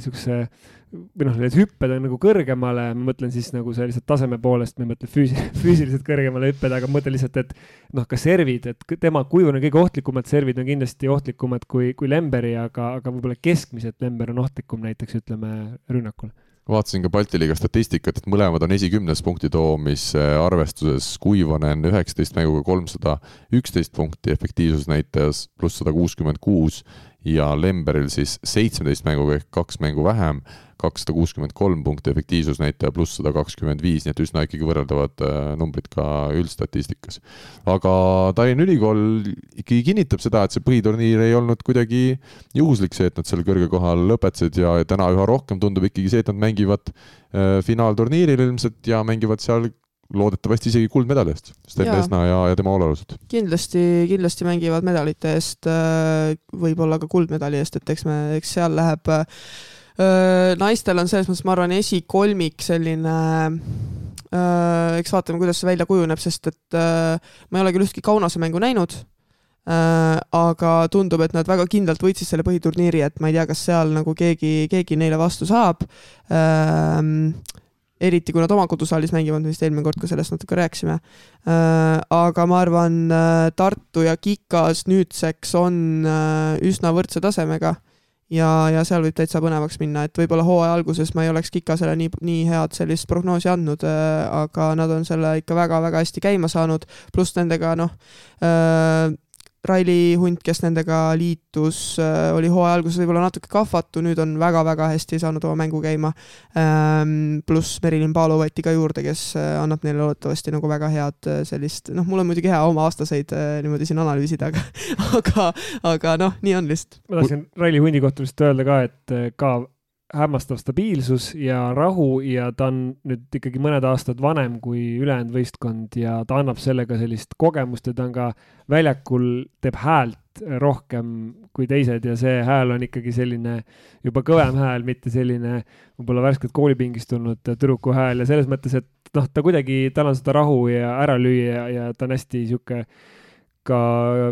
Speaker 2: või noh, need hüpped on nagu kõrgemale, ma mõtlen siis nagu lihtsalt taseme poolest, ma ei mõtle füüsi-, füüsiliselt kõrgemale hüpped, aga mõtlen lihtsalt, et noh, ka servid, et tema Kuivani kõige ohtlikumad servid on kindlasti ohtlikumad kui, kui Lemberi, aga, aga võib-olla keskmiselt Lember on ohtlikum näiteks ütleme rünnakul
Speaker 1: vaatasin ka Balti liiga statistikat, et mõlemad on esikümnes punkti toomise arvestuses, Kuivanen üheksateist mänguga kolmsada üksteist punkti efektiivsusnäitajas pluss sada kuuskümmend kuus ja Lemberil siis seitsmeteist mänguga ehk kaks mängu vähem kakssada kuuskümmend kolm punkti efektiivsusnäitaja pluss sada kakskümmend viis, nii et üsna ikkagi võrreldavad äh, numbrid ka üldstatistikas. aga Tallinna Ülikool ikkagi kinnitab seda, et see põhiturniir ei olnud kuidagi juhuslik, see, et nad seal kõrgel kohal lõpetasid ja täna üha rohkem tundub ikkagi see, et nad mängivad äh, finaalturniiril ilmselt ja mängivad seal loodetavasti isegi kuldmedali eest, Sten Esna ja, ja tema hoolealused.
Speaker 3: kindlasti, kindlasti mängivad medalite eest, äh, võib-olla ka kuldmedali eest, et eks me, eks seal läheb naistel on selles mõttes, ma arvan, esikolmik selline äh, eks vaatame, kuidas see välja kujuneb, sest et äh, ma ei ole küll ühtki Kaunase mängu näinud äh,, aga tundub, et nad väga kindlalt võitsid selle põhiturniiri, et ma ei tea, kas seal nagu keegi, keegi neile vastu saab äh,. Eriti kui nad oma kodusaalis mängivad, vist eelmine kord ka sellest natuke rääkisime äh,. aga ma arvan, Tartu ja Kikas nüüdseks on üsna võrdse tasemega ja, ja seal võib täitsa põnevaks minna, et võib-olla hooaja alguses ma ei oleks Kikasele nii, nii head sellist prognoosi andnud, äh, aga nad on selle ikka väga-väga hästi käima saanud, pluss nendega noh äh,, Raili Hunt, kes nendega liitus, äh, oli hooaja alguses võib-olla natuke kahvatu, nüüd on väga-väga hästi saanud oma mängu käima. Ähm, pluss Merilin Paalo võeti ka juurde, kes äh, annab neile loodetavasti nagu väga head äh, sellist, noh, mul on muidugi hea oma aastaseid niimoodi siin analüüsida, aga, aga, aga noh, nii on lihtsalt.
Speaker 2: ma tahtsin Raili Hundi kohta vist öelda ka, et ka hämmastav stabiilsus ja rahu ja ta on nüüd ikkagi mõned aastad vanem kui ülejäänud võistkond ja ta annab sellega sellist kogemust ja ta on ka väljakul, teeb häält rohkem kui teised ja see hääl on ikkagi selline juba kõvem hääl, mitte selline võib-olla värskelt koolipingist tulnud tüdruku hääl ja selles mõttes, et noh, ta kuidagi, tal on seda rahu ja ära lüüa ja, ja ta on hästi sihuke ka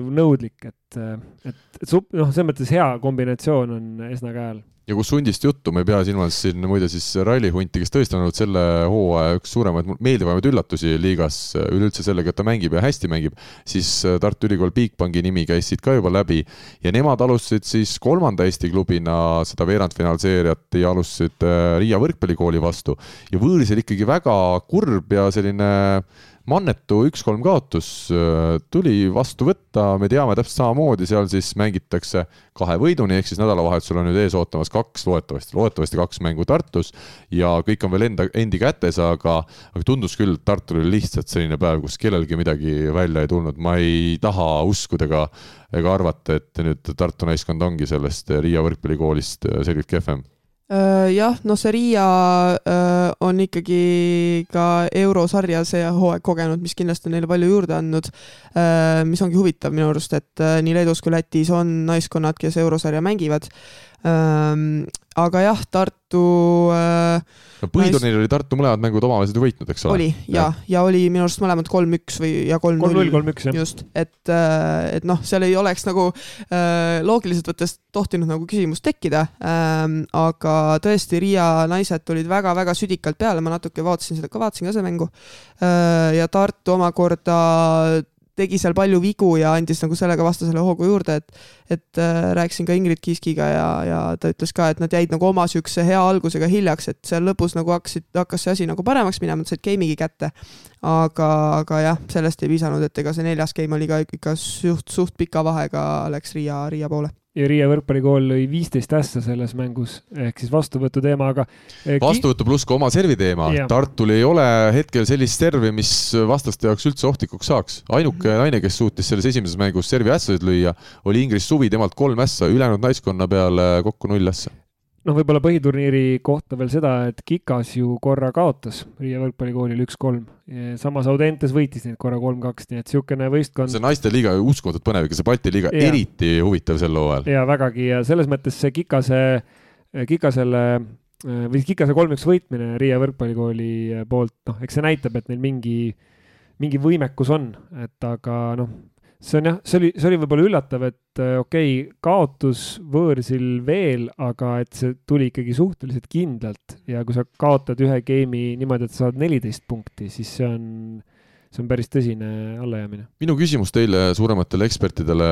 Speaker 2: nõudlik, et, et, et noh, selles mõttes hea kombinatsioon on Esna käel
Speaker 1: ja kus hundist juttu, me ei pea silmas siin muide siis rallihunti, kes tõesti on olnud selle hooaja üks suuremaid, meeldivamaid üllatusi liigas üleüldse sellega, et ta mängib ja hästi mängib, siis Tartu Ülikool Bigbanki nimi käis siit ka juba läbi. Ja nemad alustasid siis kolmanda Eesti klubina seda veerandfinaalseeriat ja alustasid äh, Riia võrkpallikooli vastu. Ja võõrsil ikkagi väga kurb ja selline mannetu üks-kolm kaotus äh, tuli vastu võtta, me teame täpselt samamoodi, seal siis mängitakse kahe võiduni, ehk siis nädalavahetusel on nüüd ees ootamas kaks, loodetavasti, loodetavasti kaks mängu Tartus ja kõik on veel enda, endi kätes, aga, aga tundus küll, et Tartul oli lihtsalt selline päev, kus kellelgi midagi välja ei tulnud, ma ei taha uskuda ega, ega arvata, et nüüd Tartu naiskond ongi sellest Riia võrkpallikoolist selgelt kehvem
Speaker 3: jah, noh, see Riia äh, on ikkagi ka eurosarja see hooaeg kogenud, mis kindlasti on neile palju juurde andnud. Äh, mis ongi huvitav minu arust, et nii Leedus kui Lätis on naiskonnad, kes eurosarja mängivad aga jah, Tartu äh,
Speaker 1: no põhiturniiril oli Tartu mõlemad mängud omavaheliselt ju võitnud, eks ole?
Speaker 3: oli ja, ja, ja oli minu arust mõlemad kolm-üks või, ja kolm-null.
Speaker 2: kolm-üks, jah.
Speaker 3: just, et äh,, et noh, seal ei oleks nagu äh, loogiliselt võttes tohtinud nagu küsimust tekkida ähm,, aga tõesti, Riia naised tulid väga-väga südikalt peale, ma natuke vaatasin seda ka, vaatasin ka seda mängu äh,. ja Tartu omakorda tegi seal palju vigu ja andis nagu sellega vastasele hoogu juurde, et et äh, rääkisin ka Ingrid Kiskiga ja, ja ta ütles ka, et nad jäid nagu oma niisuguse hea algusega hiljaks, et seal lõpus nagu hakkasid, hakkas see asi nagu paremaks minema, nad said game'igi kätte. aga, aga jah, sellest ei piisanud, et ega see neljas game oli ka ikka suht, suht pika vahega läks Riia, Riia poole
Speaker 2: ja Riia võrkpallikool lõi viisteist ässa selles mängus ehk siis vastuvõtu teema, aga.
Speaker 1: Eh, vastuvõtu pluss ka oma servi teema. Tartul ei ole hetkel sellist servi, mis vastaste jaoks üldse ohtlikuks saaks. ainuke naine, kes suutis selles esimeses mängus servi ässasid lüüa, oli Ingrid Suvi, temalt kolm ässa, ülejäänud naiskonna peale kokku null ässa
Speaker 2: noh, võib-olla põhiturniiri kohta veel seda, et Kikas ju korra kaotas Riia võrkpallikoolile üks-kolm. samas Audentes võitis neid korra kolm-kaks, nii et niisugune võistkond.
Speaker 1: see naiste liiga uskumatult põnev, ikka see Balti liiga ja. eriti huvitav sel hooajal.
Speaker 2: ja vägagi ja selles mõttes see Kikase, Kikasele või Kikase kolm-üks võitmine Riia võrkpallikooli poolt, noh, eks see näitab, et neil mingi, mingi võimekus on, et aga noh see on jah, see oli, see oli võib-olla üllatav, et äh, okei okay,, kaotus võõrsil veel, aga et see tuli ikkagi suhteliselt kindlalt ja kui sa kaotad ühe game'i niimoodi, et sa saad neliteist punkti, siis see on see on päris tõsine allajäämine.
Speaker 1: minu küsimus teile, suurematele ekspertidele,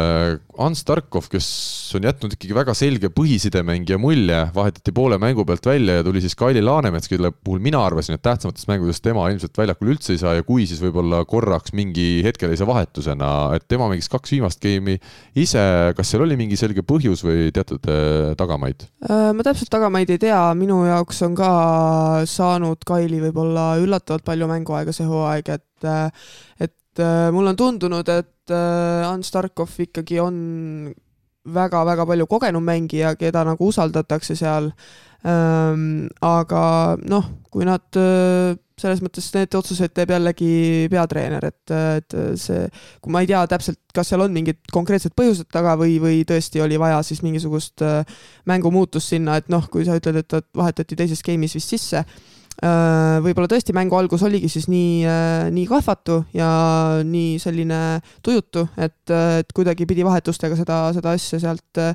Speaker 1: Ants Tarkov, kes on jätnud ikkagi väga selge põhisidemängija mulje, vahetati poole mängu pealt välja ja tuli siis Kaili Laanemets, kelle puhul mina arvasin, et tähtsamates mängudes tema ilmselt väljakul üldse ei saa ja kui, siis võib-olla korraks mingi hetkelise vahetusena, et tema mängis kaks viimast geimi ise, kas seal oli mingi selge põhjus või teatud äh, tagamaid?
Speaker 3: Äh, ma täpselt tagamaid ei tea, minu jaoks on ka saanud Kaili võib-olla üllatavalt palju mänguaega see hooaeg, et et, et äh, mulle on tundunud, et Ants äh, Tarkov ikkagi on väga-väga palju kogenum mängija, keda nagu usaldatakse seal. Ähm, aga noh, kui nad äh, selles mõttes need otsused teeb jällegi peatreener, et, et see, kui ma ei tea täpselt, kas seal on mingid konkreetsed põhjused taga või, või tõesti oli vaja siis mingisugust mängumuutust sinna, et noh, kui sa ütled, et ta vahetati teises game'is vist sisse Äh, võib-olla tõesti mängu algus oligi siis nii, äh, nii kahvatu ja nii selline tujutu, et, et kuidagi pidi vahetustega seda, seda asja sealt äh,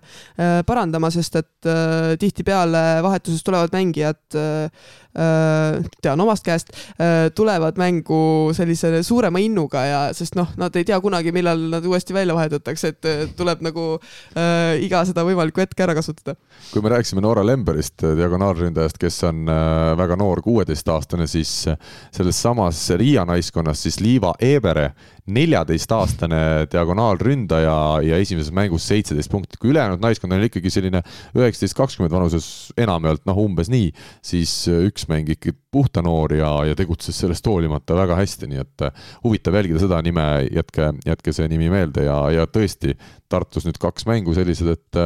Speaker 3: parandama, sest et tihtipeale vahetusest tulevad mängijad Äh, tean omast käest, äh, tulevad mängu sellise suurema innuga ja, sest noh, nad ei tea kunagi, millal nad uuesti välja vahetatakse, et tuleb nagu äh, iga seda võimalikku hetke ära kasutada.
Speaker 1: kui me rääkisime Noora Lemberist, diagonaalründajast, kes on äh, väga noor, kuueteistaastane, siis selles samas Riia naiskonnas siis Liiva Ebere neljateistaastane diagonaalründaja ja esimeses mängus seitseteist punkti. kui ülejäänud naiskond on ikkagi selline üheksateist, kakskümmend vanuses enamjaolt, noh, umbes nii, siis üks mäng ikkagi puhta noor ja, ja tegutses sellest hoolimata väga hästi, nii et huvitav jälgida seda nime, jätke, jätke see nimi meelde ja, ja tõesti Tartus nüüd kaks mängu sellised, et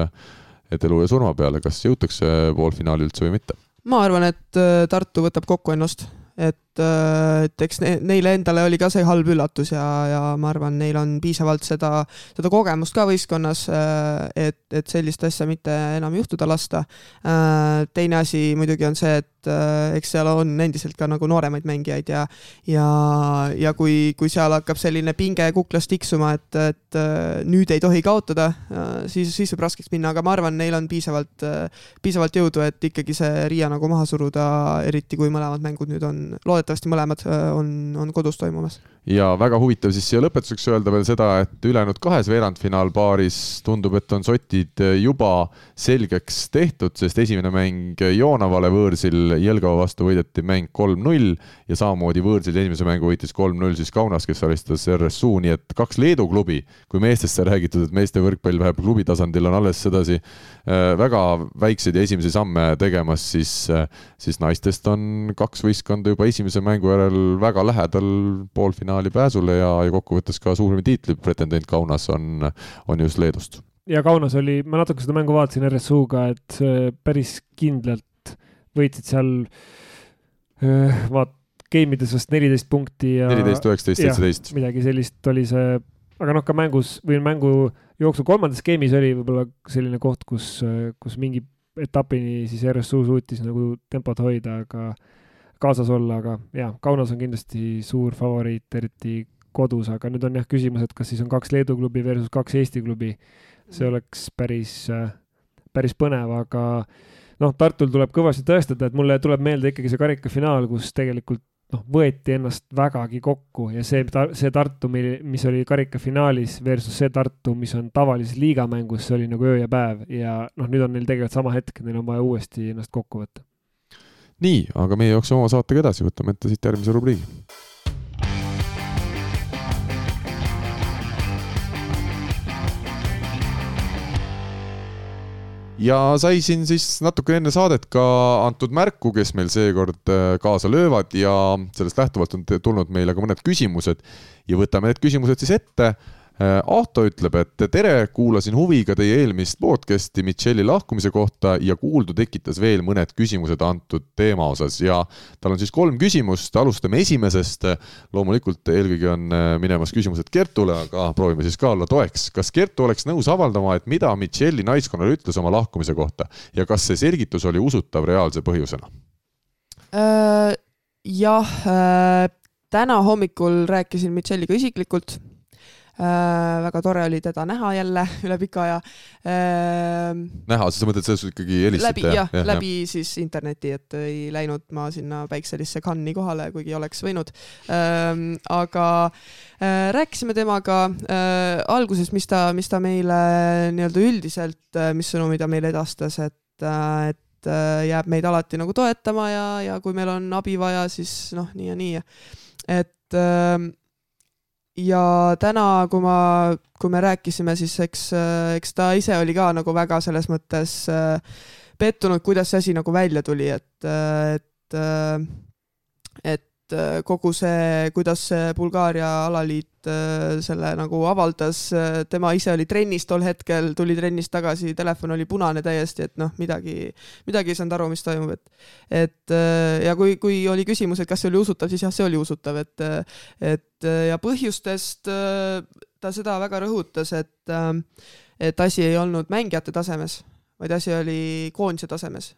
Speaker 1: et elu ja surma peale, kas jõutakse poolfinaali üldse või mitte?
Speaker 3: ma arvan, et Tartu võtab kokku ennast et, äh, et eks ne, neile endale oli ka see halb üllatus ja, ja ma arvan, neil on piisavalt seda, seda kogemust ka võistkonnas, äh, et, et sellist asja mitte enam juhtuda lasta. Äh, teine asi muidugi on see, et eks seal on endiselt ka nagu nooremaid mängijaid ja, ja, ja kui, kui seal hakkab selline pinge kuklas tiksuma, et, et nüüd ei tohi kaotada, siis, siis võib raskeks minna, aga ma arvan, neil on piisavalt, piisavalt jõudu, et ikkagi see Riia nagu maha suruda, eriti kui mõlemad mängud nüüd on loodetavasti mõlemad äh, on, on kodus toimumas.
Speaker 1: Ja väga huvitav siis siia lõpetuseks öelda veel seda, et ülejäänud kahes veerandfinaalpaaris tundub, et on sotid juba selgeks tehtud, sest esimene mäng Joonavale võõrsil Jelgava vastu võideti mäng kolm-null ja samamoodi võõrsil esimese mängu võitis kolm-null siis Kaunas, kes alistas RSU, nii et kaks Leedu klubi, kui meestest sai räägitud, et meeste võrkpall vähemalt klubi tasandil on alles sedasi äh, väga väikseid ja esimesi samme tegemas, siis, äh, siis naistest on kaks võistkonda juba esimese mängu järel väga lähedal poolfinaali pääsule ja, ja kokkuvõttes ka suurim tiitli pretendent Kaunas on, on just Leedust.
Speaker 2: ja Kaunas oli, ma natuke seda mängu vaatasin RSU-ga, et päris kindlalt võitsid seal vaat game ides vast neliteist punkti ja.
Speaker 1: neliteist, üheksateist, seitseteist.
Speaker 2: midagi sellist oli see, aga noh, ka mängus või mängu jooksul kolmandas game'is oli võib-olla selline koht, kus, kus mingi etapini siis RSU suutis nagu tempot hoida, aga kaasas olla, aga jaa, Kaunas on kindlasti suur favoriit, eriti kodus, aga nüüd on jah küsimus, et kas siis on kaks Leedu klubi versus kaks Eesti klubi. see mm. oleks päris, päris põnev, aga noh, Tartul tuleb kõvasti tõestada, et mulle tuleb meelde ikkagi see karikafinaal, kus tegelikult noh, võeti ennast vägagi kokku ja see, see Tartu, mis oli karikafinaalis versus see Tartu, mis on tavalises liigamängus, see oli nagu öö ja päev ja noh, nüüd on neil tegelikult sama hetk, neil on vaja uuesti ennast kokku võtta.
Speaker 1: Nii, aga meie jookseme oma saatega edasi, võtame ette siit järgmise rubriigi. Ja sai siin siis natuke enne saadet ka antud märku, kes meil seekord äh, kaasa löövad ja sellest lähtuvalt on tulnud meile ka mõned küsimused. Ja võtame need küsimused siis ette Ahto ütleb, et tere, kuulasin huviga teie eelmist podcast'i Michelli lahkumise kohta ja kuuldu tekitas veel mõned küsimused antud teema osas ja tal on siis kolm küsimust, alustame esimesest. loomulikult eelkõige on äh, minemas küsimused Kertule, aga proovime siis ka olla toeks. kas Kertu oleks nõus avaldama, et mida Michelli naiskonnale ütles oma lahkumise kohta ja kas see selgitus oli usutav reaalse põhjusena
Speaker 3: äh,? jah äh,, täna hommikul rääkisin Michelliga isiklikult Äh, väga tore oli teda näha jälle üle pika aja
Speaker 1: äh,. näha, sa mõtled selles suhtes ikkagi helistate?
Speaker 3: läbi jah ja,, läbi ja. siis interneti, et ei läinud ma sinna päikselisse Cannes'i kohale, kuigi oleks võinud äh,. aga äh, rääkisime temaga äh, alguses, mis ta, mis ta meile nii-öelda üldiselt, äh, mis sõnumi ta meile edastas, et, äh, et äh, jääb meid alati nagu toetama ja, ja kui meil on abi vaja, siis noh, nii ja nii. et äh, ja täna, kui ma, kui me rääkisime, siis eks, eks ta ise oli ka nagu väga selles mõttes äh, pettunud, kuidas see asi nagu välja tuli, et, et, et Äh, kogu see, kuidas see Bulgaaria alaliit äh, selle nagu avaldas, äh, tema ise oli trennis tol hetkel, tuli trennist tagasi, telefon oli punane täiesti, et noh, midagi, midagi ei saanud aru, mis toimub, et et ja kui, kui oli küsimus, et kas see oli usutav, siis jah, see oli usutav, et et ja põhjustest ta seda väga rõhutas, et et asi ei olnud mängijate tasemes, vaid asi oli koondise tasemes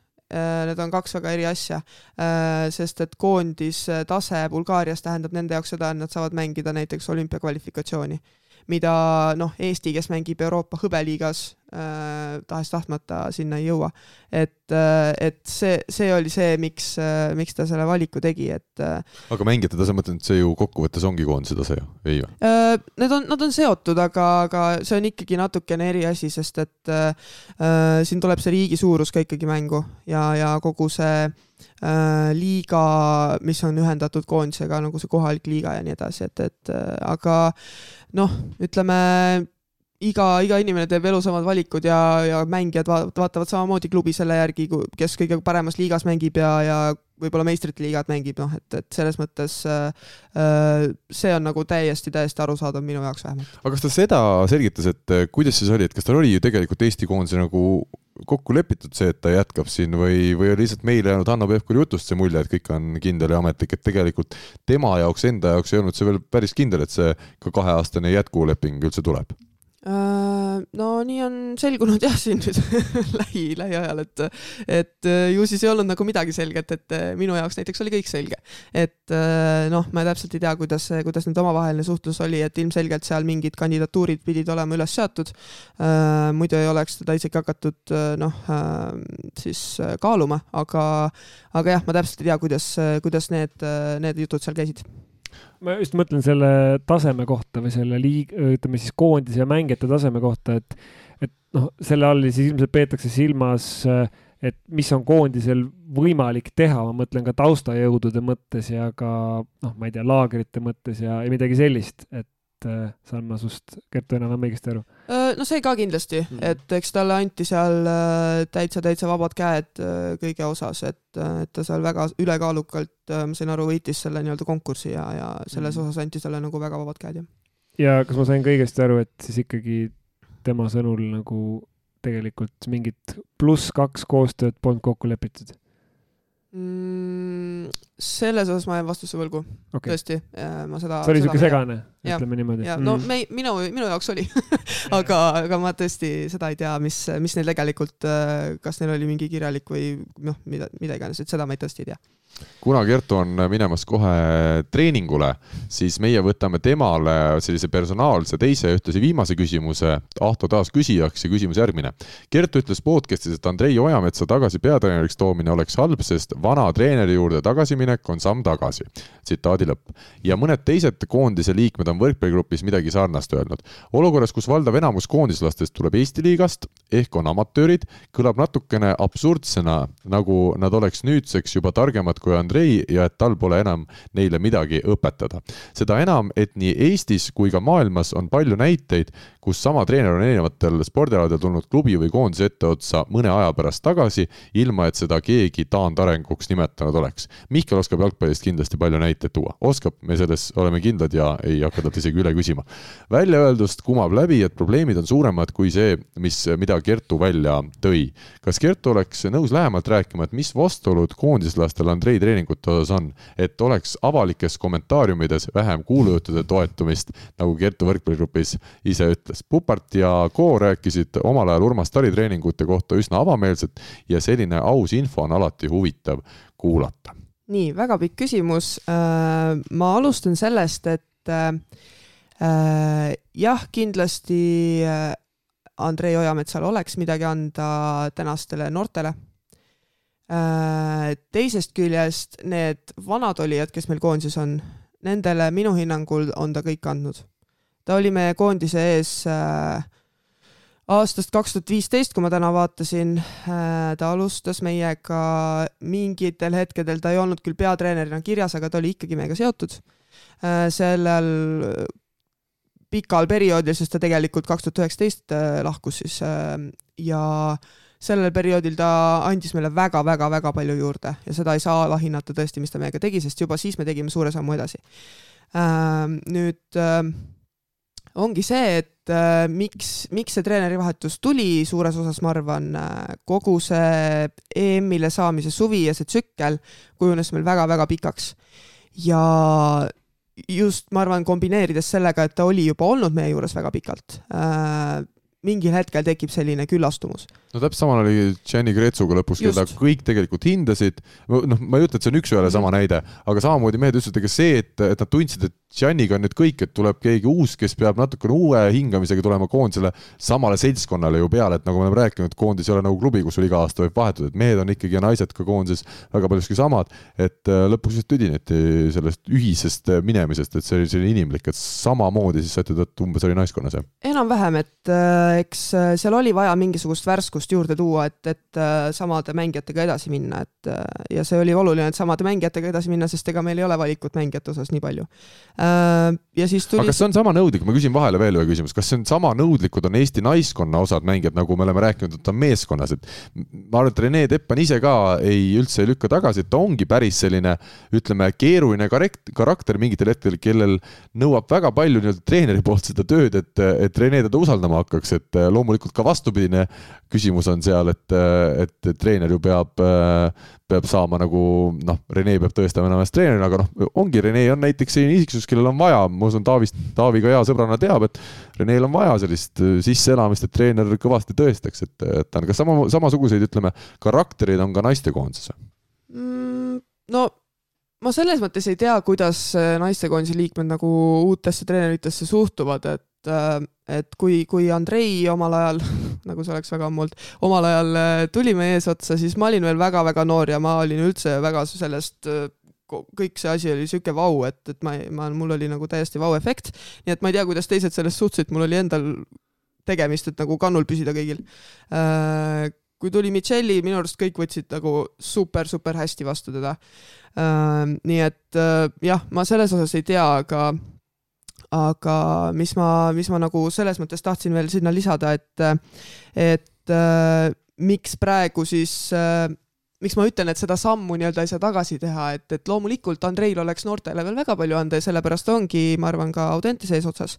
Speaker 3: need on kaks väga eri asja, äh, sest et koondise tase Bulgaarias tähendab nende jaoks seda, et nad saavad mängida näiteks olümpiakvalifikatsiooni mida noh, Eesti, kes mängib Euroopa hõbeliigas äh,, tahes-tahtmata sinna ei jõua. et äh,, et see, see oli see, miks äh,, miks ta selle valiku tegi, et äh,
Speaker 1: aga mängijate tase, ma mõtlen, et see ju kokkuvõttes ongi koondise tase ju, ei
Speaker 3: äh,? Need on, nad on seotud, aga, aga see on ikkagi natukene eri asi, sest et äh, äh, siin tuleb see riigi suurus ka ikkagi mängu ja, ja kogu see äh, Äh, liiga, mis on ühendatud koondisega, nagu see kohalik liiga ja nii edasi, et, et äh, aga noh, ütleme iga, iga inimene teeb elus omad valikud ja, ja mängijad vaatavad samamoodi klubi selle järgi, kes kõige paremas liigas mängib ja, ja võib-olla meistrite liigat mängib, noh, et, et selles mõttes äh, äh, see on nagu täiesti, täiesti arusaadav minu jaoks vähemalt.
Speaker 1: aga kas ta seda selgitas, et kuidas siis oli, et kas tal oli ju tegelikult Eesti koondise nagu kokku lepitud see, et ta jätkab siin või, või oli lihtsalt meile jäänud Hanno Pevkuri jutust see mulje, et kõik on kindel ja ametlik, et tegelikult tema jaoks, enda jaoks ei olnud see veel päris kindel, et see ka kaheaastane jätkuleping üldse tuleb
Speaker 3: Äh, no nii on selgunud jah, siin nüüd lähi, lähiajal, et, et äh, ju siis ei olnud nagu midagi selget, et äh, minu jaoks näiteks oli kõik selge. et noh, ma täpselt ei tea, kuidas, kuidas nüüd omavaheline suhtlus oli, et ilmselgelt seal mingid kandidatuurid pidid olema üles seatud. muidu ei oleks teda isegi hakatud noh, siis kaaluma, aga, aga jah, ma täpselt ei tea, kuidas, kuidas need, need jutud seal käisid
Speaker 2: ma just mõtlen selle taseme kohta või selle liig-, ütleme siis koondise ja mängijate taseme kohta, et, et noh, selle all siis ilmselt peetakse silmas, et mis on koondisel võimalik teha, ma mõtlen ka taustajõudude mõttes ja ka noh, ma ei tea, laagrite mõttes ja, ja midagi sellist, et äh, saan ma sust, Kertu, enam-vähem õigesti aru?
Speaker 3: Äh, no see ka kindlasti mm, -hmm. et eks talle anti seal äh, täitsa, täitsa vabad käed kõige osas, et, et ta seal väga ülekaalukalt, ma sain aru, võitis selle nii-öelda konkursi ja, ja selles mm -hmm. osas anti talle nagu väga vabad käed, jah.
Speaker 2: ja kas ma sain ka õigesti aru, et siis ikkagi tema sõnul nagu tegelikult mingit pluss kaks koostööd polnud kokku lepitud?
Speaker 3: mm,? Selles osas ma jään vastuse võlgu okay., tõesti, ma seda.
Speaker 2: see oli siuke segane, ütleme niimoodi.
Speaker 3: ja no mm. me, minu, minu jaoks oli aga, aga ma tõesti seda ei tea, mis, mis neil tegelikult, kas neil oli mingi kirjalik või noh, mida, mida iganes, et seda ma tõesti ei tea
Speaker 1: kuna Kertu on minemas kohe treeningule, siis meie võtame temale sellise personaalse teise ja ühtlasi viimase küsimuse. Ahto taas küsijaks ja küsimus järgmine. Kertu ütles podcast'is, et Andrei Ojametsa tagasi peatreeneriks toomine oleks halb, sest vana treeneri juurde tagasi minema tagasiminek on samm tagasi. tsitaadi lõpp. ja mõned teised koondise liikmed on võrkpalligrupis midagi sarnast öelnud. olukorras, kus valdav enamus koondislastest tuleb Eesti liigast ehk on amatöörid, kõlab natukene absurdsena, nagu nad oleks nüüdseks juba targemad kui Andrei ja et tal pole enam neile midagi õpetada. seda enam, et nii Eestis kui ka maailmas on palju näiteid, kus sama treener on erinevatel spordialadel tulnud klubi või koondise etteotsa mõne aja pärast tagasi, ilma et seda keegi taandarenguks nimetanud oleks. Mihkel oskab jalgpallist kindlasti palju näiteid tuua, oskab, me selles oleme kindlad ja ei hakka talt isegi üle küsima. väljaöeldust kumab läbi, et probleemid on suuremad kui see, mis, mida Kertu välja tõi. kas Kertu oleks nõus lähemalt rääkima, et mis vastuolud koondislastel Andrei treeningute osas on, et oleks avalikes kommentaariumides vähem kuulujuttude toetumist, nagu Kertu võrkpalligrupis ise ütles. Pupart ja Ko rääkisid omal ajal Urmas Tari treeningute kohta üsna avameelselt ja selline aus info on alati huvitav kuulata.
Speaker 3: Nii, väga pikk küsimus. Äh, ma alustan sellest, et äh, äh, jah, kindlasti Andrei Ojametsal oleks midagi anda tänastele noortele. teisest küljest need vanad olijad, kes meil koondises on, nendele minu hinnangul on ta kõik andnud. ta oli meie koondise ees äh, aastast kaks tuhat viisteist, kui ma täna vaatasin, äh, ta alustas meiega mingitel hetkedel, ta ei olnud küll peatreenerina kirjas, aga ta oli ikkagi meiega seotud. Äh, sellel pikal perioodil, sest ta tegelikult kaks tuhat üheksateist äh, lahkus siis ja sellel perioodil ta andis meile väga-väga-väga palju juurde ja seda ei saa alahinnata tõesti, mis ta meiega tegi, sest juba siis me tegime suure sammu edasi. Nüüd ongi see, et äh, miks, miks see treenerivahetus tuli, suures osas ma arvan, äh, kogu see EM-ile saamise suvi ja see tsükkel kujunes meil väga-väga pikaks. ja just, ma arvan, kombineerides sellega, et ta oli juba olnud meie juures väga pikalt äh,, mingil hetkel tekib selline küllastumus.
Speaker 1: no täpselt sama oli Gianni Gretsuga lõpus, keda kõik tegelikult hindasid, noh, ma ei ütle, et see on üks-ühele sama näide, aga samamoodi mehed ütlesid, ega see, et, et nad tundsid, et Gianniga on nüüd kõik, et tuleb keegi uus, kes peab natukene uue hingamisega tulema koondisele samale seltskonnale ju peale, et nagu me oleme rääkinud, koondis ei ole nagu klubi, kus sul iga aasta võib vahetuda, et mehed on ikkagi ja naised ka koondises väga paljuski samad, et äh, lõpuks just tüdineti sellest ühisest äh, minemisest, et see oli selline inimlik, et samamoodi siis sa ütled, et umbes oli naiskonnas, jah?
Speaker 3: enam-vähem, et äh, eks seal oli vaja mingisugust värskust juurde tuua, et, et samade mängijatega edasi minna, et ja see oli oluline, et samade mängijatega edasi minna, sest ega meil ei ole valikut mängijate osas nii palju
Speaker 1: Äh, ja siis tuli. aga kas see on sama nõudlik, ma küsin vahele veel ühe küsimuse, kas see on sama nõudlikud on Eesti naiskonna osad mängijad, nagu me oleme rääkinud, et ta on meeskonnas, et ma arvan, et Rene Teppan ise ka ei, üldse ei lükka tagasi, et ta ongi päris selline, ütleme, keeruline karekt-, karakter mingitel hetkedel, kellel nõuab väga palju nii-öelda treeneri poolt seda tööd, et, et Rene teda usaldama hakkaks, et loomulikult ka vastupidine küsimus on seal, et, et treener ju peab, peab saama nagu noh, Rene peab tõestama ennast treenerina, aga noh, ongi, Rene on näiteks selline isiksus, kellel on vaja, ma usun, Taavist, Taavi ka hea sõbrana teab, et Renel on vaja sellist äh, sisseelamist, et treener kõvasti tõestaks, et, et ta on, kas sama, samasuguseid, ütleme, karaktereid on ka naistekoondises
Speaker 3: mm,? no ma selles mõttes ei tea, kuidas äh, naistekoondise liikmed nagu uutesse treeneritesse suhtuvad, et äh, et kui, kui Andrei omal ajal, nagu see oleks väga ammu olnud, omal ajal tuli meie eesotsa, siis ma olin veel väga-väga noor ja ma olin üldse väga sellest kõik see asi oli sihuke vau, et, et ma, ma, mul oli nagu täiesti vau-efekt. nii et ma ei tea, kuidas teised sellest suhtusid, mul oli endal tegemist, et nagu kannul püsida kõigil äh,. kui tuli Michelli, minu arust kõik võtsid nagu super-super hästi vastu teda äh,. nii et äh, jah, ma selles osas ei tea, aga aga mis ma, mis ma nagu selles mõttes tahtsin veel sinna lisada, et, et äh, miks praegu siis äh, miks ma ütlen, et seda sammu nii-öelda ei saa tagasi teha, et, et loomulikult Andreil oleks noortele veel väga palju anda ja sellepärast ongi, ma arvan, ka Audentese eesotsas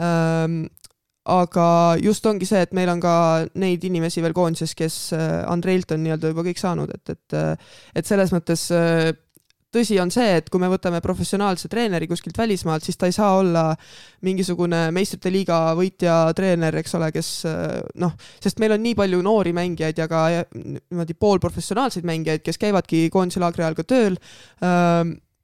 Speaker 3: ähm,. aga just ongi see, et meil on ka neid inimesi veel koondises, kes äh, Andreilt on nii-öelda juba kõik saanud, et, et äh, et selles mõttes äh, tõsi on see, et kui me võtame professionaalse treeneri kuskilt välismaalt, siis ta ei saa olla mingisugune meistrite liiga võitja treener, eks ole, kes noh, sest meil on nii palju noori mängijaid ja ka niimoodi poolprofessionaalseid mängijaid, kes käivadki koondise laagri ajal ka tööl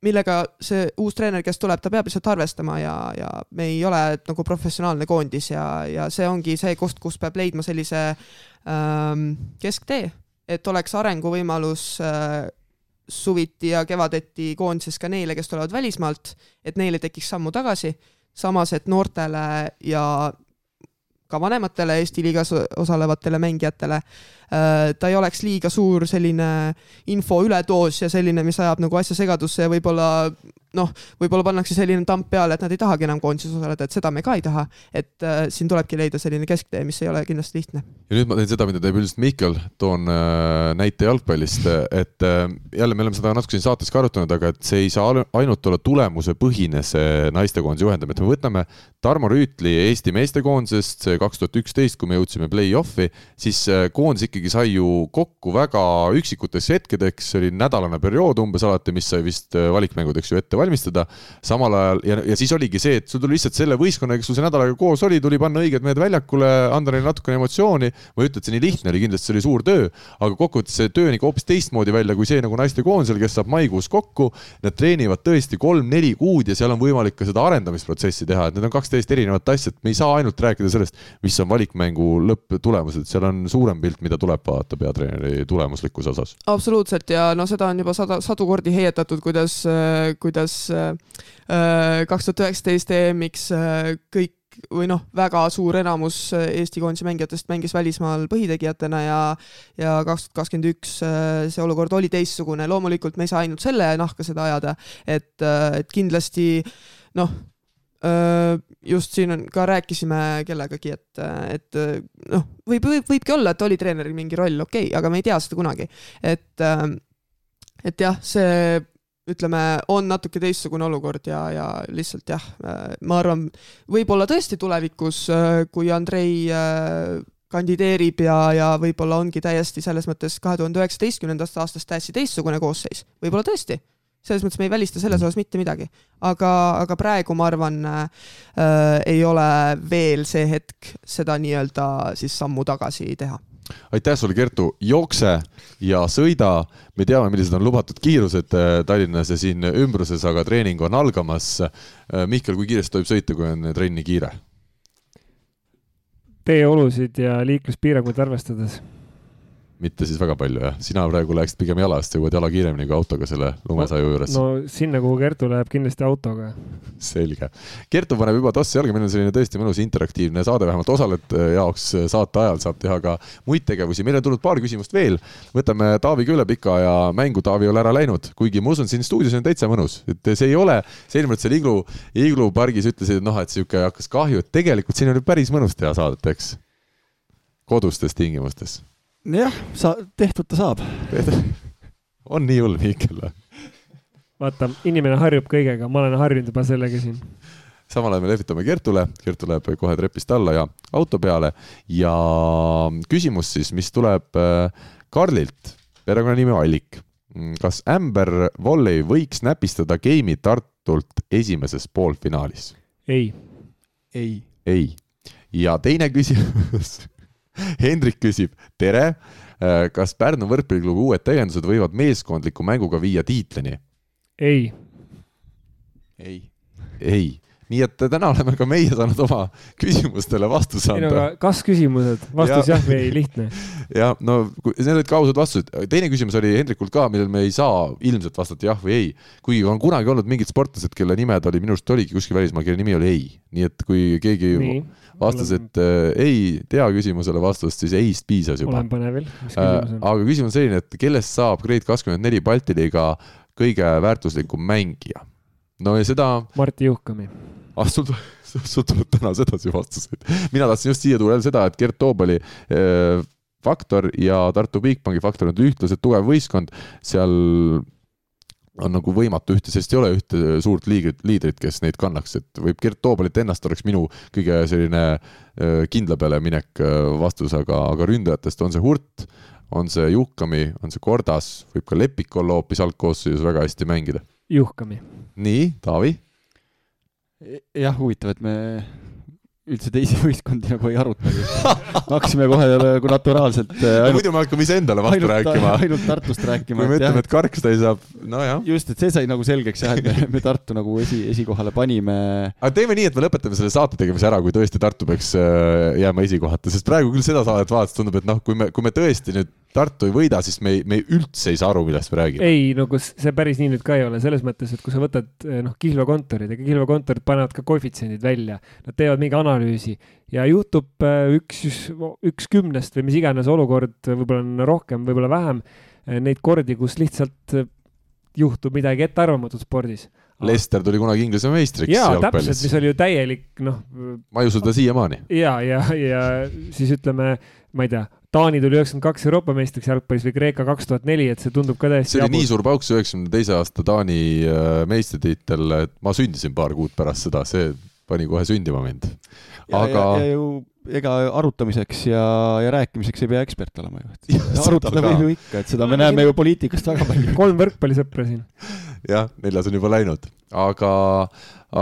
Speaker 3: millega see uus treener, kes tuleb, ta peab lihtsalt arvestama ja, ja me ei ole nagu professionaalne koondis ja, ja see ongi see koht, kus peab leidma sellise ähm, kesktee, et oleks arenguvõimalus äh, suviti ja kevadeti koondises ka neile, kes tulevad välismaalt, et neile tekiks sammu tagasi, samas et noortele ja ka vanematele Eesti liigas osalevatele mängijatele äh, ta ei oleks liiga suur selline info ületoos ja selline, mis ajab nagu asja segadusse ja võib-olla noh, võib-olla pannakse selline tamp peale, et nad ei tahagi enam koondises osaleda, et seda me ka ei taha. et äh, siin tulebki leida selline kesktee, mis ei ole kindlasti lihtne.
Speaker 1: ja nüüd ma teen seda, mida teeb üldiselt Mihkel, toon äh, näite jalgpallist, et äh, jälle me oleme seda natuke siin saates ka arutanud, aga et see ei saa ainult olla tulemusepõhine, see naistekoondise juhendamine, et me võtame Tarmo Rüütli Eesti meestekoondisest, kaks tuhat üksteist, kui me jõudsime play-off'i, siis äh, koondis ikkagi sai ju kokku väga üksikuteks hetkedeks, see oli nädalane periood umbes alati, mis sai vist äh, valikmängudeks ju ette valmistada. samal ajal ja, ja siis oligi see, et sul tuli lihtsalt selle võistkonnaga, kes sul see nädal aega koos oli, tuli panna õiged mehed väljakule, anda neile natukene emotsiooni. ma ei ütle, et see nii lihtne oli, kindlasti see oli suur töö, aga kokkuvõttes see töö on ikka hoopis teistmoodi välja kui see nagu naistekoondisel, kes saab maikuus kokku. Nad treenivad tõesti kolm-neli kuud ja seal on võimalik ka seda arendamisprotsessi teha, et need on kaks täiesti erinevat asja, et me ei saa ainult rääkida sellest, mis on valikmängu lõpptulemused, seal on suurem pilt, mida tuleb vaadata peatreeneri tulemuslikkuse osas.
Speaker 3: absoluutselt ja no seda on juba sada, sadu kordi heietatud, kuidas, kuidas kaks tuhat üheksateist EM-iks äh, kõik või noh, väga suur enamus Eesti koondise mängijatest mängis välismaal põhitegijatena ja ja kaks tuhat kakskümmend üks äh, see olukord oli teistsugune, loomulikult me ei saa ainult selle nahka seda ajada, et, et kindlasti noh, just siin on, ka rääkisime kellegagi, et, et noh, võib, võib, võibki olla, et oli treeneril mingi roll, okei okay,, aga me ei tea seda kunagi. et, et jah, see ütleme, on natuke teistsugune olukord ja, ja lihtsalt jah, ma arvan, võib-olla tõesti tulevikus, kui Andrei äh, kandideerib ja, ja võib-olla ongi täiesti selles mõttes kahe tuhande üheksateistkümnendast aastast täiesti teistsugune koosseis, võib-olla tõesti. selles mõttes me ei välista selles osas mitte midagi. aga, aga praegu ma arvan äh,, ei ole veel see hetk seda nii-öelda siis sammu tagasi teha
Speaker 1: aitäh sulle, Kertu, jookse ja sõida. me teame, millised on lubatud kiirused äh, Tallinnas ja siin ümbruses, aga treening on algamas. Äh, Mihkel, kui kiiresti tohib sõita, kui on trenni kiire?
Speaker 2: teeolusid ja liikluspiiranguid arvestades
Speaker 1: mitte siis väga palju, jah? sina praegu läheksid pigem jala, sest sa jõuad jala kiiremini kui autoga selle lumesaju juures.
Speaker 2: no sinna, kuhu Kertu läheb, kindlasti autoga.
Speaker 1: selge. Kertu paneb juba tossi jalga, meil on selline tõesti mõnus interaktiivne saade, vähemalt osalejate jaoks saate ajal saab teha ka muid tegevusi. meil on tulnud paar küsimust veel. võtame Taavi Küllepika ja mängu Taavi ei ole ära läinud, kuigi ma usun, siin stuudios on täitsa mõnus, et see ei ole, see eelmine kord seal Iglu, Iglu pargis ütlesid, et noh, et sihuke hakkas kahju, et tegelikult siin oli päris mõnus teha saadet, eks? kodustes tingimustes
Speaker 4: jah, sa, tehtud ta saab.
Speaker 1: on nii hull, Mihkel või?
Speaker 2: vaata, inimene harjub kõigega, ma olen harjunud juba sellega siin.
Speaker 1: samal ajal me lehvitame Kertule, Kertu läheb kohe trepist alla ja auto peale ja küsimus siis, mis tuleb äh, Karlilt, perekonnanimi Allik. kas Amber Volley võiks näpistada geimi Tartult esimeses poolfinaalis?
Speaker 2: ei.
Speaker 4: ei.
Speaker 1: ei. ja teine küsimus Hendrik küsib, tere, äh, kas Pärnu võrkpalliklubi uued täiendused võivad meeskondliku mänguga viia tiitlini?
Speaker 2: ei.
Speaker 1: ei, ei nii et täna oleme ka meie saanud oma küsimustele vastuse anda. ei no
Speaker 2: aga kas küsimused, vastus ja. jah või ei, lihtne.
Speaker 1: jah, no need olid ka ausad vastused. teine küsimus oli Hendrikult ka, millele me ei saa ilmselt vastata jah või ei. kuigi on kunagi olnud mingid sportlased, kelle nimed oli, minu arust oligi kuskil välismaal, kelle nimi oli ei. nii et kui keegi nii. vastas, et äh, ei tea küsimusele vastust, siis ei-st piisas juba.
Speaker 2: olen põnevil,
Speaker 1: mis küsimus on äh,? aga küsimus on selline, et kellest saab Grade kakskümmend neli Balti liiga kõige väärtuslikum mängija? no ja seda.
Speaker 2: Martti Juhkami
Speaker 1: ah sul, sul tuleb täna sedasi vastuseid. mina tahtsin just siia tuua jälle seda, et Gert Toobali äh, faktor ja Tartu Bigbanki faktor on ühtlaselt tugev võistkond, seal on nagu võimatu ühte, sest ei ole ühte suurt liigrit, liidrit, kes neid kannaks, et võib Gert Toobalit ennast oleks minu kõige selline äh, kindla peale minek äh, vastus, aga, aga ründajatest on see Hurt, on see Juhkami, on see Kordas, võib ka Lepik olla hoopis algkoosseisus väga hästi mängida.
Speaker 2: Juhkami.
Speaker 1: nii, Taavi
Speaker 4: jah, huvitav, et me üldse teisi võistkondi nagu ei arutagi me hakkasime kohe nagu naturaalselt
Speaker 1: äh, ainult, no, muidu me hakkame iseendale vastu ainult, rääkima.
Speaker 4: ainult Tartust rääkima.
Speaker 1: kui me ütleme, et Karkstad saab, nojah.
Speaker 4: just, et see sai nagu selgeks jah, et me, me Tartu nagu esi, esikohale panime.
Speaker 1: aga teeme nii, et me lõpetame selle saate tegemise ära, kui tõesti Tartu peaks äh, jääma esikohata, sest praegu küll seda saadet vaadates tundub, et noh, kui me, kui me tõesti nüüd Tartu ei võida, siis me ei, me üldse ei saa aru, millest me räägime.
Speaker 2: ei, no kus see päris nii nüüd ka ei ole, selles mõttes, et kui sa võtad eh, noh, kihlveokontorid, ega kihlveokontorid panevad ka koefitsiendid välja, nad teevad mingi analüüsi ja juhtub eh, üks, üks kümnest või mis iganes olukord, võib-olla on rohkem, võib-olla vähem, eh, neid kordi, kus lihtsalt juhtub midagi ettearvamatut spordis
Speaker 1: Lester tuli kunagi Inglise meistriks
Speaker 2: jaa, täpselt, mis oli ju täielik, noh.
Speaker 1: ma ei usu seda siiamaani.
Speaker 2: ja, ja, ja siis ütleme, ma ei tea, Taani tuli üheksakümmend kaks Euroopa meistriks jalgpallis või Kreeka kaks tuhat neli, et see tundub ka täiesti
Speaker 1: see oli jabur. nii suur pauk, see üheksakümne teise aasta Taani äh, meistritiitel, et ma sündisin paar kuud pärast seda, see pani kohe sündima mind.
Speaker 4: aga. ja ju ega arutamiseks ja, ja rääkimiseks ei pea ekspert olema ju. arutada võib ju ikka, et seda me näeme ju poliitikast väga palju.
Speaker 2: kolm võrkpallisõpra siin.
Speaker 1: jah, neljas on juba läinud, aga,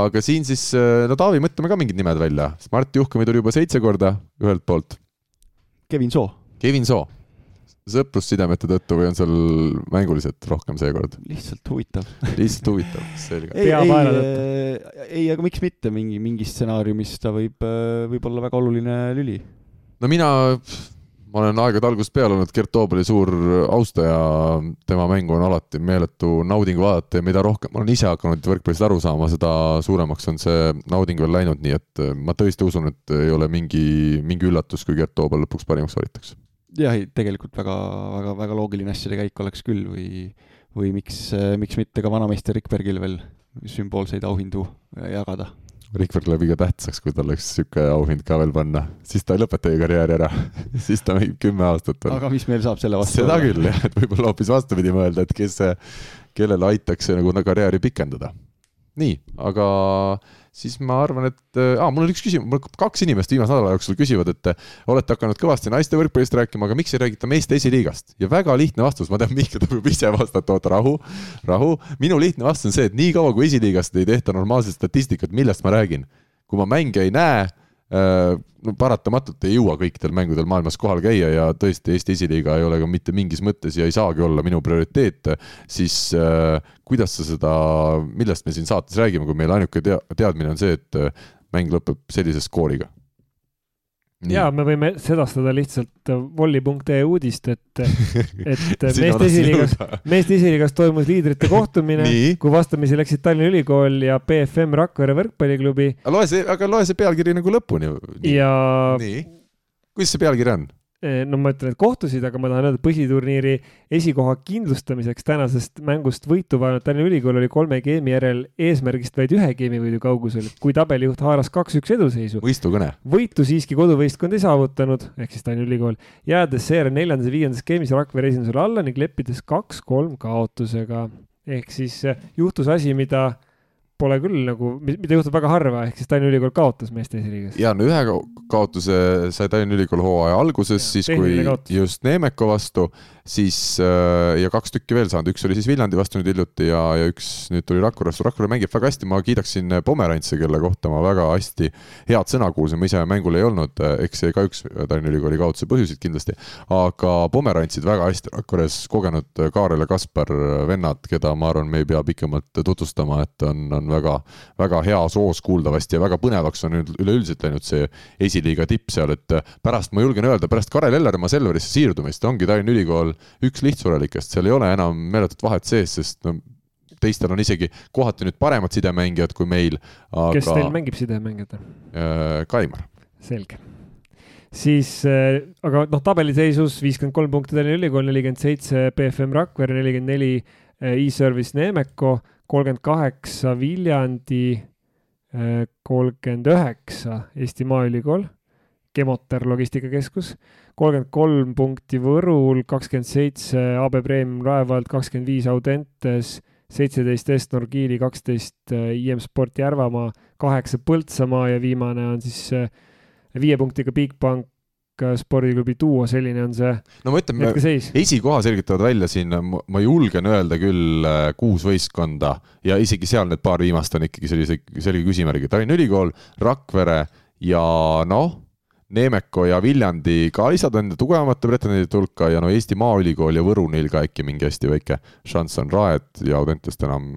Speaker 1: aga siin siis, äh, no Taavi, mõtleme ka mingid nimed välja. Mart Juhkami tuli juba seitse korda ühelt poolt.
Speaker 4: Kevin Soo
Speaker 1: Kevin Soo, sõprussidemete tõttu või on seal mänguliselt rohkem seekord?
Speaker 4: lihtsalt huvitav
Speaker 1: lihtsalt huvitav, selge.
Speaker 4: ei, ei, äh, ei, aga miks mitte, mingi, mingis stsenaariumis ta võib, äh, võib olla väga oluline lüli.
Speaker 1: no mina, ma olen aegade algusest peale olnud Gert Toobali suur austaja, tema mängu on alati meeletu nauding vaadata ja mida rohkem ma olen ise hakanud võrkpallist aru saama, seda suuremaks on see nauding veel läinud, nii et ma tõesti usun, et ei ole mingi, mingi üllatus, kui Gert Toobal lõpuks parimaks valitakse
Speaker 4: jah, ei tegelikult väga, väga, väga loogiline asjade käik oleks küll või, või miks, miks mitte ka vanameister Rikbergil veel sümboolseid auhindu jagada.
Speaker 1: Rikberg läheb iga tähtsaks, kui tal oleks niisugune auhind ka veel panna, siis ta ei lõpeta ju karjääri ära siis ta mängib kümme aastat
Speaker 4: veel. aga mis meil saab selle vastu?
Speaker 1: seda küll jah, et võib-olla hoopis vastupidi mõelda, et kes, kellele aitaks nagu karjääri pikendada. Nii, aga siis ma arvan, et äh, mul on üks küsimus, mul kaks inimest viimase nädala jooksul küsivad, et äh, olete hakanud kõvasti naiste võrkpallist rääkima, aga miks ei räägita meeste esiliigast? ja väga lihtne vastus, ma tean, Mihkel tahab juba ise vastata, oota rahu, rahu. minu lihtne vastus on see, et niikaua kui esiliigast ei tehta normaalset statistikat, millest ma räägin, kui ma mänge ei näe no paratamatult ei jõua kõikidel mängudel maailmas kohal käia ja tõesti Eesti esiliiga ei ole ka mitte mingis mõttes ja ei saagi olla minu prioriteet, siis äh, kuidas sa seda, millest me siin saates räägime, kui meil ainuke tea-, teadmine on see, et äh, mäng lõpeb sellise skooriga
Speaker 2: ja me võime sedastada lihtsalt volli.ee uudist, et, et meeste esiliigas, meeste esiliigas toimus liidrite kohtumine, kui vastamisi läksid Tallinna Ülikool ja BFM Rakvere võrkpalliklubi.
Speaker 1: loe see, aga loe see pealkiri nagu lõpuni.
Speaker 2: ja.
Speaker 1: nii, kuidas see pealkiri on?
Speaker 2: Eh, no ma ütlen, et kohtusid, aga ma tahan öelda, põhiturniiri esikoha kindlustamiseks tänasest mängust võitu vaadanud Tallinna Ülikool oli kolme geimi järel eesmärgist vaid ühe geimivõidu kaugusel, kui tabelijuht haaras kaks-üks eduseisu.
Speaker 1: võistkõne.
Speaker 2: võitu siiski koduvõistkond ei saavutanud, ehk siis Tallinna Ülikool, jäädes seejärel neljandas ja viiendas geemis Rakvere esindusele alla ning leppides kaks-kolm kaotusega. ehk siis eh, juhtus asi, mida pole küll nagu, mida juhtub väga harva, ehk siis Tallinna Ülikool kaotas meeste esiliigas.
Speaker 1: ja no ühe kaotuse sai Tallinna Ülikool hooaja alguses, siis kui kaotus. just Neemeko vastu siis äh, ja kaks tükki veel saanud, üks oli siis Viljandi vastu nüüd hiljuti ja, ja üks nüüd tuli Rakvere vastu, Rakvere mängib väga hästi, ma kiidaksin Pomerantsi, kelle kohta ma väga hästi head sõna kuulsin, ma ise mängul ei olnud, eks see ka üks Tallinna Ülikooli kaotuse põhjuseid kindlasti, aga Pomerantsid väga hästi. Rakveres kogenud Kaarel ja Kaspar, vennad, keda ma arvan, me ei pea pikemalt tutvustama, et on, on väga, väga hea soos kuuldavasti ja väga põnevaks on nüüd üleüldiselt läinud see esiliiga tipp seal, et pärast ma julgen öelda, pärast Karel Ellermaa Selverisse siirdumist ongi Tallinna Ülikool üks lihtsurelikest, seal ei ole enam meeletut vahet sees, sest no teistel on isegi kohati nüüd paremad sidemängijad kui meil, aga.
Speaker 2: kes teil mängib sidemängijat
Speaker 1: äh,? Kaimar.
Speaker 2: selge. siis äh,, aga noh, tabeliseisus viiskümmend kolm punkti Tallinna Ülikool, nelikümmend seitse BFM Rakvere, nelikümmend neli äh, e-service Neemeko, kolmkümmend kaheksa Viljandi, äh, kolmkümmend üheksa Eesti Maaülikool, Gemoter Logistikakeskus kolmkümmend kolm punkti Võrul, kakskümmend seitse AB Premium Raevald, kakskümmend viis Audentes, seitseteist Est-Nor Kiili, kaksteist äh, IM Sport Järvamaa, kaheksa Põltsamaa ja viimane on siis äh, viie punktiga Bigbank äh, spordiklubi Duo, selline on see
Speaker 1: no ma ütlen, esikoha selgitavad välja siin, ma julgen öelda küll kuus võistkonda ja isegi seal need paar viimast on ikkagi sellise, selge küsimärgi, Tallinna Ülikool, Rakvere ja noh Neemeko ja Viljandi ka lisada enda tugevamate pretendentide hulka ja no Eesti Maaülikool ja Võru neil ka äkki mingi hästi väike šanss on, Raed ja Audentest enam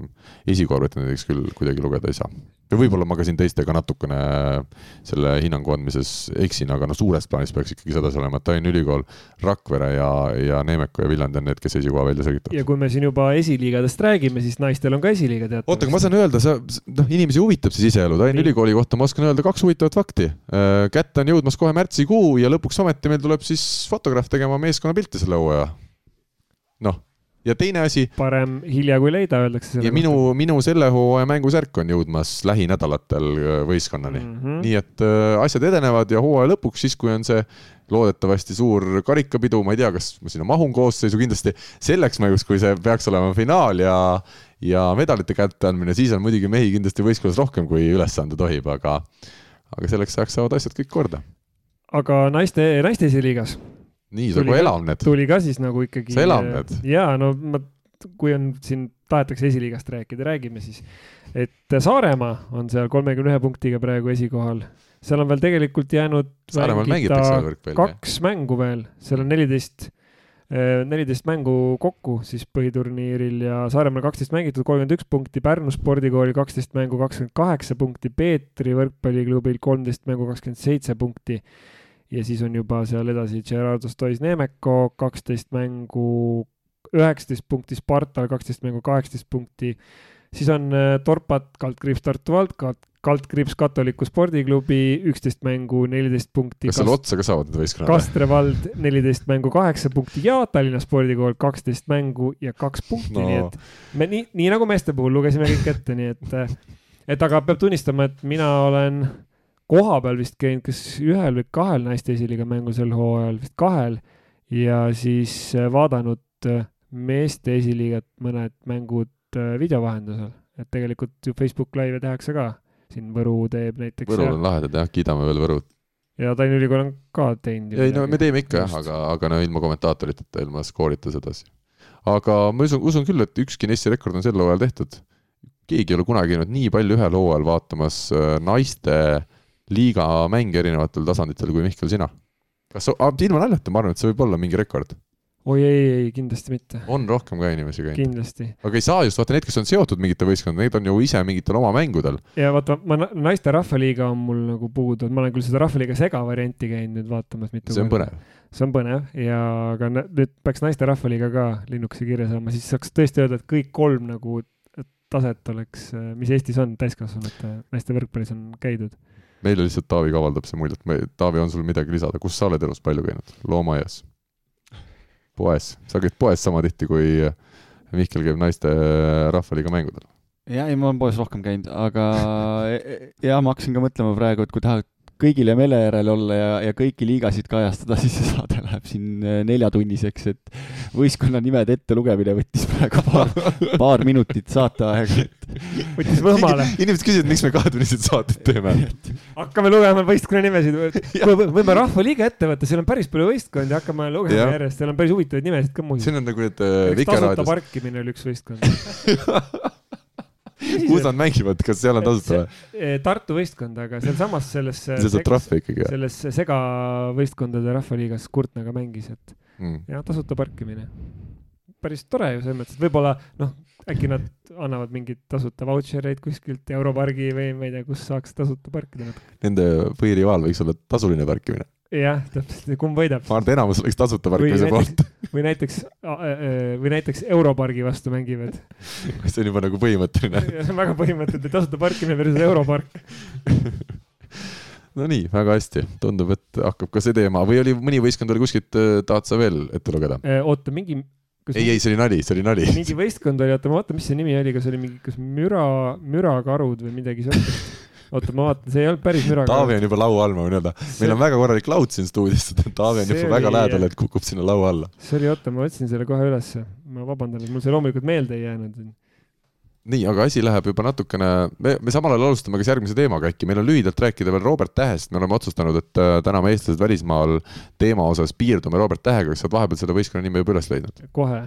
Speaker 1: esikoha pretendendiks küll kuidagi lugeda ei saa ja võib-olla ma ka siin teistega natukene selle hinnangu andmises eksin, aga no suures plaanis peaks ikkagi sedasi olema, et Tallinna Ülikool, Rakvere ja, ja Neemeko ja Viljandi on need, kes esikoha välja selgitavad.
Speaker 2: ja kui me siin juba esiliigadest räägime, siis naistel on ka esiliiga teatavasti.
Speaker 1: oota, aga ma saan öelda, sa, noh, inimesi huvitab see siseelu, Tallinna Ülikooli kohta ma oskan öelda kaks huvitavat fakti. Äh, kätte on jõudmas kohe märtsikuu ja lõpuks ometi meil tuleb siis fotograaf tegema meeskonnapilti selle hooaja. noh ja teine asi.
Speaker 2: parem hilja kui leida, öeldakse.
Speaker 1: ja minu, minu selle hooaja mängusärk on jõudmas lähinädalatel äh, võistkonnani mm. -hmm. nii et äh, asjad edenevad ja hooaja lõpuks, siis kui on see loodetavasti suur karikapidu, ma ei tea, kas ma sinna mahun koosseisu, kindlasti selleks mänguks, kui see peaks olema finaal ja ja medalite kätteandmine, siis on muidugi mehi kindlasti võistkonnas rohkem, kui üles anda tohib, aga aga selleks ajaks saavad asjad kõik korda.
Speaker 2: aga naiste, naiste esiliigas
Speaker 1: nii, sa kohe elavned.
Speaker 2: tuli ka siis nagu ikkagi.
Speaker 1: sa elavned.
Speaker 2: jaa, no ma, kui on siin, tahetakse esiliigast rääkida, räägime siis. et Saaremaa on seal kolmekümne ühe punktiga praegu esikohal. seal on veel tegelikult jäänud kaks mängu veel, seal on neliteist, eh, neliteist mängu kokku siis põhiturniiril ja Saaremaal kaksteist mängitud, kolmkümmend üks punkti, Pärnu spordikooli kaksteist mängu, kakskümmend kaheksa punkti, Peetri võrkpalliklubil kolmteist mängu, kakskümmend seitse punkti ja siis on juba seal edasi Gerardo Stois Nemeko, kaksteist mängu, üheksateist punkti, Spartal kaksteist mängu, kaheksateist punkti. siis on äh, Torpat, kaldkriips Tartu vald, kaldkriips Katoliku spordiklubi, üksteist mängu, neliteist punkti.
Speaker 1: kas seal otsa ka saavad need võistkonnad?
Speaker 2: Kastre vald, neliteist mängu, kaheksa punkti ja Tallinna spordikool kaksteist mängu ja kaks punkti no., nii et me nii, nii nagu meeste puhul lugesime kõik ette, nii et, äh, et aga peab tunnistama, et mina olen koha peal vist käinud kas ühel või kahel naiste esiliiga mängu sel hooajal, vist kahel, ja siis äh, vaadanud äh, meeste esiliigat mõned mängud äh, video vahendusel, et tegelikult ju Facebook Live'e tehakse ka, siin Võru teeb näiteks.
Speaker 1: Võrul on lahedad jah, kiidame veel Võrut.
Speaker 2: ja Tallinna Ülikool on ka teinud.
Speaker 1: ei no me teeme ikka jah, aga, aga no ilma kommentaatoriteta, ilma skoorita sedasi. aga ma usun, usun küll, et ükski Nessi rekord on sel hooajal tehtud. keegi ei ole kunagi käinud nii palju ühel hooajal vaatamas naiste äh, liiga mänge erinevatel tasanditel kui Mihkel, sina? kas, ilma naljata, ma arvan, et see võib olla mingi rekord.
Speaker 2: oi ei, ei kindlasti mitte.
Speaker 1: on rohkem ka inimesi käinud?
Speaker 2: kindlasti.
Speaker 1: aga ei saa just, vaata need, kes on seotud mingite võistkondadega, need on ju ise mingitel oma mängudel.
Speaker 2: ja vaata, ma naiste rahvaliiga on mul nagu puudu, ma olen küll seda rahvaliiga segavarianti käinud nüüd vaatamas mitu
Speaker 1: see on põnev.
Speaker 2: see on põnev ja aga nüüd peaks naiste rahvaliiga ka linnukese kirja saama, siis saaks tõesti öelda, et kõik kolm nagu taset oleks, mis Eestis on täiskasvanute naiste võrkpallis on käidud
Speaker 1: meile lihtsalt Taavi kavaldab see muljet, Taavi, on sul midagi lisada, kus sa oled elus palju käinud? loomaaias? poes, sa käid poes sama tihti, kui Mihkel käib naiste rahvaliiga mängudel?
Speaker 4: jah, ei ma olen poes rohkem käinud, aga ja ma hakkasin ka mõtlema praegu, et kui tahad kõigile meele järele olla ja, ja kõiki liigasid kajastada, siis see saade läheb siin äh, neljatunniseks, et võistkonna nimede ettelugemine võttis praegu paar, paar minutit saateaega.
Speaker 2: võttis võhmale.
Speaker 1: inimesed küsivad, miks me kahetunnised saated teeme.
Speaker 2: hakkame lugema võistkonna nimesid. võime Rahvaliiga ette võtta, seal on päris palju võistkondi, hakkame lugema ja. järjest, seal on päris huvitavaid nimesid ka muidugi.
Speaker 1: siin on nagu need äh, Vikerraadios.
Speaker 2: tasuta parkimine oli üks võistkond
Speaker 1: kus nad mängivad, kas seal on tasuta või?
Speaker 2: Eh, Tartu võistkond, aga sealsamas selles.
Speaker 1: see saab trahvi ikkagi.
Speaker 2: selles segavõistkondade rahvaliigas Kurtnaga mängis, et mm. ja tasuta parkimine. päris tore ju selles mõttes, et võib-olla noh, äkki nad annavad mingeid tasuta vautšereid kuskilt Europargi või ma ei tea, kus saaks tasuta parkida natuke.
Speaker 1: Nende põhirivaal võiks olla tasuline parkimine
Speaker 2: jah, täpselt, kumb võidab?
Speaker 1: ma arvan, et enamus oleks tasuta parkimise poolt.
Speaker 2: või näiteks, või näiteks Europargi vastu mängivad.
Speaker 1: see on juba nagu põhimõtteline.
Speaker 2: see on väga põhimõtteline, tasuta parkimine versus Europark
Speaker 1: no nii, väga hästi, tundub, et hakkab ka see teema või oli mõni võistkond oli kuskilt, äh, tahad sa veel ette lugeda?
Speaker 2: oota, mingi
Speaker 1: ei, ei, see oli nali, see oli nali.
Speaker 2: mingi võistkond oli, oota, ma vaatan, mis see nimi oli, kas oli mingi, kas müra, mürakarud või midagi sellist oota, ma vaatan, see ei olnud päris müraga.
Speaker 1: Taavi on juba laua all, ma võin öelda. meil on väga korralik laud siin stuudios, Taavi on juba väga lähedal, et kukub sinna laua alla.
Speaker 2: see oli, oota, ma otsin selle kohe ülesse. ma vabandan, et mul see loomulikult meelde ei jäänud.
Speaker 1: nii, aga asi läheb juba natukene, me, me samal ajal alustame kas järgmise teemaga äkki, meil on lühidalt rääkida veel Robert Tähest, me oleme otsustanud, et äh, täna me eestlased välismaal teema osas piirdume Robert Tähega, kas sa oled vahepeal selle võistkonna nime juba üles leidnud?
Speaker 2: kohe.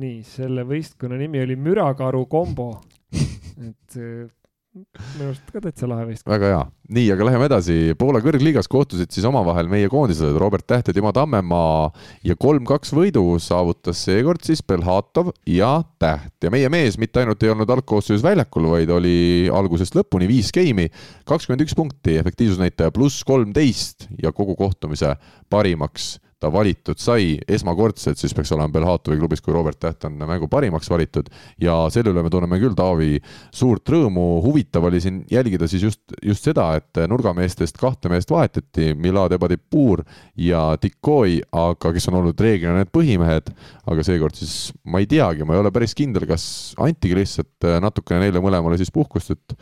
Speaker 2: nii, selle võistkonna nimi oli Mürakaru kombo et äh, minu arust ka täitsa lahe võistkond.
Speaker 1: väga hea, nii, aga läheme edasi, Poola kõrgliigas kohtusid siis omavahel meie koondised Robert Täht ja Timo Tammemaa. Ja kolm-kaks võidu saavutas seekord siis Belhatov ja Täht. Ja meie mees mitte ainult ei olnud algkoosseisus väljakul, vaid oli algusest lõpuni viis geimi, kakskümmend üks punkti, efektiivsusnäitaja pluss kolmteist ja kogu kohtumise parimaks ta valitud sai, esmakordselt siis peaks olema Belhatovi klubis, kui Robert Täht on mängu parimaks valitud. Ja selle üle me tunneme küll, Taavi, suurt rõõmu, huvitav oli siin jälgida siis just, just seda, et nurgameestest kahte meest vahetati, Milad Ebadipur ja Dikoi, aga kes on olnud reeglina need põhimehed, aga seekord siis ma ei teagi, ma ei ole päris kindel, kas antigi lihtsalt natukene neile mõlemale siis puhkust, et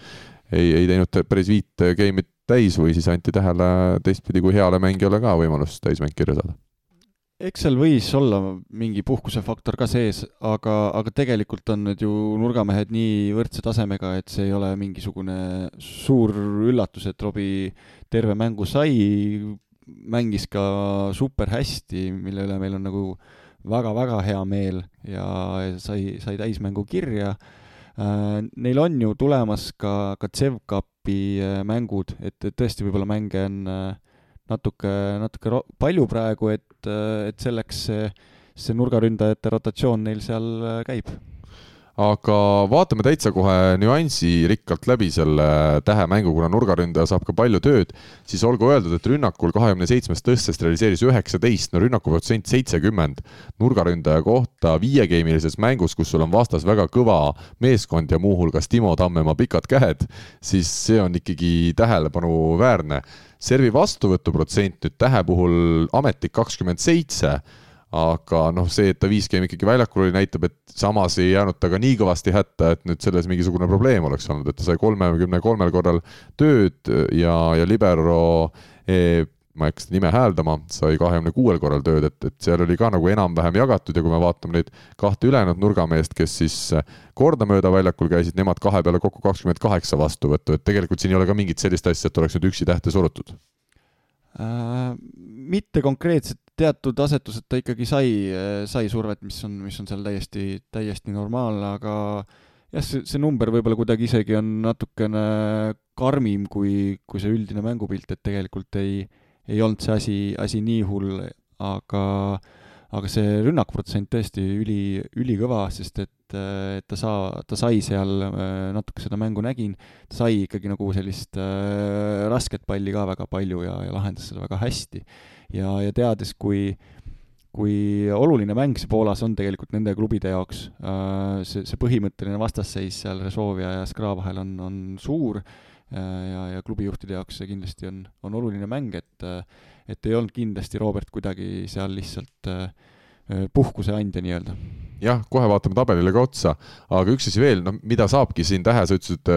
Speaker 1: ei, ei teinud päris viit game'it täis või siis anti tähele teistpidi, kui heale mängijale ka võimalus täismäng kirja saada
Speaker 4: eks seal võis olla mingi puhkusefaktor ka sees, aga, aga tegelikult on need ju nurgamehed nii võrdse tasemega, et see ei ole mingisugune suur üllatus, et Robbie terve mängu sai, mängis ka super hästi, mille üle meil on nagu väga-väga hea meel ja sai, sai täismängu kirja. Äh, neil on ju tulemas ka, ka CEV Cupi äh, mängud, et tõesti võib-olla mänge on äh, natuke, natuke palju praegu, et, et selleks see, see nurgaründajate rotatsioon neil seal äh, käib
Speaker 1: aga vaatame täitsa kohe nüansirikkalt läbi selle tähemängu, kuna nurgaründaja saab ka palju tööd, siis olgu öeldud, et rünnakul kahekümne seitsmest tõstest realiseeris üheksateist, no rünnakuprotsent seitsekümmend. nurgaründaja kohta viiegeimilises mängus, kus sul on vastas väga kõva meeskond ja muuhulgas Timo Tammemaa pikad käed, siis see on ikkagi tähelepanuväärne servi vastuvõtu protsent nüüd Tähe puhul ametlik kakskümmend seitse, aga noh, see, et ta viis game ikkagi väljakul oli, näitab, et samas ei jäänud ta ka nii kõvasti hätta, et nüüd selles mingisugune probleem oleks olnud, et ta sai kolmekümne kolmel korral tööd ja, ja libero e, ma ei hakka seda nime hääldama, sai kahekümne kuuel korral tööd, et, et seal oli ka nagu enam-vähem jagatud ja kui me vaatame neid kahte ülejäänud nurgameest, kes siis kordamööda väljakul käisid, nemad kahe peale kokku kakskümmend kaheksa vastuvõttu, et tegelikult siin ei ole ka mingit sellist asja, et oleks nüüd üksi tähte surutud
Speaker 4: äh,? mitte konkreetselt, teatud asetused ta ikkagi sai, sai survet, mis on, mis on seal täiesti, täiesti normaalne, aga jah, see, see number võib-olla kuidagi isegi on natukene karmim kui, kui see üldine mängupilt, et tegelikult ei, ei olnud see asi, asi nii hull, aga, aga see rünnakuprotsent tõesti üli, ülikõva, sest et, et ta saa-, ta sai seal, natuke seda mängu nägin, ta sai ikkagi nagu sellist äh, rasket palli ka väga palju ja, ja lahendas seda väga hästi. Ja, ja teades, kui kui oluline mäng see Poolas on tegelikult nende klubide jaoks, äh, see, see põhimõtteline vastasseis seal Resolvia ja Skra vahel on, on suur Äh, ja, ja klubijuhtide jaoks see kindlasti on, on oluline mäng, et äh, et ei olnud kindlasti Robert kuidagi seal lihtsalt äh, puhkuse andja nii-öelda.
Speaker 1: jah, kohe vaatame tabelile ka otsa, aga üks asi veel, noh, mida saabki siin tähe, sa ütlesid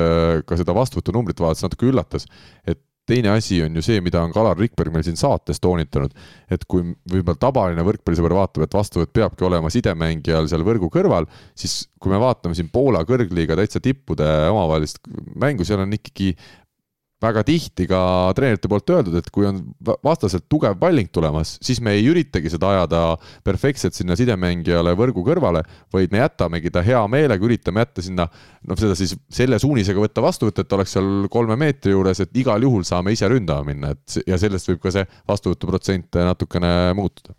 Speaker 1: ka seda vastuvõtunumbrit vaadates natuke üllatas, et teine asi on ju see, mida on Kalar Rikberg meil siin saates toonitanud, et kui võib-olla tavaline võrkpallisõber vaatab, et vastuvõtt peabki olema sidemängijal seal võrgu kõrval, siis kui me vaatame siin Poola kõrgliiga täitsa tippude omavahelist mängu, seal on ikkagi väga tihti ka treenerite poolt öeldud, et kui on vastaselt tugev palling tulemas, siis me ei üritagi seda ajada perfektselt sinna sidemängijale võrgu kõrvale, vaid me jätamegi ta hea meelega, üritame jätta sinna, noh, seda siis selle suunisega võtta vastuvõtt, et oleks seal kolme meetri juures, et igal juhul saame ise ründama minna, et ja sellest võib ka see vastuvõtuprotsent natukene muutuda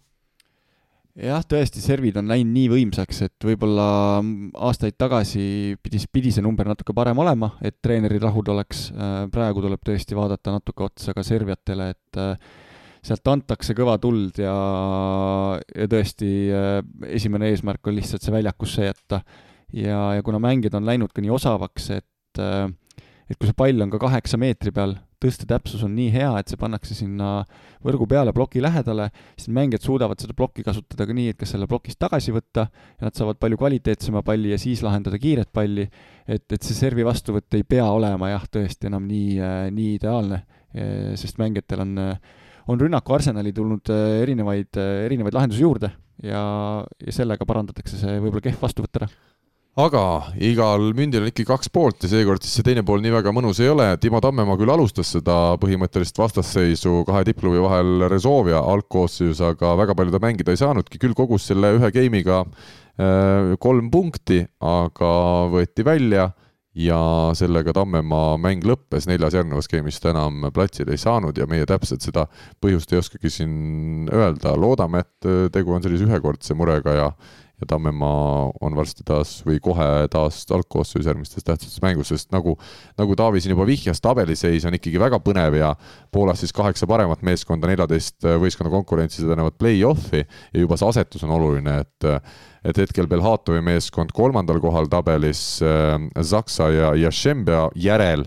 Speaker 4: jah, tõesti, servid on läinud nii võimsaks, et võib-olla aastaid tagasi pidi, pidi see number natuke parem olema, et treeneril rahul oleks. Äh, praegu tuleb tõesti vaadata natuke otsa ka servijatele, et äh, sealt antakse kõva tuld ja, ja tõesti äh, esimene eesmärk on lihtsalt see väljakusse jätta. ja, ja kuna mängijad on läinud ka nii osavaks, et et kui see pall on ka kaheksa meetri peal, tõstetäpsus on nii hea, et see pannakse sinna võrgu peale ploki lähedale, siis mängijad suudavad seda plokki kasutada ka nii, et kas selle plokist tagasi võtta ja nad saavad palju kvaliteetsema palli ja siis lahendada kiiret palli, et, et see servi vastuvõtt ei pea olema jah, tõesti enam nii, nii ideaalne, sest mängijatel on, on rünnaku arsenali tulnud erinevaid, erinevaid lahendusi juurde ja, ja sellega parandatakse see võib-olla kehv vastuvõtt ära
Speaker 1: aga igal mündil on ikkagi kaks poolt ja seekord siis see teine pool nii väga mõnus ei ole. Timo Tammemaa küll alustas seda põhimõttelist vastasseisu kahe tippklubi vahel Resolvia algkoosseisus, aga väga palju ta mängida ei saanudki, küll kogus selle ühe game'iga äh, kolm punkti, aga võeti välja ja sellega Tammemaa mäng lõppes, neljas järgnevas skeemis ta enam platsile ei saanud ja meie täpselt seda põhjust ei oskagi siin öelda, loodame, et tegu on sellise ühekordse murega ja ja Tammemaa on varsti taas või kohe taas algkoosseisus järgmistes tähtsates mängus, sest nagu, nagu Taavi siin juba vihjas, tabeliseis on ikkagi väga põnev ja Poolas siis kaheksa paremat meeskonda, neljateist võistkonna konkurentsi tähendavad play-off'i ja juba see asetus on oluline, et et hetkel Belhatovi meeskond kolmandal kohal tabelis äh, Zaksa ja Jašembia järel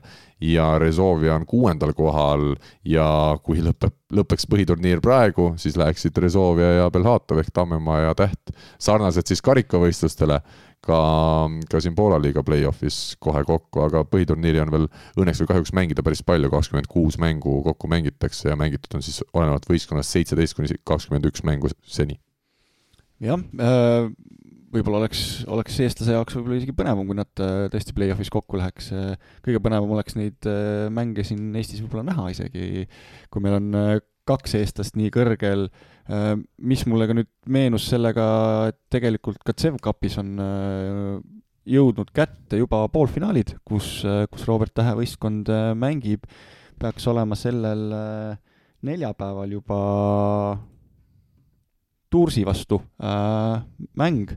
Speaker 1: ja Rezovia on kuuendal kohal ja kui lõpeb, lõpeks põhiturniir praegu, siis läheksid Rezovia ja Belhatov ehk Tammemaa ja Täht sarnaselt siis karikavõistlustele ka, ka siin Poola liiga play-off'is kohe kokku, aga põhiturniiri on veel õnneks või kahjuks mängida päris palju, kakskümmend kuus mängu kokku mängitakse ja mängitud on siis olenevalt võistkonnast seitseteist kuni kakskümmend üks mängu seni.
Speaker 4: Jah äh,, võib-olla oleks, oleks eestlase jaoks võib-olla isegi põnevam, kui nad äh, tõesti play-off'is kokku läheks. kõige põnevam oleks neid äh, mänge siin Eestis võib-olla näha isegi, kui meil on kaks eestlast nii kõrgel, mis mulle ka nüüd meenus sellega, et tegelikult ka CEV Cupis on jõudnud kätte juba poolfinaalid, kus, kus Robert Tähe võistkond mängib, peaks olema sellel neljapäeval juba Tursi vastu äh, mäng,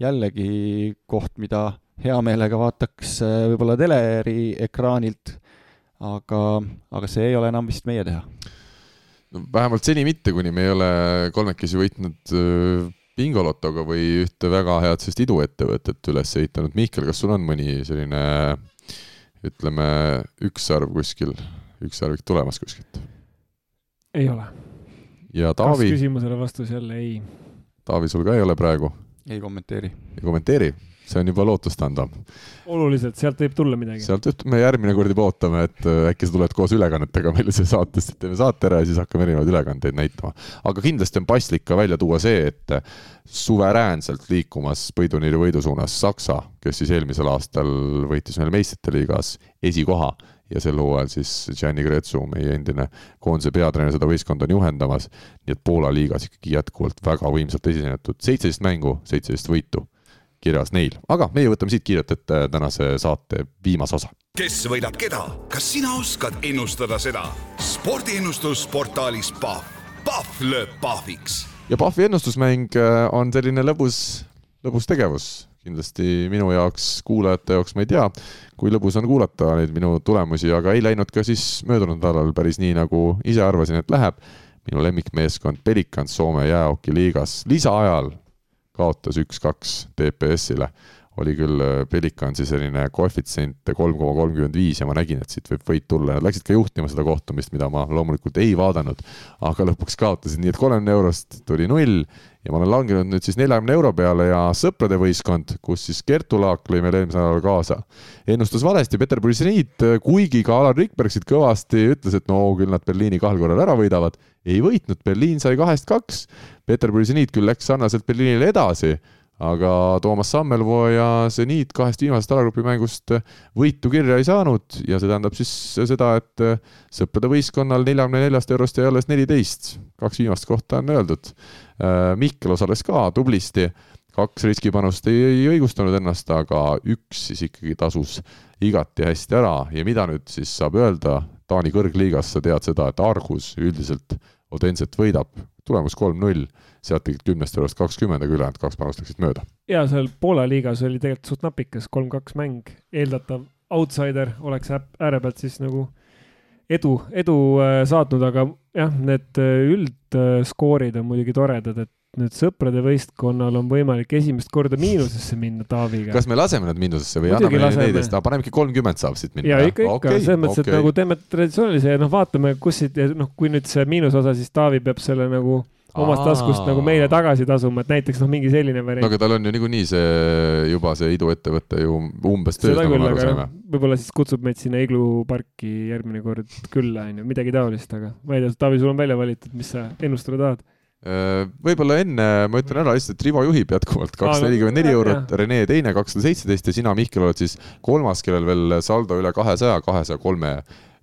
Speaker 4: jällegi koht, mida hea meelega vaataks äh, võib-olla teleri ekraanilt, aga, aga see ei ole enam vist meie teha.
Speaker 1: no vähemalt seni mitte, kuni me ei ole kolmekesi võitnud äh, bingolotoga või ühte väga head sellist iduettevõtet üles ehitanud. Mihkel, kas sul on mõni selline ütleme, ükssarv kuskil, ükssarvik tulemas kuskilt?
Speaker 2: ei ole
Speaker 1: ja Taavi.
Speaker 2: kas küsimusele vastus jälle ei?
Speaker 1: Taavi, sul ka ei ole praegu?
Speaker 4: Ei kommenteeri.
Speaker 1: ei kommenteeri? see on juba lootustandav.
Speaker 2: oluliselt, sealt võib tulla midagi.
Speaker 1: sealt just, me järgmine kord juba ootame, et äh, äkki sa tuled koos ülekannetega meile siia saatesse, teeme saate ära ja siis hakkame erinevaid ülekandeid näitama. aga kindlasti on paslik ka välja tuua see, et äh, suveräänselt liikumas võiduturniiri võidu suunas Saksa, kes siis eelmisel aastal võitis meil meistrite liigas esikoha ja sel hooajal siis Gianni Gretsu, meie endine koondise peatreener, seda võistkonda on juhendamas. nii et Poola liigas ikkagi jätkuvalt väga võimsalt esinetud, seitseteist mängu, seitseteist võitu kirjas neil, aga meie võtame siit kiirelt ette tänase saate viimase osa.
Speaker 5: kes võidab keda, kas sina oskad ennustada seda? spordiennustus portaalis Pahv, Pahv lööb pahviks.
Speaker 1: ja Pahvi ennustusmäng äh, on selline lõbus, lõbus tegevus kindlasti minu jaoks, kuulajate jaoks ma ei tea, kui lõbus on kuulata neid minu tulemusi, aga ei läinud ka siis möödunud nädalal päris nii, nagu ise arvasin, et läheb. minu lemmikmeeskond Pelikans Soome jäähokiliigas lisaajal kaotas üks-kaks TPS-ile oli küll äh, Pelicansi selline koefitsient kolm koma kolmkümmend viis ja ma nägin, et siit võib võit tulla, nad läksid ka juhtima seda kohtumist, mida ma loomulikult ei vaadanud, aga lõpuks kaotasid, nii et kolmekümne eurost tuli null ja ma olen langenud nüüd siis neljakümne euro peale ja sõprade võistkond, kus siis Kertu Laak lõi meil eelmisel nädalal kaasa, ennustas valesti Peterburi seniit, kuigi ka Alar Rikberg siit kõvasti ütles, et no küll nad Berliini kahel korral ära võidavad, ei võitnud, Berliin sai kahest kaks, Peterburi seniit küll läks sarnaselt Berliinile edasi aga Toomas Sammelvoo ja seniit kahest viimasest alagrupi mängust võitu kirja ei saanud. Ja see tähendab siis seda, et sõprade võistkonnal neljakümne neljast eurost jäi alles neliteist, kaks viimast kohta on öeldud. Mihkel osales ka tublisti, kaks riskipanust ei, ei õigustanud ennast, aga üks siis ikkagi tasus igati hästi ära. Ja mida nüüd siis saab öelda, Taani kõrgliigas? Sa tead seda, et Argus üldiselt Odenset võidab, tulemus kolm-null sealt tegid kümnest eurost kakskümmend, aga ülejäänud kaks panust läksid mööda.
Speaker 2: ja seal Poola liigas oli tegelikult suht napikas, kolm-kaks mäng, eeldatav outsider oleks ääre pealt siis nagu edu, edu äh, saatnud, aga jah, need äh, üldskoorid on muidugi toredad, et nüüd sõprade võistkonnal on võimalik esimest korda miinusesse minna Taaviga.
Speaker 1: kas me laseme nad miinusesse või Muidugi anname neile neidest, panemegi kolmkümmend saab siit minna?
Speaker 2: ja ikka, ikka okay,, selles mõttes okay., et nagu teeme traditsioonilise ja noh, vaatame, kus siit noh, kui nüüd see miinusosa, siis Taavi peab selle nagu omast taskust nagu meile tagasi tasuma, et näiteks noh, mingi selline variant.
Speaker 1: no aga tal on ju niikuinii see juba see iduettevõte ju umbes töös,
Speaker 2: nagu me aru saime. võib-olla siis kutsub meid sinna Iglu parki järgmine kord külla, on ju, midagi taolist, aga ma ei tea, Taavi, sul on välja valitud, mis sa ennustada tahad?
Speaker 1: Äh, võib-olla enne ma ütlen ära lihtsalt, et Rivo juhib jätkuvalt kakssada nelikümmend neli eurot, Rene teine kakssada seitseteist ja sina, Mihkel, oled siis kolmas, kellel veel saldo üle kahesaja, kahesaja kolme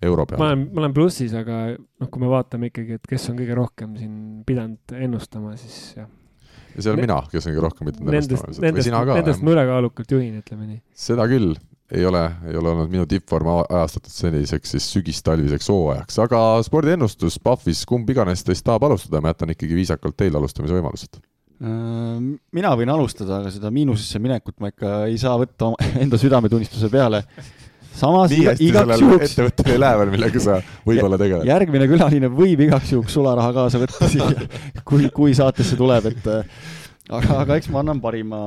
Speaker 1: euro peale.
Speaker 2: ma olen, ma olen plussis, aga noh, kui me vaatame ikkagi, et kes on kõige rohkem siin pidanud ennustama, siis jah.
Speaker 1: ja see olen ne mina, kes on kõige rohkem pidanud ennustama.
Speaker 2: Nendest, nendest, nendest ma ülekaalukalt juhin, ütleme nii.
Speaker 1: seda küll ei ole, ei ole olnud minu tippvorm ajastatud selliseks siis sügistalviseks hooajaks, aga spordiennustus PUFFis, kumb iganes teist tahab alustada, ma jätan ikkagi viisakalt teile alustamise võimalused.
Speaker 4: Mina võin alustada, aga seda miinusesse minekut ma ikka ei saa võtta enda südametunnistuse peale. Samas
Speaker 1: nii hästi sellel juhuks... ettevõttel ei lähe veel, millega sa võib-olla tegeled.
Speaker 4: järgmine külaline võib igaks juhuks sularaha kaasa võtta siia, kui, kui saatesse tuleb, et aga, aga eks ma annan parima.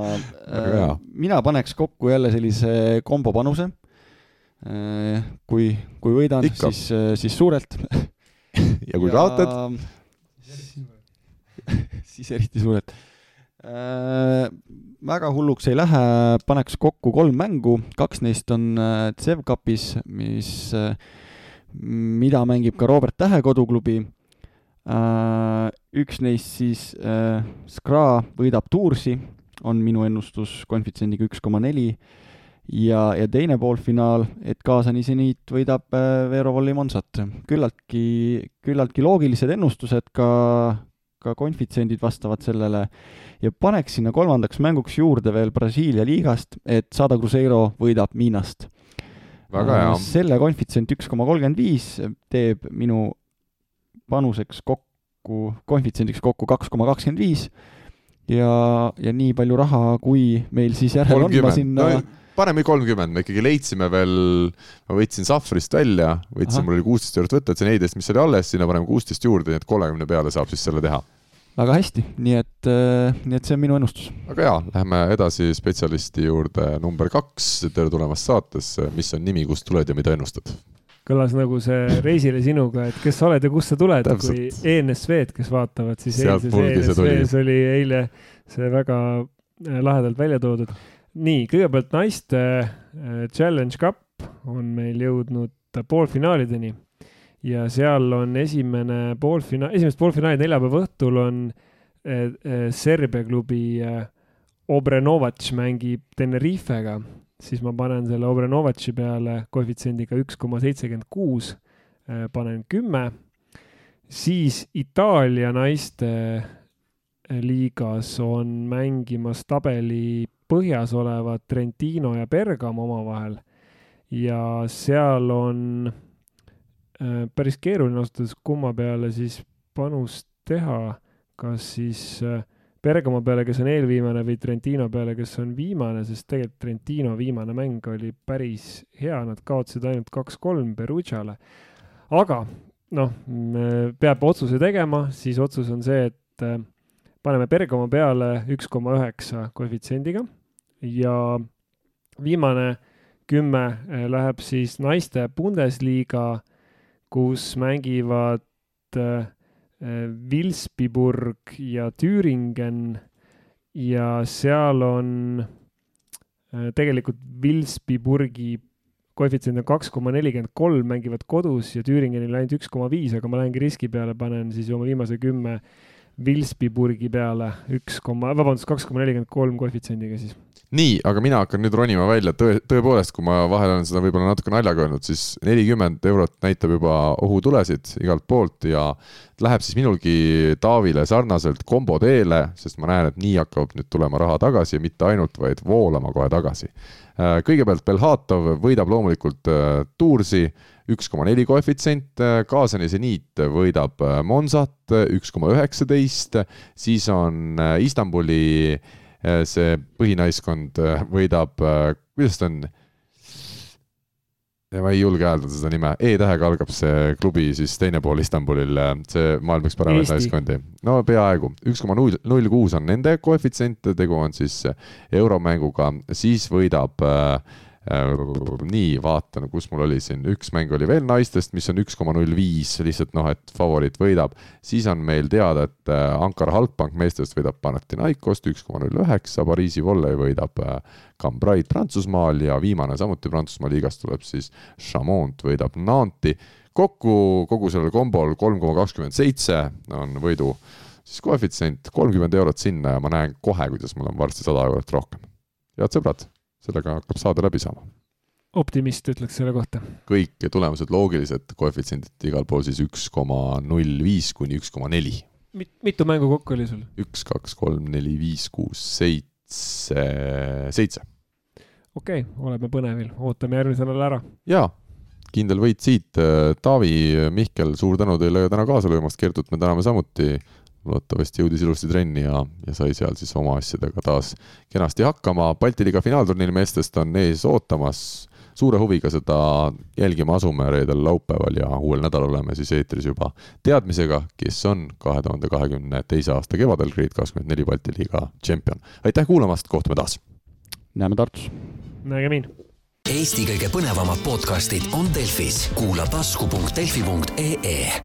Speaker 4: Äh, mina paneks kokku jälle sellise kombopanuse. Äh, kui, kui võidan, siis, äh, siis suurelt.
Speaker 1: ja kui ja... kaotad?
Speaker 4: siis eriti suurelt äh,. Väga hulluks ei lähe, paneks kokku kolm mängu, kaks neist on CEV Cupis, mis äh,, mida mängib ka Robert Tähe koduklubi. Äh, üks neist siis äh, Skra võidab Toursi, on minu ennustus konfitsiendiga üks koma neli. Ja, ja teine poolfinaal, et Kaasani seniit võidab äh, Vero Volli Monsat. küllaltki, küllaltki loogilised ennustused, ka, ka konfitsiendid vastavad sellele ja paneks sinna kolmandaks mänguks juurde veel Brasiilia liigast, et Sada Cruzeiro võidab Miinast.
Speaker 1: väga hea.
Speaker 4: selle konfitsient üks koma kolmkümmend viis teeb minu panuseks kokku, koefitsiendiks kokku kaks koma kakskümmend viis ja, ja nii palju raha, kui meil siis järel 30. on, ma sinna no,
Speaker 1: paneme kolmkümmend, me ikkagi leidsime veel, ma võtsin Safrist välja, võtsin, mul oli kuusteist eurot võtta, et see neliteist, mis oli alles, sinna paneme kuusteist juurde, nii et kolmekümne peale saab siis selle teha.
Speaker 4: Väga hästi, nii et, äh, nii et see on minu ennustus.
Speaker 1: väga hea, läheme edasi spetsialisti juurde number kaks, tere tulemast saatesse, mis on nimi, kust tuled ja mida ennustad?
Speaker 2: kõlas nagu see Reisile sinuga, et kes sa oled ja kust sa tuled, kui ENSV-d, kes vaatavad, siis eilses ENSV-s oli eile see väga äh, lahedalt välja toodud. nii, kõigepealt naiste äh, Challenge Cup on meil jõudnud poolfinaalideni ja seal on esimene poolfinaal, esimesed poolfinaalid neljapäeva õhtul on äh, Serbia klubi Obrenovac mängib Tenerifega siis ma panen selle Obrenovatši peale koefitsiendiga üks koma seitsekümmend kuus, äh, panen kümme. siis Itaalia naiste äh, liigas on mängimas tabeli põhjas olevad Trentino ja Bergamo omavahel ja seal on äh, päris keeruline ausalt öeldes, kumma peale siis panust teha, kas siis äh, Bergamo peale, kes on eelviimane, või Trentino peale, kes on viimane, sest tegelikult Trentino viimane mäng oli päris hea, nad kaotasid ainult kaks-kolm Perugiale. aga noh, peab otsuse tegema, siis otsus on see, et äh, paneme Bergamo peale üks koma üheksa koefitsiendiga. Ja viimane kümme äh, läheb siis naiste Bundesliga, kus mängivad äh, Vilsbiburg ja Thüringen. Ja seal on äh, tegelikult Vilsbiburgi koefitsient on kaks koma nelikümmend kolm, mängivad kodus ja Thüringenil ainult üks koma viis, aga ma lähengi riski peale, panen siis oma viimase kümme Vilsbiburgi peale üks koma, vabandust, kaks koma nelikümmend kolm koefitsiendiga siis
Speaker 1: nii, aga mina hakkan nüüd ronima välja, tõe, tõepoolest, kui ma vahel olen seda võib-olla natuke naljaga öelnud, siis nelikümmend eurot näitab juba ohutulesid igalt poolt ja läheb siis minulgi Taavile sarnaselt kombo teele, sest ma näen, et nii hakkab nüüd tulema raha tagasi ja mitte ainult, vaid voolama kohe tagasi. Äh, kõigepealt Belhatov võidab loomulikult äh, Toursi, üks koma neli koefitsient, äh, Kaasani seniit võidab Monsat, üks koma üheksateist, siis on Istanbuli Äh, see põhinaiskond äh, võidab, äh, kuidas ta on? ma ei julge hääldada seda nime, E-tähega algab see klubi siis teine pool Istanbulil, see maailma üks paremaid naiskondi. no peaaegu, üks koma null, null kuus on nende koefitsient, tegu on siis euromänguga, siis võidab äh, Äh, nii, vaatan, kus mul oli siin, üks mäng oli veel naistest, mis on üks koma null viis, lihtsalt noh, et favoriit võidab. siis on meil teada, et äh, Ankara Halkbank meestest võidab Panathinaikost üks koma null üheksa, Pariisi Volley võidab äh, Cambrai Prantsusmaal ja viimane samuti Prantsusmaa liigast tuleb siis Chamont võidab Nanti. kokku kogu sellel kombol kolm koma kakskümmend seitse on võidu siis koefitsient kolmkümmend eurot sinna ja ma näen kohe, kuidas mul on varsti sada eurot rohkem. head sõbrad sellega hakkab saade läbi saama.
Speaker 2: optimist ütleks selle kohta.
Speaker 1: kõik tulemused loogilised, koefitsiendid igal pool siis üks koma null viis kuni üks koma neli.
Speaker 2: mitu mängu kokku oli sul?
Speaker 1: üks, kaks, kolm, neli, viis, kuus, seitse, seitse.
Speaker 2: okei okay,, oleme põnevil, ootame järgmisel nädalal ära.
Speaker 1: jaa, kindel võit siit. Taavi, Mihkel, suur tänu teile täna kaasa löömast, Kertut me täname samuti. Loodetavasti jõudis ilusti trenni ja, ja sai seal siis oma asjadega taas kenasti hakkama. Balti liiga finaalturniiri meestest on ees ootamas suure huviga seda jälgima asume reedel, laupäeval ja uuel nädalal oleme siis eetris juba teadmisega, kes on kahe tuhande kahekümne teise aasta kevadel Grade kakskümmend neli Balti liiga tšempion. aitäh kuulamast, kohtume taas!
Speaker 4: näeme Tartus!
Speaker 2: nägemin!
Speaker 6: Eesti kõige põnevamad podcastid on Delfis, kuula tasku.delfi.ee